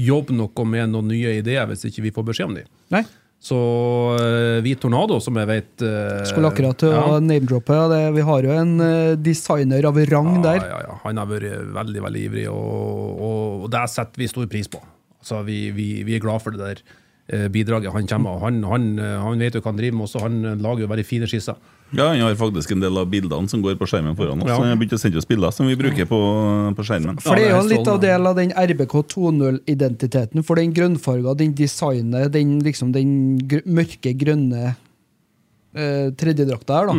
jobbe noe med noen nye ideer hvis ikke vi får beskjed om dem. Nei? Så eh, vi Tornado, som jeg vet eh, Skulle akkurat til å name-droppe. Vi har jo en eh, designer av rang der. Ja, ja, ja. Han har vært veldig veldig ivrig, og, og, og det setter vi stor pris på. Altså, vi, vi, vi er glad for det der eh, bidraget han kommer med. Han, han, eh, han vet jo hva han driver med, også. han eh, lager jo veldig fine skisser. Ja, Han har faktisk en del av bildene som går på skjermen foran oss. Ja. Så han har begynt å sende oss bilder som vi bruker på, på skjermen. For det er jo litt av strålende. del av den RBK 2.0-identiteten. For den grønnfarga, den designet, den, liksom, den gr mørke grønne eh, tredjedrakta her, da,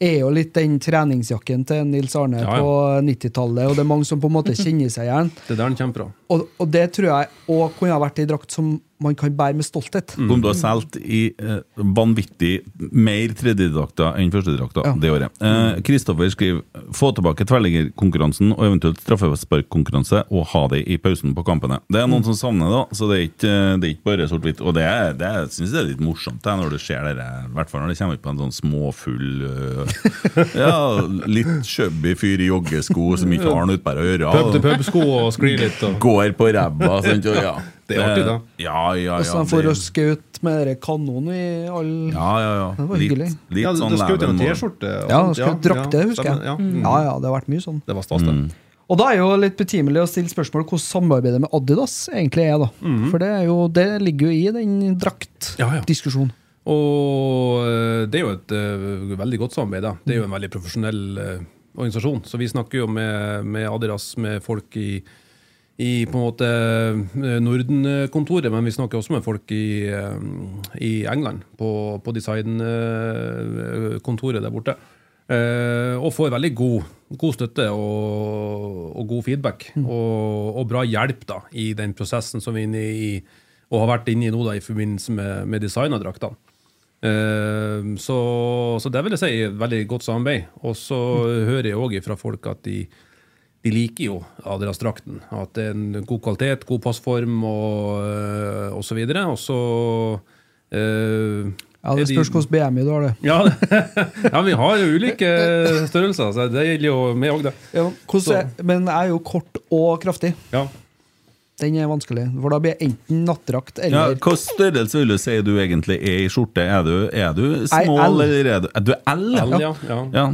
er jo litt den treningsjakken til Nils Arne Mm. Ja, ja. på 90-tallet. Og det er mange som på en måte kjenner seg igjen. Det er der han den fra. Og, og det tror jeg òg kunne ha vært ei drakt som man kan bære med stolthet. Kom du har solgt i eh, vanvittig mer tredjedrakter enn førstedrakter Ja. det året. Eh, Kristoffer skriver få tilbake tverrliggerkonkurransen og eventuelt straffesparkkonkurranse og ha det i pausen på kampene. Det er noen som savner det, da, så det er ikke, det er ikke bare sort-hvitt. Og det, er- det er- synes jeg er litt morsomt det, når det skjer det, i hvert fall når det kommer ut på en sånn småfull eh, Ja, litt chubby fyr i joggesko som ikke har noe utbære å gjøre. Pub til pub-sko og skli litt. Og. Går på ræva. Ja. Det er artig, da. Ja, ja, ja. så får det- skaute med kanonen i all Ja, ja, ja. Det var hyggelig. Litt, litt Ja, sånn du skjøt en T-skjorte. og Ja, sånt. skjøt drakte, husker jeg. Ja. Mm. Ja, ja, det har vært mye sånn. Det var stas, det. Og da er jo litt betimelig å stille spørsmål hvordan samarbeidet med Adidas egentlig er. da. For det, er jo, det ligger jo i den Ja, ja. draktdiskusjonen. Og eh, det er jo et uh, veldig godt samarbeid. da. Det er jo en veldig profesjonell uh, organisasjon. Så vi snakker jo med, med Adidas, med folk i, i på en måte eh, Norden-kontoret, men vi snakker også med folk i, eh, i England, på, på designkontoret der borte. Eh, og får veldig god, god støtte og, og god feedback. Og, og bra hjelp da, i den prosessen som vi er inne i, og har vært inne i nå da, i forbindelse med, med design av draktene. Så, så det vil jeg si er et veldig godt samarbeid. Og så hører jeg òg fra folk at de, de liker jo Adidas-drakten. At det er en god kvalitet, god passform og, osv. og så videre. Og så eh, Ja, Det de- spørs hvilken BMI du har, det. ja, ja, vi har jo ulike størrelser, så det gjelder jo meg òg, det. Ja, hvordan men jeg er jo kort og kraftig. Ja. Den er vanskelig. For da blir jeg enten nattdrakt Ja, eller Hvilken størrelse vil du si du egentlig er i skjorte? Er du, er du small, eller er du, er du L? L, ja, ja.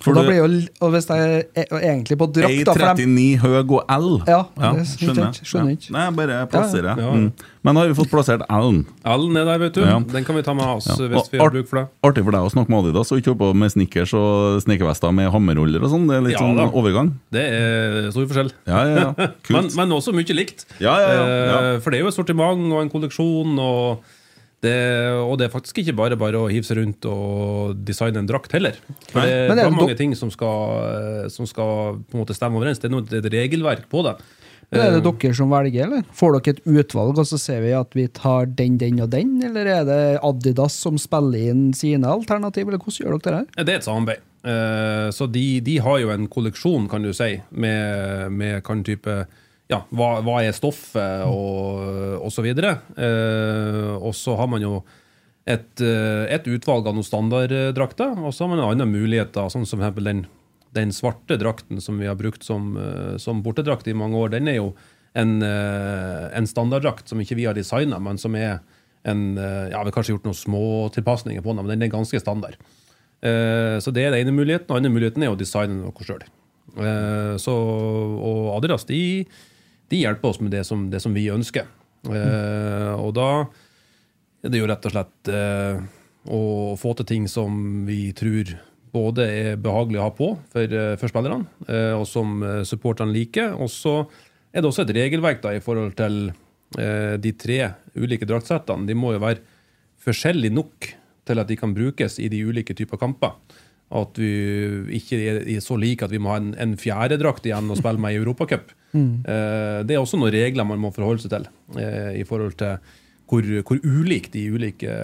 Ja. For da du blir jo Og hvis jeg er egentlig på drakt, da for dem, 1,39 høy og L. Ja, det er skjønner. ikke skjønner ikke. Ja. Nei, bare plasserer. Ja, ja. Mm. Men da har vi fått plassert L-en. L-en er der, vet du. Ja. Den kan vi ta med oss Ja. hvis Og vi har bruk for det. Artig for deg å snakke med Adidas og ikke holde på med snickers og snekervester med hammerholder og sånn. Det er litt Ja, sånn da. overgang. Det er stor forskjell. Ja, ja, ja. Men, Kult. men også mye likt. Ja, ja, ja, ja. Eh, For det er jo et sortiment og en kolleksjon. Og det, og det er faktisk ikke bare bare å hive seg rundt og designe en drakt heller. For det er er det mange ting som skal, som skal på en måte stemme overens. Det er noe, det er et regelverk på det. Men Er det Eh, dere som velger, eller? Får dere et utvalg, og så ser vi at vi tar den, den og den? Eller er det Adidas som spiller inn sine alternativ, eller hvordan gjør dere det her? Det er et samarbeid. Eh, Så de, de har jo en kolleksjon, kan du si, med, med kan type ja, hva, hva er stoffet, og, og så videre. Eh, og så har man jo et, eh, et utvalg av noen standarddrakter, og så har man andre muligheter, sånn som den, den svarte drakten som vi har brukt som, eh, som bortedrakt i mange år. Den er jo en, eh, en standarddrakt som ikke vi har designa, men som er en eh, Ja, vi har kanskje gjort noen små tilpasninger på den, men den er ganske standard. Eh, Så det er den ene muligheten. Den andre muligheten er å designe noe sjøl. Og Adidas de, de hjelper oss med det som, det som vi ønsker. Eh, Og da er det jo rett og slett eh, å få til ting som vi tror både er behagelig å ha på for, eh, for spillerne, eh, og som supporterne liker. Og så er det også et regelverk da i forhold til de tre ulike draktsettene. De må jo være forskjellige nok til at de kan brukes i de ulike typer kamper. At vi ikke er så like at vi må ha en, en fjerde drakt igjen å spille med i Europacup. Eh, det er også noen regler man må forholde seg til eh, i forhold til hvor, hvor ulike de ulike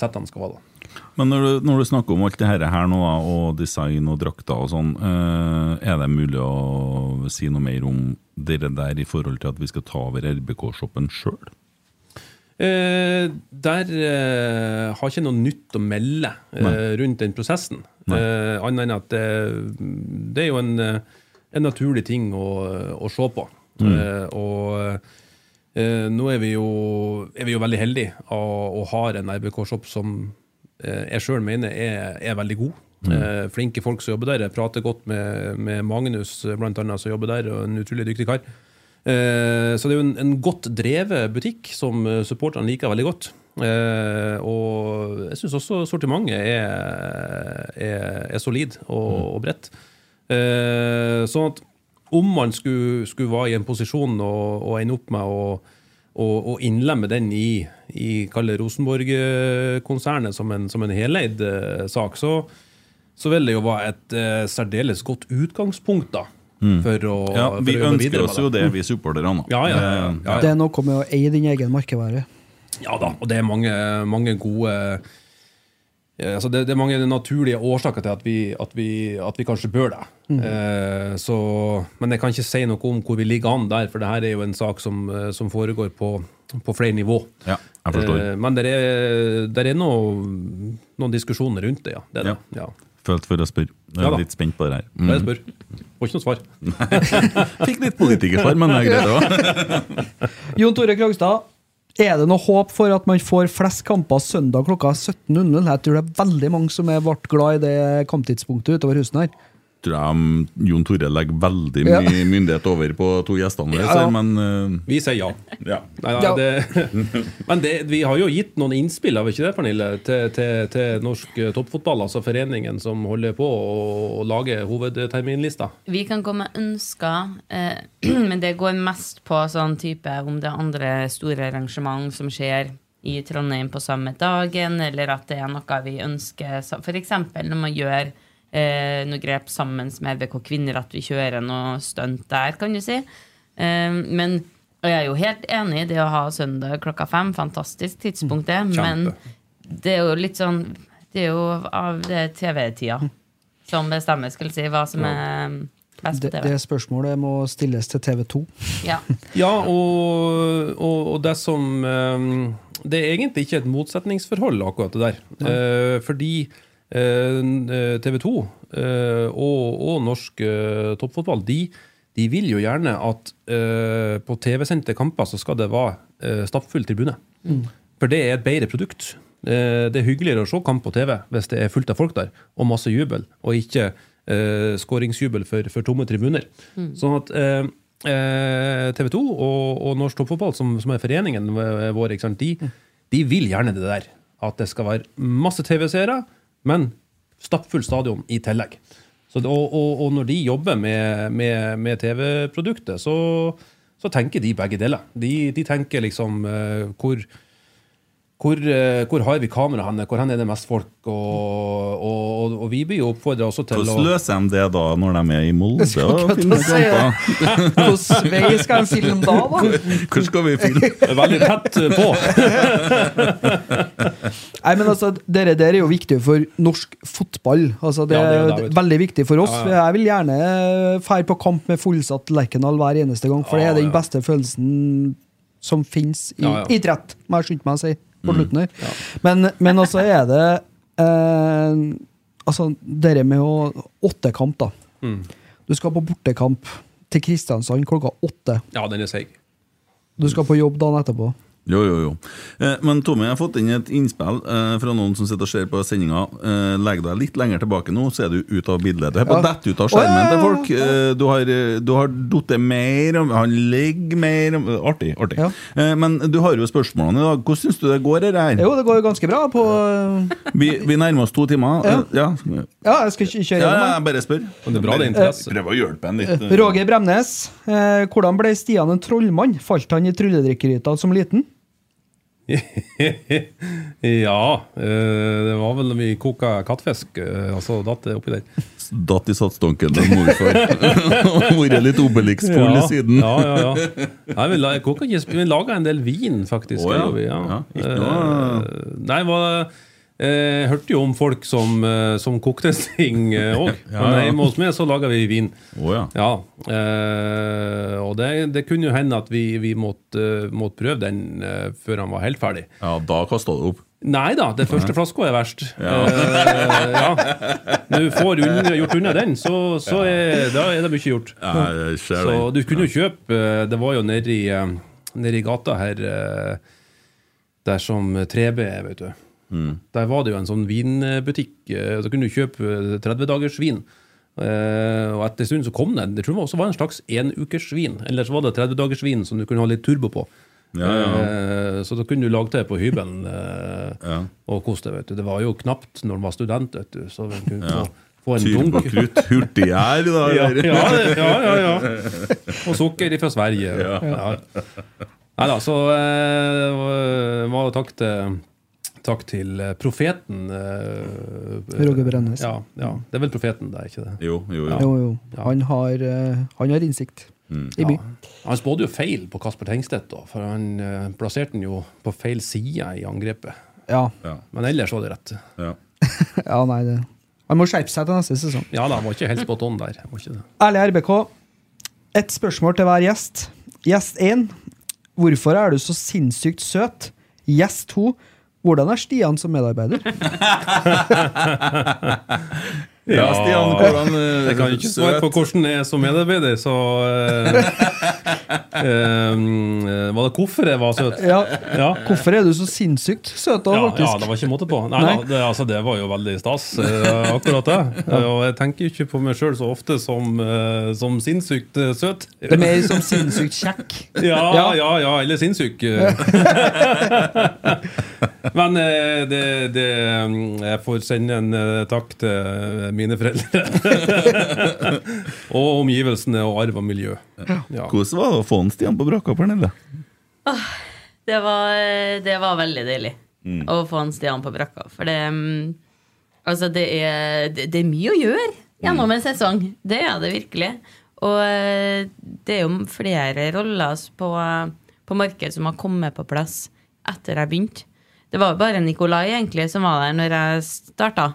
settene skal være. da. Men når du, når du snakker om alt det her, her nå, og design og drakter og sånn, eh, er det mulig å si noe mer om dere der i forhold til at vi skal ta over RBK-shoppen sjøl? Eh, der eh, har ikke noe nytt å melde eh, rundt den prosessen. Eh, Annet enn at det, det er jo en, eh, en naturlig ting å, å se på. Eh, og eh, nå er vi, jo, er vi jo veldig heldige og, og har en RBK-shop som jeg sjøl mener er, er veldig god. Eh, flinke folk som jobber der. Jeg prater godt med, med Magnus, blant annet, som jobber der, og en utrolig dyktig kar. Eh, så det er jo en, en godt drevet butikk som eh, supporterne liker veldig godt. Eh, og jeg syns også sortimentet er, er, er solid og, og bredt. Sånn at om man skulle, skulle være i en posisjon og, og ende opp med å innlemme den i, i Rosenborg-konsernet som en, som en heleid sak, så, så vil det jo være et uh, særdeles godt utgangspunkt da, for å, Ja, for vi å ønsker videre oss jo det, vi supporterne. Ja, ja, ja, ja. Det er noe med å eie din egen merkevare. Ja da, og det er mange, mange gode eh, altså det, det er mange naturlige årsaker til at vi, at vi, at vi kanskje bør det. Eh, så, men jeg kan ikke si noe om hvor vi ligger an der, for det her er jo en sak som, eh, som foregår på, på flere nivå. Ja, jeg forstår. Eh, men det er, der er noe, noen diskusjoner rundt det, ja. Det ja. det. Ja. Følt for å spørre. Jeg er litt spent på det her. Mm. Jeg spør. Får ikke noe svar. Fikk litt politikersvar, men det er greit òg. Jon Tore Krogstad, er det noe håp for at man får flest kamper søndag klokka 17.00? Jeg tror det er veldig mange som er ble glad i det kamptidspunktet utover husen her. Tror jeg um, Jon Tore legger veldig Ja. myndighet over på to gjestene våre, Ja. men uh, Vi sier ja. ja. Nei, nei, Ja. det, men det, vi har jo gitt noen innspill har vi ikke det, Pernille, til, til, til norsk eh, toppfotball, altså foreningen som holder på å, lage hovedterminlista. Vi kan komme med ønsker, eh, men det går mest på sånn type om det er andre store arrangement som skjer i Trondheim på samme dagen, eller at det er noe vi ønsker. f.eks. For eksempel når man gjør eh, noe grep sammen med EVK Kvinner, at vi kjører noe stunt der, kan du si. Eh, men og jeg er jo helt enig i det å ha søndag klokka fem. Fantastisk tidspunkt, det. Men det er jo litt sånn Det er jo av det TV-tida som bestemmer, skal si, hva som er best på Det, TV. det spørsmålet må stilles til TV 2. Ja. Ja, og, og, og det som eh, Det er egentlig ikke et motsetningsforhold, akkurat det der. Eh, fordi TV 2 og, og norsk eh, toppfotball de, de vil jo gjerne at eh, på TV-sendte kamper så skal det være stappfull tribune. For det er et bedre produkt. Eh, det er hyggeligere å se kamp på TV hvis det er fullt av folk der, og masse jubel, og ikke eh, skåringsjubel for, for tomme tribuner. Sånn at eh, eh, TV 2 og, og Norsk Toppfotball, som, som er foreningen vår? De, de vil gjerne det der. At det skal være masse TV-seere, men stappfull stadion i tillegg. Så, og, og, og når de jobber med, med, med TV-produktet, så, så tenker de begge deler. De, de tenker liksom uh, hvor hvor, eh, hvor har vi kamera henne? Hvor hen er det mest folk? Og, og, og vi blir jo oppfordra også til Hvordan løser de det da, når de er i Molde Hvordan vei skal en filme da, da? Hvor skal vi filme? Veldig tett på. Nei, men altså, Dere der er jo viktig for norsk fotball. Altså, det, Ja, det er er jo det, veldig viktig for oss. Ja, ja. Jeg vil gjerne fære på kamp med fullsatt Lerkendal hver eneste gang, for det er den beste følelsen som finnes i Ja, ja. idrett, må jeg skynde meg å si på Mm. slutten her. Men, men også er det eh, Altså, dere med å åttekamp, da. Mm. Du skal på bortekamp til Kristiansand klokka åtte. Ja, den er seig. Du skal på jobb dagen etterpå. Jo, jo, jo. Eh, men Tommy, jeg har fått inn et innspill eh, fra noen som sitter og ser på sendinga. Eh, legg deg litt lenger tilbake nå, så er du ute av bildet. Du er på Ja. dette ut av skjermen til folk. Eh, du har, eh, du har datt mer, han ligger mer Artig. artig. Ja. Eh, men du har jo spørsmålene i dag. Hvordan syns du det går? Her? her? Jo, det går jo ganske bra på Vi, vi nærmer oss to timer. Ja. Ja. Ja, jeg skal kjøre kjøre ja, jeg bare spør. Det er bra det er interesse. Prøv å hjelpe en litt. Roger Bremnes, eh, hvordan ble Stian en trollmann? Falt han i trylledrikkeryta som liten? ja, eh, det var vel vi koka kattfisk, eh, og så datt det oppi der. Datt i satsdonken til morfar. Vært litt Obelix-full i siden. Ja, ja, ja. Nei, vi, la, koka vi laga en del vin, faktisk. Oh, ja. vi, ja. Ja, ikke noe- Eh, Nei, var, eh, jeg hørte jo om folk som, eh, som kokte ting òg. Ja, Men ja. hjemme hos meg så lager vi vin. Oh, ja. Ja, eh, og det, det kunne jo hende at vi, vi måtte, måtte prøve den eh, før han var helt ferdig. ja, da kasta du opp. Nei da, det første flaska er verst. Eh, ja. Når du får unna, gjort unna den, så, så er, da er det mye gjort. Ja, Så du kunne jo kjøpe eh, Det var jo nede i, eh, nede i gata her eh, Der som 3B er, vet du. Der var det jo en sånn vinbutikk. Så Da kunne du kjøpe 30 dagers vin. Eh, og etter en stund så kom den. det. Tror jeg også var en slags enukersvin. Eller så var det 30 dagers vin som du kunne ha litt turbo på. Ja, ja. Uh, så da kunne du lage det på hybelen uh, og kose deg. Det var jo knapt når man var student, vet du. Så man kunne få, få en dunk. Turbokrutt, hurtiggjær da. Ja, ja, ja. Og sukker fra Sverige. Ja. Nei da, så eh, var det takk til Takk til eh, profeten. eh, Roger Brennes. Ja, ja, det er vel profeten, det er ikke det? Jo, jo, jo. Jo, jo. Han har, eh, han har innsikt i by. Ja. Han spådde jo feil på Kasper Tengstedt, da, for han eh, plasserte den jo på feil side i angrepet. Ja. Ja, Men ellers var det rett. ja. ja, nei, det Han må skjerpe seg til neste sesong. Ja da, han var ikke helt spot on der. Han Var ikke det. Ærlig RBK, ett spørsmål til hver gjest. Gjest 1. Hvorfor er du så sinnssykt søt? Gjest 2. Hvordan er Stian som medarbeider? Ja, Stian, hvordan eh, Jeg kan ikke svare på hvordan jeg er som medarbeider, så uh, Var det hvorfor jeg var søt? Ja. Ja. Hvorfor er du så sinnssykt søt, da, Ja, ja, det var ikke måte på. Nei, Nei. Da, det, altså, det var jo veldig stas, akkurat det. Og jeg tenker ikke på meg sjøl så ofte som, som sinnssykt søt. Det er mer som sinnssykt kjekk. Ja, Ja. ja, ja, eller sinnssyk. Men det, det mm, Jeg får sende en takk til mine foreldre. og omgivelsene og arv og miljø. Ja. Hvordan var det å få en Stian på brakka, Pernille? Det var, det var veldig deilig å få en Stian på brakka. For det mm, Altså, det er, det, det er mye å gjøre gjennom en sesong. Det er det virkelig. Og eh, det er jo flere roller på, på markedet som har kommet på plass etter jeg begynte. Det var jo bare Nikolai egentlig som var der når jeg starta.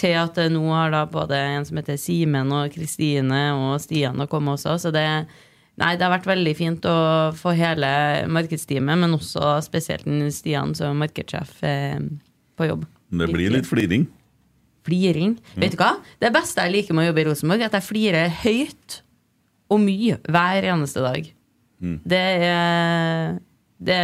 Til at eh, nå har da både en som heter Simen og Kristine og Stian har kommet også. Så det, nei, det har vært veldig fint å få hele markedsteamet, men også spesielt Stian som markedssjef eh, på jobb. Det blir litt fliring. Fliring. Vet du hva? Det beste jeg liker med å jobbe i Rosenborg, er at jeg flirer høyt Og mye. Hver eneste dag. Mm. Det er Det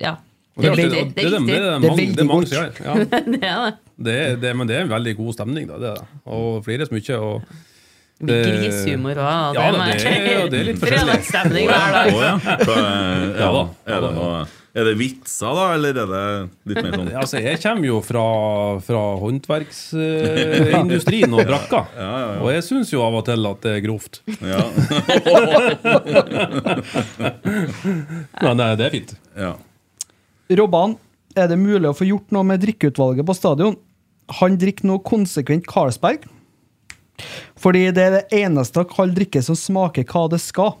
Ja. Det er, Det det, det, det, det, Det er mange, det er mange som gjør. Ja. Det er det. Det, men det er en veldig god stemning, da. Det. Og flires mye. Og Det blir grisehumor òg. Ja, det er- det er litt forskjellig. Fredagsstemning hver dag. Ja. Ja da. er, det noe, er det vitser, da, eller er det litt mer sånn altså, jeg kommer jo fra, fra håndverksindustrien og brakka. Og jeg syns jo av og til at det er grovt. Ja. Men det, det er fint. ja. Robban, er det mulig å få gjort noe med drikkeutvalget på stadion? Han drikker nå konsekvent Carlsberg. Fordi det er det eneste kald drikke som smaker hva det skal.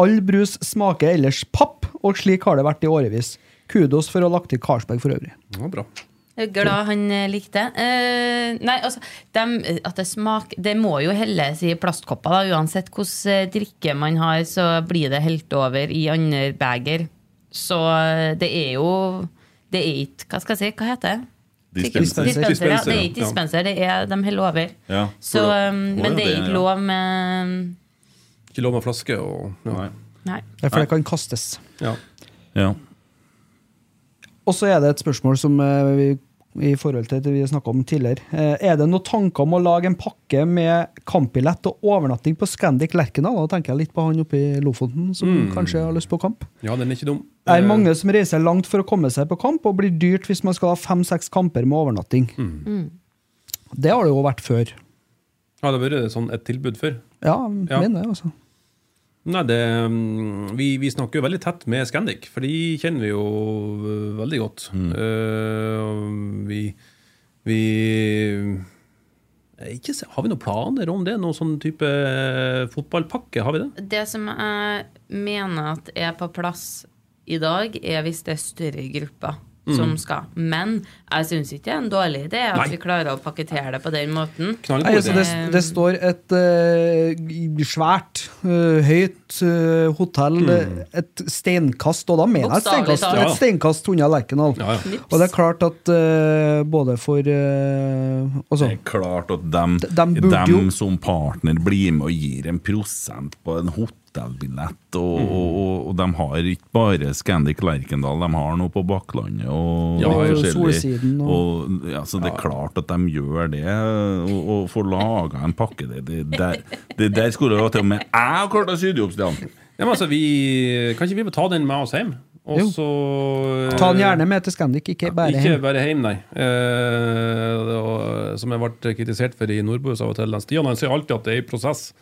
All brus smaker ellers papp, og slik har det vært i årevis. Kudos for å ha lagt til Carlsberg for øvrig. Ja, bra. Jeg er glad han eh, likte. Uh, nei, altså dem, At det smaker Det må jo helles i plastkopper, da. Uansett hvordan eh, drikke man har, så blir det helt over i andre beger. Så eh, det er jo Det er ikke Hva skal jeg si? Hva heter det? Dispenser. Dispenser, ja. Det er ikke dispenser, det er de heller over. Ja, Så, um, men det er ikke lov med Ikke lov med flaske og. Nei. Nei. Det er for det kan kastes. ja. Ja. Og så er det et spørsmål som eh, vi, i forhold til det vi snakka om tidligere. Eh, Er det noen tanker om å lage en pakke med kampbillett og overnatting på Scandic Lerkendal? Da tenker jeg litt på han oppe i Lofoten som kanskje har lyst på kamp. ja, den er ikke dum. Det er Eh, mange som reiser langt for å komme seg på kamp, og blir dyrt hvis man skal ha fem-seks kamper med overnatting. Det har det jo vært før. Ja, det har vært sånn et tilbud før? Ja, Ja. mener det, altså. Nei, det, mm, vi, vi snakker jo veldig tett med Scandic, for de kjenner vi jo øh, veldig godt. Mm. Uh, vi vi eh, ikke, Har vi noen planer om det? Noen sånn type eh, fotballpakke? Har vi det? Det som jeg mener at er på plass i dag, er hvis det er større grupper som skal. Men jeg syns ikke det er en dårlig idé at Nei. vi klarer å pakkettere det på den måten. Nei, altså det, det står et uh, svært, uh, høyt uh, hotell, mm. et steinkast, og da mener jeg steinkast, et steinkast unna Lerkendal. Ja, ja. Og det er klart at både for altså, Det er klart at dem, De- dem dem som partner blir med og gir en prosent på en hotellbillett. Og, Mm. og, og, og de har ikke bare Scandic Lerkendal, de har noe på Baklandet og Ja. Solsiden og- og, ja, så det er klart at de gjør det, og, og får laga en pakke. Det, det, der, det der skulle jo til og med jeg ha klart å sy det opp, Stian. Ja, men altså, vi, kan ikke vi ta den med oss hjem? Og Jo. så Ta den gjerne med til Scandic, ikke bare Ikke hjem. bare hjem, nei. Eh, og, som jeg ble kritisert for i Nordbus av og til. Stian han sier alltid at det er i prosess.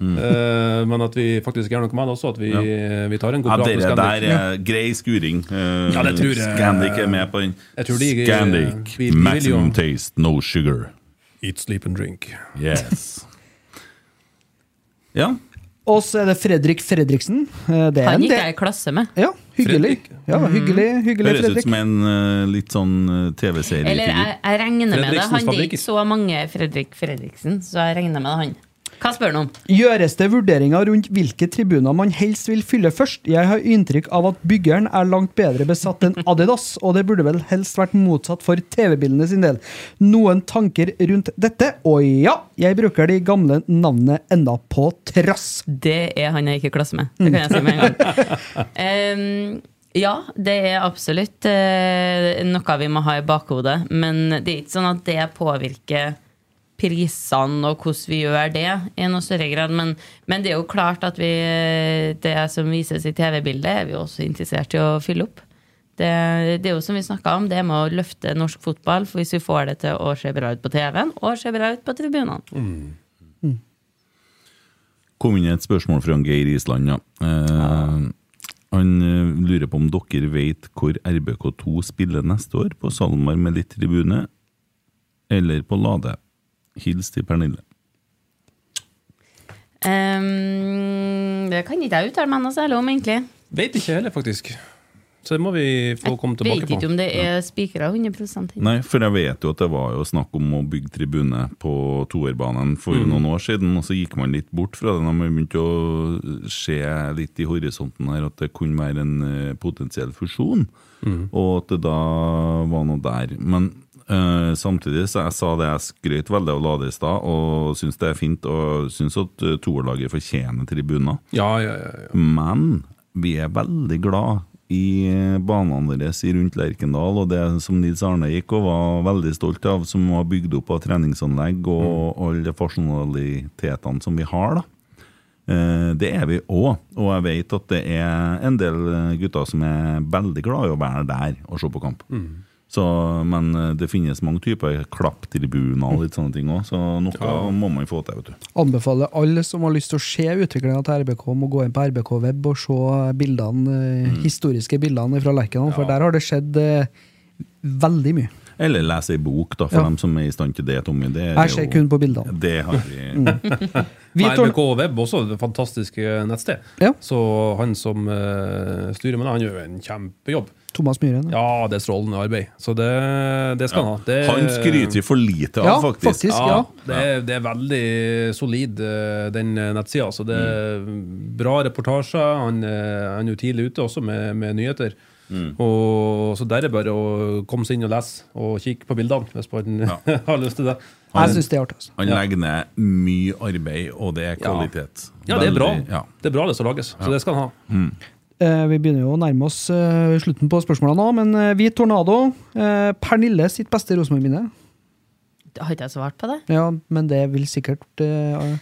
Eh, men at vi faktisk gjør noe med det også. At vi, vi tar en god Ja, prat med Dere Scandic. der er grei skuring. Uh, Ja, det tror jeg- Scandic er med på den. De- Scandic, vi- vi maximum taste, no sugar. Eat, sleep and drink. Yes. Ja. Og så er det Fredrik Fredriksen. Eh, Det er Han gikk jeg i klasse med. Ja, hyggelig. Ja, hyggelig, hyggelig Høres ut som en uh, litt sånn uh, TV-seriefigur. Eller jeg, jeg regner med det. Han det er ikke så mange Fredrik Fredriksen, så jeg regner med det han. Hva spør han om? Gjøres det vurderinger rundt hvilke tribuner man helst vil fylle først? Jeg har inntrykk av at byggeren er langt bedre besatt enn Adidas, og det burde vel helst vært motsatt for TV-bildene sin del. Noen tanker rundt dette? Og ja, jeg bruker de gamle navnene enda på trass. Det er han jeg ikke i klasse med. Det kan jeg si med en gang. Um, ja, det er absolutt uh, noe vi må ha i bakhodet. Men det er ikke sånn at det påvirker prisene og hvordan vi gjør det i noe større grad. Men, men det er jo klart at vi, det som vises i TV-bildet, er vi også interessert i å fylle opp. Det, det er jo som vi snakka om, det med å løfte norsk fotball. For hvis vi får det til å se bra ut på TV-en, og se bra ut på tribunene. kom inn et spørsmål fra Geir Island. Ja. Eh, Han eh, lurer på om dere vet hvor RBK2 spiller neste år, på SalMar med litt tribune, eller på Lade. Hils til Pernille. Um, det kan ikke jeg uttale meg noe særlig om, egentlig. Vet ikke heller, faktisk. Så det må vi få komme tilbake på. Jeg Vet ikke om det er spikra 100 hit. Nei, for jeg vet jo at det var jo snakk om å bygge tribune på toerbanen for noen år siden, og så gikk man litt bort fra det Da man begynte å se litt i horisonten her at det kunne være en eh, potensiell fusjon, og at det da var noe der. Men Eh, samtidig så jeg sa det jeg skrøt veldig av Lade i stad, og syns det er fint, og syns at uh, toerlaget fortjener tribuner. Ja, ja, ja. Men vi er veldig glad i banene våre i rundt Lerkendal, og det som Nils Arne gikk og var veldig stolt av, som var bygd opp av treningsanlegg og alle fasjonalitetene som vi har, da. Eh, Det er vi òg, og jeg vet at det er en del gutter som er veldig glad i å være der og se på kamp. Så, men eh, det finnes mange typer klapptribuner og litt sånne ting òg, så noe må man få til. vet du. Anbefaler alle som har lyst til å se utviklinga til RBK, om å gå inn på RBK Web og se bildene, mm. historiske bildene fra Lerkendal, for der har det skjedd eh, veldig mye. Eller lese ei bok, da, for Ja. dem som er i stand til det, Tommy. Det er Jeg ser jo- kun på bildene. Det har vi. Vi RBK Web også et fantastisk eh, nettsted. Ja. Så han som uh, styrer med det, han gjør en kjempejobb. Thomas Myhren. ja. Ja, det er strålende arbeid. Så det, det skal han ha. Det, Han skryter vi for lite av, Ja, faktisk. faktisk. ja. Det, er, det er veldig solid, eh, den nettsida. Så det er bra reportasjer. Han, eh, han er jo tidlig ute også med, med nyheter. Og, så der er det bare å komme seg inn og lese og kikke på bildene, hvis man har lyst til det. Jeg synes det er artig. Altså. Han legger ned mye arbeid, og det er kvalitet. Ja, det er bra. Ja. Det er bra det som lages, så det skal han ha. Eh, vi begynner jo å nærme oss eh, slutten på spørsmålene nå, men hvit Tornado. Eh, Pernille sitt beste Rosenborg-minne. Har ikke jeg svart på det? Ja, men det vil sikkert eh,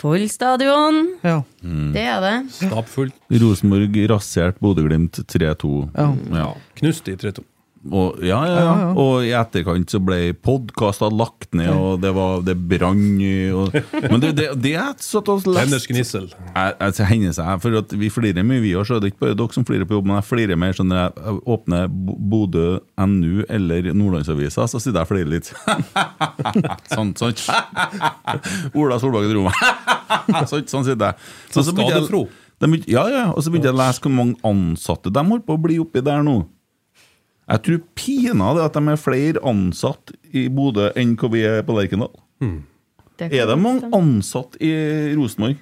Full stadion! Ja. Det er det. Stappfullt. Rosenborg rasert Bodø-Glimt 3-2. ja. Ja. Knust i 3-2. Og, ja, ja, ja. Ja, ja. og i etterkant så ble podkaster lagt ned, og det var det brann i og, Men det, det, det er satt og lest Hennes gnissel. Jeg, jeg hender seg, for at Vi flirer mye, vi òg. Det er ikke bare dere som flirer på jobb, men jeg flirer mer sånn når jeg åpner Bo- Bodø NU eller Nordlandsavisa, så sitter jeg og flirer litt. sånn, sånn. Ola Solbakken dro meg. sånn, sånn sitter jeg. Så så jeg- skadefro. begynte- Ja, ja, og så begynte jeg å lese hvor mange ansatte de holder på å bli oppi der nå. Jeg tror pinadø at de er flere ansatt i Bodø enn hva vi er på Lerkendal. Det, Er det mange ansatt i Rosenborg?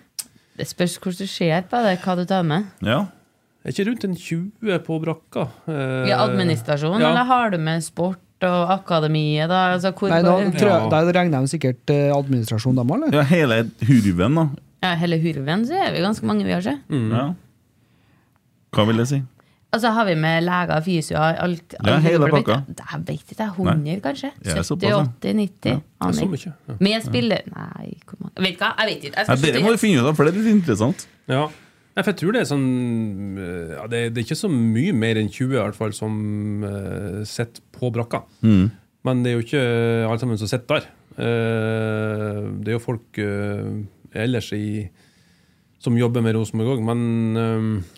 det spørs hvordan du ser på det, hva du tar med. Ja. Er ikke rundt en 20 på brakka? Eh, I administrasjon, ja. eller har du med sport og akademiet, da? Altså, hvor Nei, da, tror jeg, da regner de sikkert eh, administrasjon, dem eller? ja, hele hurven, da. ja, hele hurven så er vi ganske mange vi har sett. Ja. Hva vil det si? Altså har vi med leger, fysioer alt, Ja, alt hele pakka. Jeg vet ikke, det er 100 kanskje? 70-80-90? Det er så Aner ikke. Ja. Med spiller Nei, hvor mange Vet hva, jeg vet ikke. Jeg Nei, det må vi finne ut av, for det er litt interessant. Ja. Nei, for jeg tror det er sånn eh, ja, det, det er ikke så mye mer enn 20 i hvert fall som uh, sitter på brakka. Mm. Men det er jo ikke alle sammen som sitter der. Uh, det er jo folk uh, ellers i, som jobber med Rosenborg òg, men eh,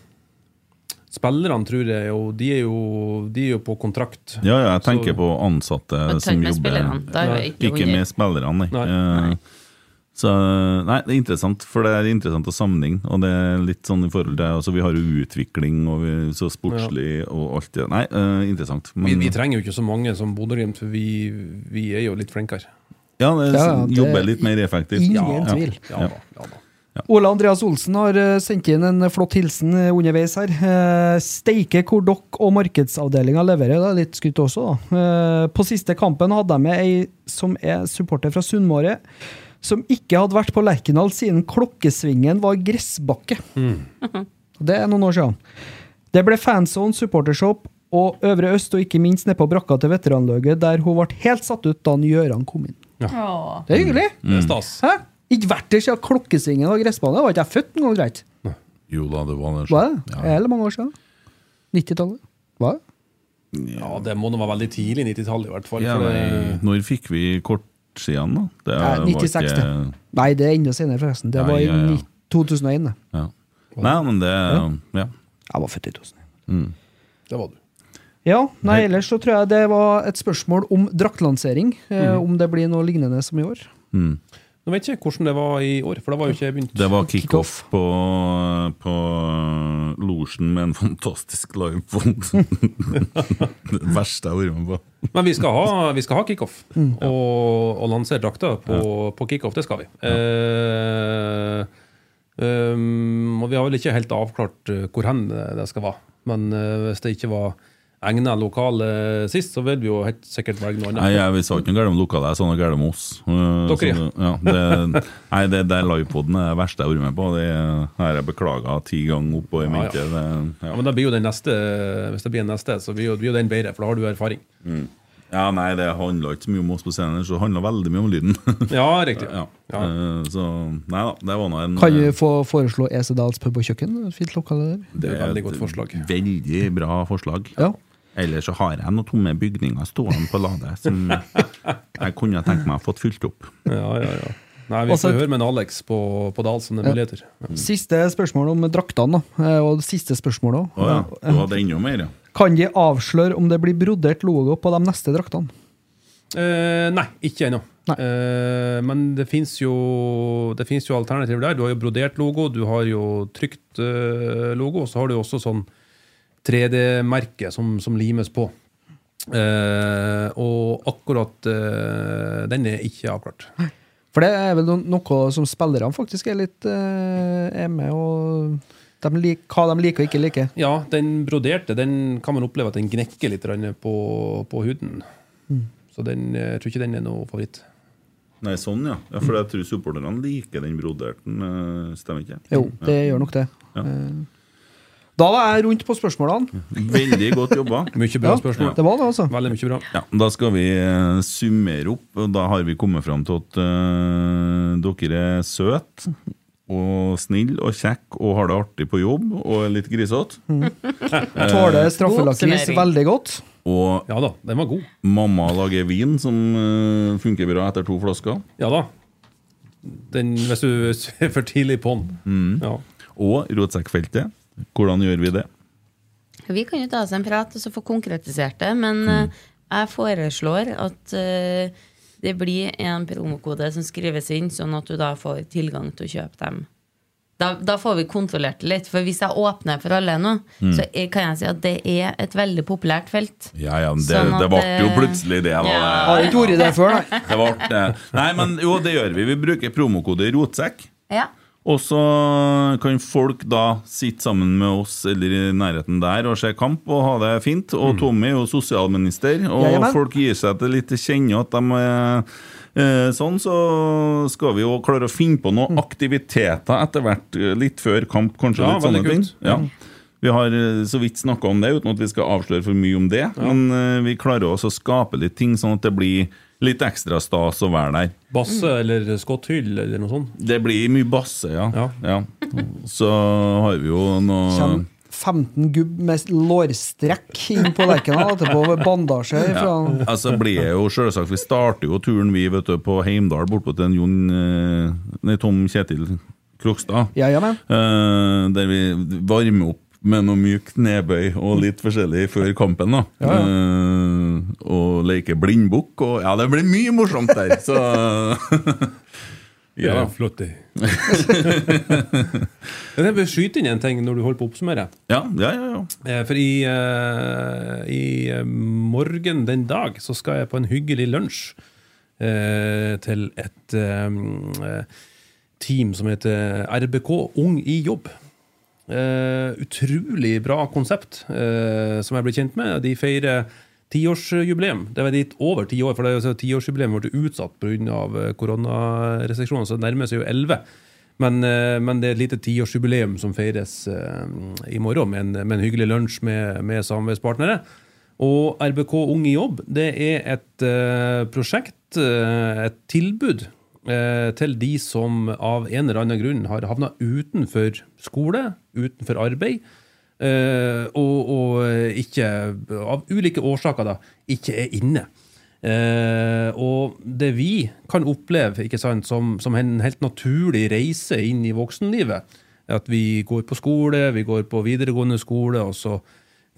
spillerne tror jeg jo de, er jo de er jo på kontrakt. Ja, ja, jeg tenker Så- på ansatte Men som jobber spillerne, er Nei, ikke Ikke med spillerne, nei. Nei. Eh, Så nei, det er interessant, for det er interessant å sammenligne. Og det er litt sånn i forhold til altså, Vi har jo utvikling, og vi så sportslig og alt det Nei, uh, interessant. Vi, vi trenger jo ikke så mange som Bodø-Glimt, for vi, vi er jo litt flinkere. ja, det, ja, det- jobber litt mer effektivt. Ingen Ja. tvil. Ja, Ja. da, ja, da. Ole Andreas Olsen har eh, sendt inn en flott hilsen eh, underveis her. Eh, Steike hvor dere og markedsavdelinga leverer. Det er litt skutt også, da. Eh, På siste kampen hadde jeg med ei som er supporter fra Sunnmøre, som ikke hadde vært på Lerkendal siden klokkesvingen var gressbakke. Det er noen år siden. Det ble fanzone, supportershop og Øvre Øst, og ikke minst nede på brakka til veteranlaget, der hun ble helt satt ut da Gøran kom inn. Ja. Det er hyggelig! Det er stas. Hæ? Ikke vært der siden klokkesvingen av gressbanen, Da var ikke jeg født engang, greit. Jo da, det var det. Hva er det? Ja. Eller mange år siden? 90-tallet? Var det? Ja, det må nå være veldig tidlig 90-tallet, i hvert fall. Ja, for det, når fikk vi kortsidene, da? Det Nei, var 96, ikke- det. Nei, det er enda senere, forresten. Det Ja, var i ja, ja. 2001. det. Ja. Nei, men det Ja. Jeg var født i 2001. Mm. det var du. Ja, nei, ellers så tror jeg det var et spørsmål om draktlansering. Eh, om det blir noe lignende som i år. Mm. Nå vet jeg ikke hvordan det var i år, for da var jo ikke begynt. Det var kickoff på, på losjen med en fantastisk livepod. det verste jeg har vært med på. Men vi skal ha, vi skal ha kickoff og, og lansere drakter på, på kickoff. Det skal vi. Eh, um, og vi har vel ikke helt avklart eh, hvor hen det det skal være. Men eh, hvis det ikke var egna lokale sist, så vil vi jo helt sikkert velge noe Nei, annet. jeg, Vi sa ikke noe galt om lokalet, jeg sa noe galt om oss. Uh, Dere, så ja. Det, nei, det, det livepoden er det verste jeg har vært med på. Det har jeg beklaga ti ganger oppå i Ja, ja. Ja, ja. men da blir jo den neste, Hvis det blir en neste, så blir jo, blir jo den bedre, for da har du erfaring. ja, nei, det handla ikke så mye om oss på scenen, så det handla veldig mye om lyden. Ja, riktig. ja. Ja. Uh, så nei da, det var nå en Kan vi få foreslå Esedals pub og kjøkken? Fint lokale der. Det er et veldig godt forslag. Veldig bra forslag. Ja. Ellers så har jeg noen tomme bygninger stående på ladet som jeg kunne tenkt meg å fått fylt opp. Ja, ja, ja. Nei, Vi får høre med en Alex på, på Dal som det er muligheter. Ja. Siste spørsmål om draktene, da. Eh, Og siste spørsmål òg. Oh, ja, du hadde enda mer, ja. Kan de avsløre om det blir brodert logo på de neste draktene? Eh, nei, ikke ennå. Eh, men det fins jo, jo alternativer der. Du har jo brodert logo, du har jo trykt eh, logo, og så har du jo også sånn 3D-merke som, som limes på. Eh, og akkurat eh, den er ikke avklart. For det er vel noe som spillerne faktisk er litt eh, er med og de lik, Hva de liker og ikke liker. Ja, den broderte den kan man oppleve at den gnekker litt på, på huden. Så den, jeg tror ikke den er noe favoritt. Nei, sånn, ja. ja for jeg tror supporterne liker den broderten, eh, stemmer ikke? Jo, det gjør nok det. Ja. Eh, Da var jeg rundt på spørsmålene. Veldig godt jobba. Mye bra Ja, spørsmål. Det var det, altså. Veldig mye bra. Ja, Da skal vi eh, summere opp, og da har vi kommet fram til at uh, dere er søte og snill og kjekk og har det artig på jobb og er litt grisete. Tåler straffelakris oppsummering. veldig godt. Og Ja da, den var god. mamma lager vin som eh, funker bra etter to flasker. Ja da. Den, hvis du er for tidlig på den. Ja. Og rotsekkfeltet. Hvordan gjør vi det? Vi kan jo ta oss en prat og så få konkretisert det, men mm. jeg foreslår at eh, det blir en promokode som skrives inn, sånn at du da får tilgang til å kjøpe dem. Da, da får vi kontrollert det litt, for hvis jeg åpner for alle nå, så er, kan jeg si at det er et veldig populært felt. Ja, ja, det, Sånn det ble jo plutselig det. Da. Ja. Har ikke vært det før, nei. Det ble. Nei, men jo, det gjør vi. Vi bruker promokode i rotsekk. Ja. Og så kan folk da sitte sammen med oss eller i nærheten der og se kamp og ha det fint. Og Tommy er jo sosialminister, og Jajamän. folk gir seg til litt til kjenne at de er eh, sånn, så skal vi jo klare å finne på noen aktiviteter etter hvert, litt før kamp, kanskje. Ja, litt sånne ting. Ja. Vi har eh, så vidt snakka om det, uten at vi skal avsløre for mye om det. Men eh, vi klarer også å skape litt ting, sånn at det blir litt ekstra stas å være der. Basse eller skotthyll eller noe sånt. Det blir mye basse, ja. Ja. ja. Så har vi jo noe Kjem 15 gubb med lårstrekk inn på Lerkendal etterpå, med bandasje Ja. Altså blir jo selvsagt Vi starter jo turen vi vet du, på Heimdal, bortpå til Jon eh, Nei, Tom Kjetil Krokstad. Ja, ja, men. Eh, der vi varmer opp med noe mykt nedbøy og litt forskjellig før kampen. da Eh, Og leke blindbukk. Og ja, det blir mye morsomt der. Så Ja, ja. flott. det. Jeg vil skyte inn en ting når du holder på å oppsummere. Ja, ja, ja, ja. Eh, For i, uh, i morgen den dag så skal jeg på en hyggelig lunsj uh, til et eh, team som heter RBK Ung i jobb. Eh, utrolig bra konsept uh, som jeg ble kjent med. De feirer tiårsjubileum. Det var dit over ti år, for det er tiårsjubileum ble utsatt pga. koronarestriksjoner, så det nærmer seg jo elleve. Men, uh, men det er et lite tiårsjubileum som feires eh, i morgen, med en, med en hyggelig lunsj med, med samarbeidspartnere. Og RBK Ung i jobb det er et eh, prosjekt, eh, et tilbud, eh, til de som av en eller annen grunn har havna utenfor skole, utenfor arbeid, eh, og, og ikke, av ulike årsaker, da, ikke er inne. Eh, og det vi kan oppleve sant, som, som en helt naturlig reise inn i voksenlivet, er at vi går på skole, vi går på videregående skole, og så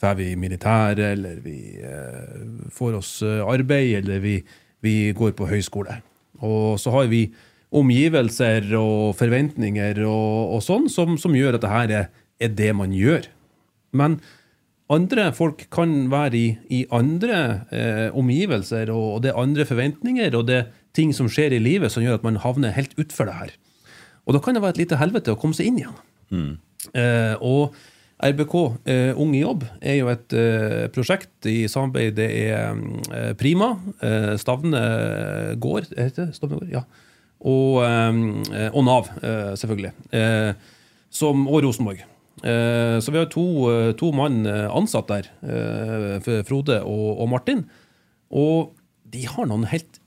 drar vi i militæret, eller vi eh, får oss eh, arbeid, eller vi, vi går på høyskole. Og så har vi omgivelser og forventninger og, og sånn som, som gjør at det her er, er det man gjør. Men andre folk kan være i, i andre eh, omgivelser, og, og det er andre forventninger, og det er ting som skjer i livet som gjør at man havner helt utfor det her. Og da kan det være et lite helvete å komme seg inn igjen. Eh, og RBK eh, Ung i jobb er jo et eh, prosjekt i samarbeid. Det er eh, Prima, eh, Stavne gård, heter det Stavne gård? Ja. Og, eh, og Nav, eh, selvfølgelig. Eh, som, og Rosenborg. Eh, så vi har to, eh, to mann eh, ansatt der, eh, Frode og, og Martin. Og de har noen helt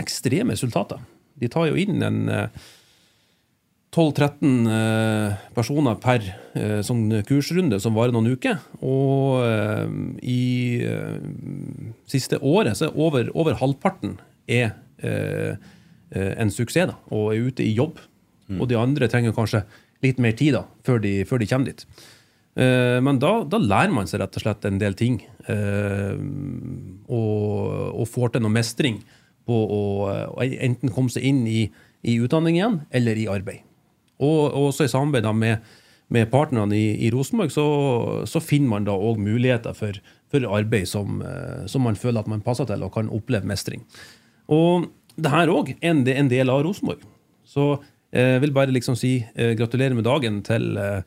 ekstreme resultater. De tar jo inn en eh, 12-13 eh, personer per eh, sånn kursrunde som varer noen uker. Og eh, i siste året så er over, over halvparten er en suksess da, og er ute i jobb. Og de andre trenger kanskje litt mer tid da, før de, før de kommer dit. Men da, da lærer man seg rett og slett en del ting. og, og får til noe mestring på å enten komme seg inn i, i utdanning igjen, eller i arbeid. Og og også i samarbeid med, med partnerne i, i Rosenborg, så, så finner man da òg muligheter for, for arbeid som, eh, som man føler at man passer til, og kan oppleve mestring. Og det her òg er en, del av Rosenborg. Så jeg vil bare liksom si eh, gratulerer med dagen til, eh,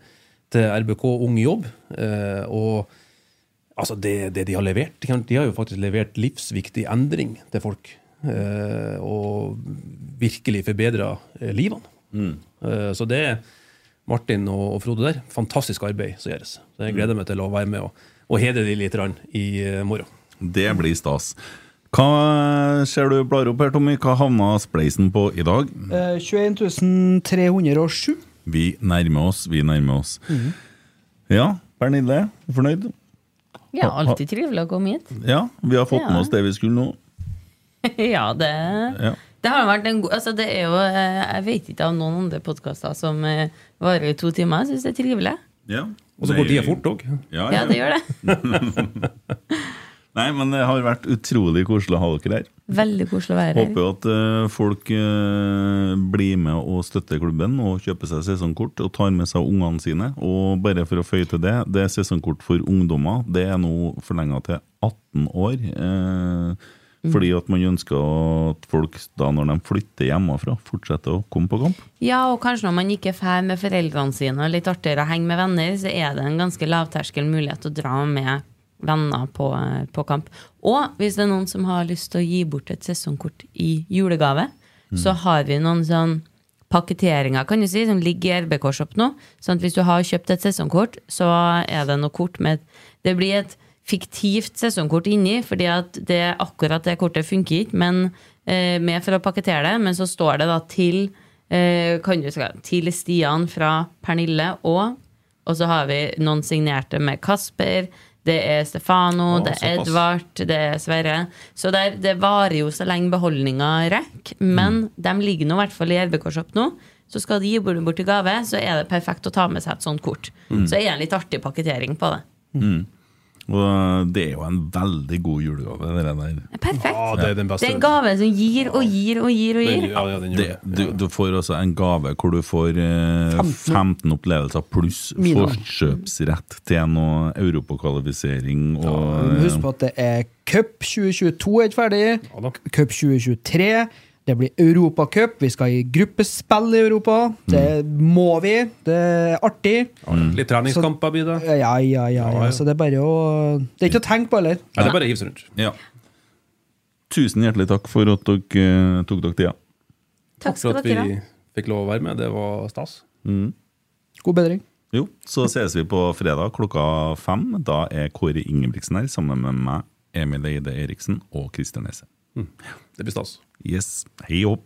til RBK Ung jobb. Eh, og altså det, det de har levert De har- jo faktisk levert livsviktig endring til folk. eh, og virkelig forbedra eh, livene. Eh, så det er Martin og, Frode der. Fantastisk arbeid som gjøres. Så jeg gleder meg til å være med og, og hedre de litt i eh, morgen. Det blir stas. Hva ser du blar opp her, Tommy? Hva havna Spleisen på i dag? Eh, 21 307. Vi nærmer oss, vi nærmer oss. Ja, Pernille, er du fornøyd? Ja, alltid trivelig å komme hit. Ja, vi har fått Ja. med oss det vi skulle nå. ja, det Ja. Det har vært en god altså det er jo, eh, Jeg vet ikke av noen andre podkaster som eh, varer i to timer. Jeg syns det er trivelig. Ja. Og så går tida fort òg. Ja, Ja, ja. det gjør det. Nei, men det har vært utrolig koselig å ha dere her. Veldig koselig å være her. Håper jo at uh, folk uh, blir med og støtter klubben og kjøper seg sesongkort og tar med seg ungene sine. Og bare for å føye til det, det er sesongkort for ungdommer. Det er nå forlenga til 18 år. Eh, fordi at man ønsker at folk da når de flytter hjemmefra, fortsetter å komme på kamp. Ja, og kanskje når man ikke drar med foreldrene sine og litt artigere å henge med venner, så er det en ganske lavterskel mulighet å dra med venner på, på kamp. Og hvis det er noen som har lyst til å gi bort et sesongkort i julegave, så har vi noen sånn pakketteringer kan du si, som ligger i RBK Shop nå. Sånn at hvis du har kjøpt et sesongkort, så er det noe kort med Det blir et fiktivt sesongkort inni, fordi at det, akkurat det kortet funker ikke, men eh, med for å pakkettere det. Men så står det da til eh, kan du til Stian fra Pernille og Og så har vi noen signerte med Kasper. Det er Stefano, Å, det er såpass. Edvard, det er Sverre. Så der, det varer jo så lenge beholdninga rekker. Men de ligger nå i hvert fall i RBK Shop nå. Så skal de gi bort bort i gave, så er det perfekt å ta med seg et sånt kort. Så er det en litt artig pakketering på det. Og det er jo en veldig god julegave, det der. Er perfekt. Ja, det er den Det beste. er en gave som gir og gir og gir og gir. ja, ja, den Det, det. du, du får altså en gave hvor du får eh, 15 opplevelser pluss forkjøpsrett til noe europakvalifisering. Og, Husk på at det er cup 2022 er ikke ferdig. Cup 2023. Det blir Europacup. Vi skal i gruppespill i Europa. Det må vi. Det er artig. Litt treningskamper blir det. Ja, ja, ja. ja. Så det er bare å Det er ikke å tenke på heller. Ja, det er bare å hive seg rundt. ja. Tusen hjertelig takk for at dere eh, tok dere tida. Takk for at vi fikk lov å være med. Det var stas. God bedring. Jo, så ses vi på fredag klokka fem. Da er Kåre Ingebrigtsen her sammen med meg, Emil Eide Eriksen og Christian Nesse. Det blir stas. Yes, hei og hopp.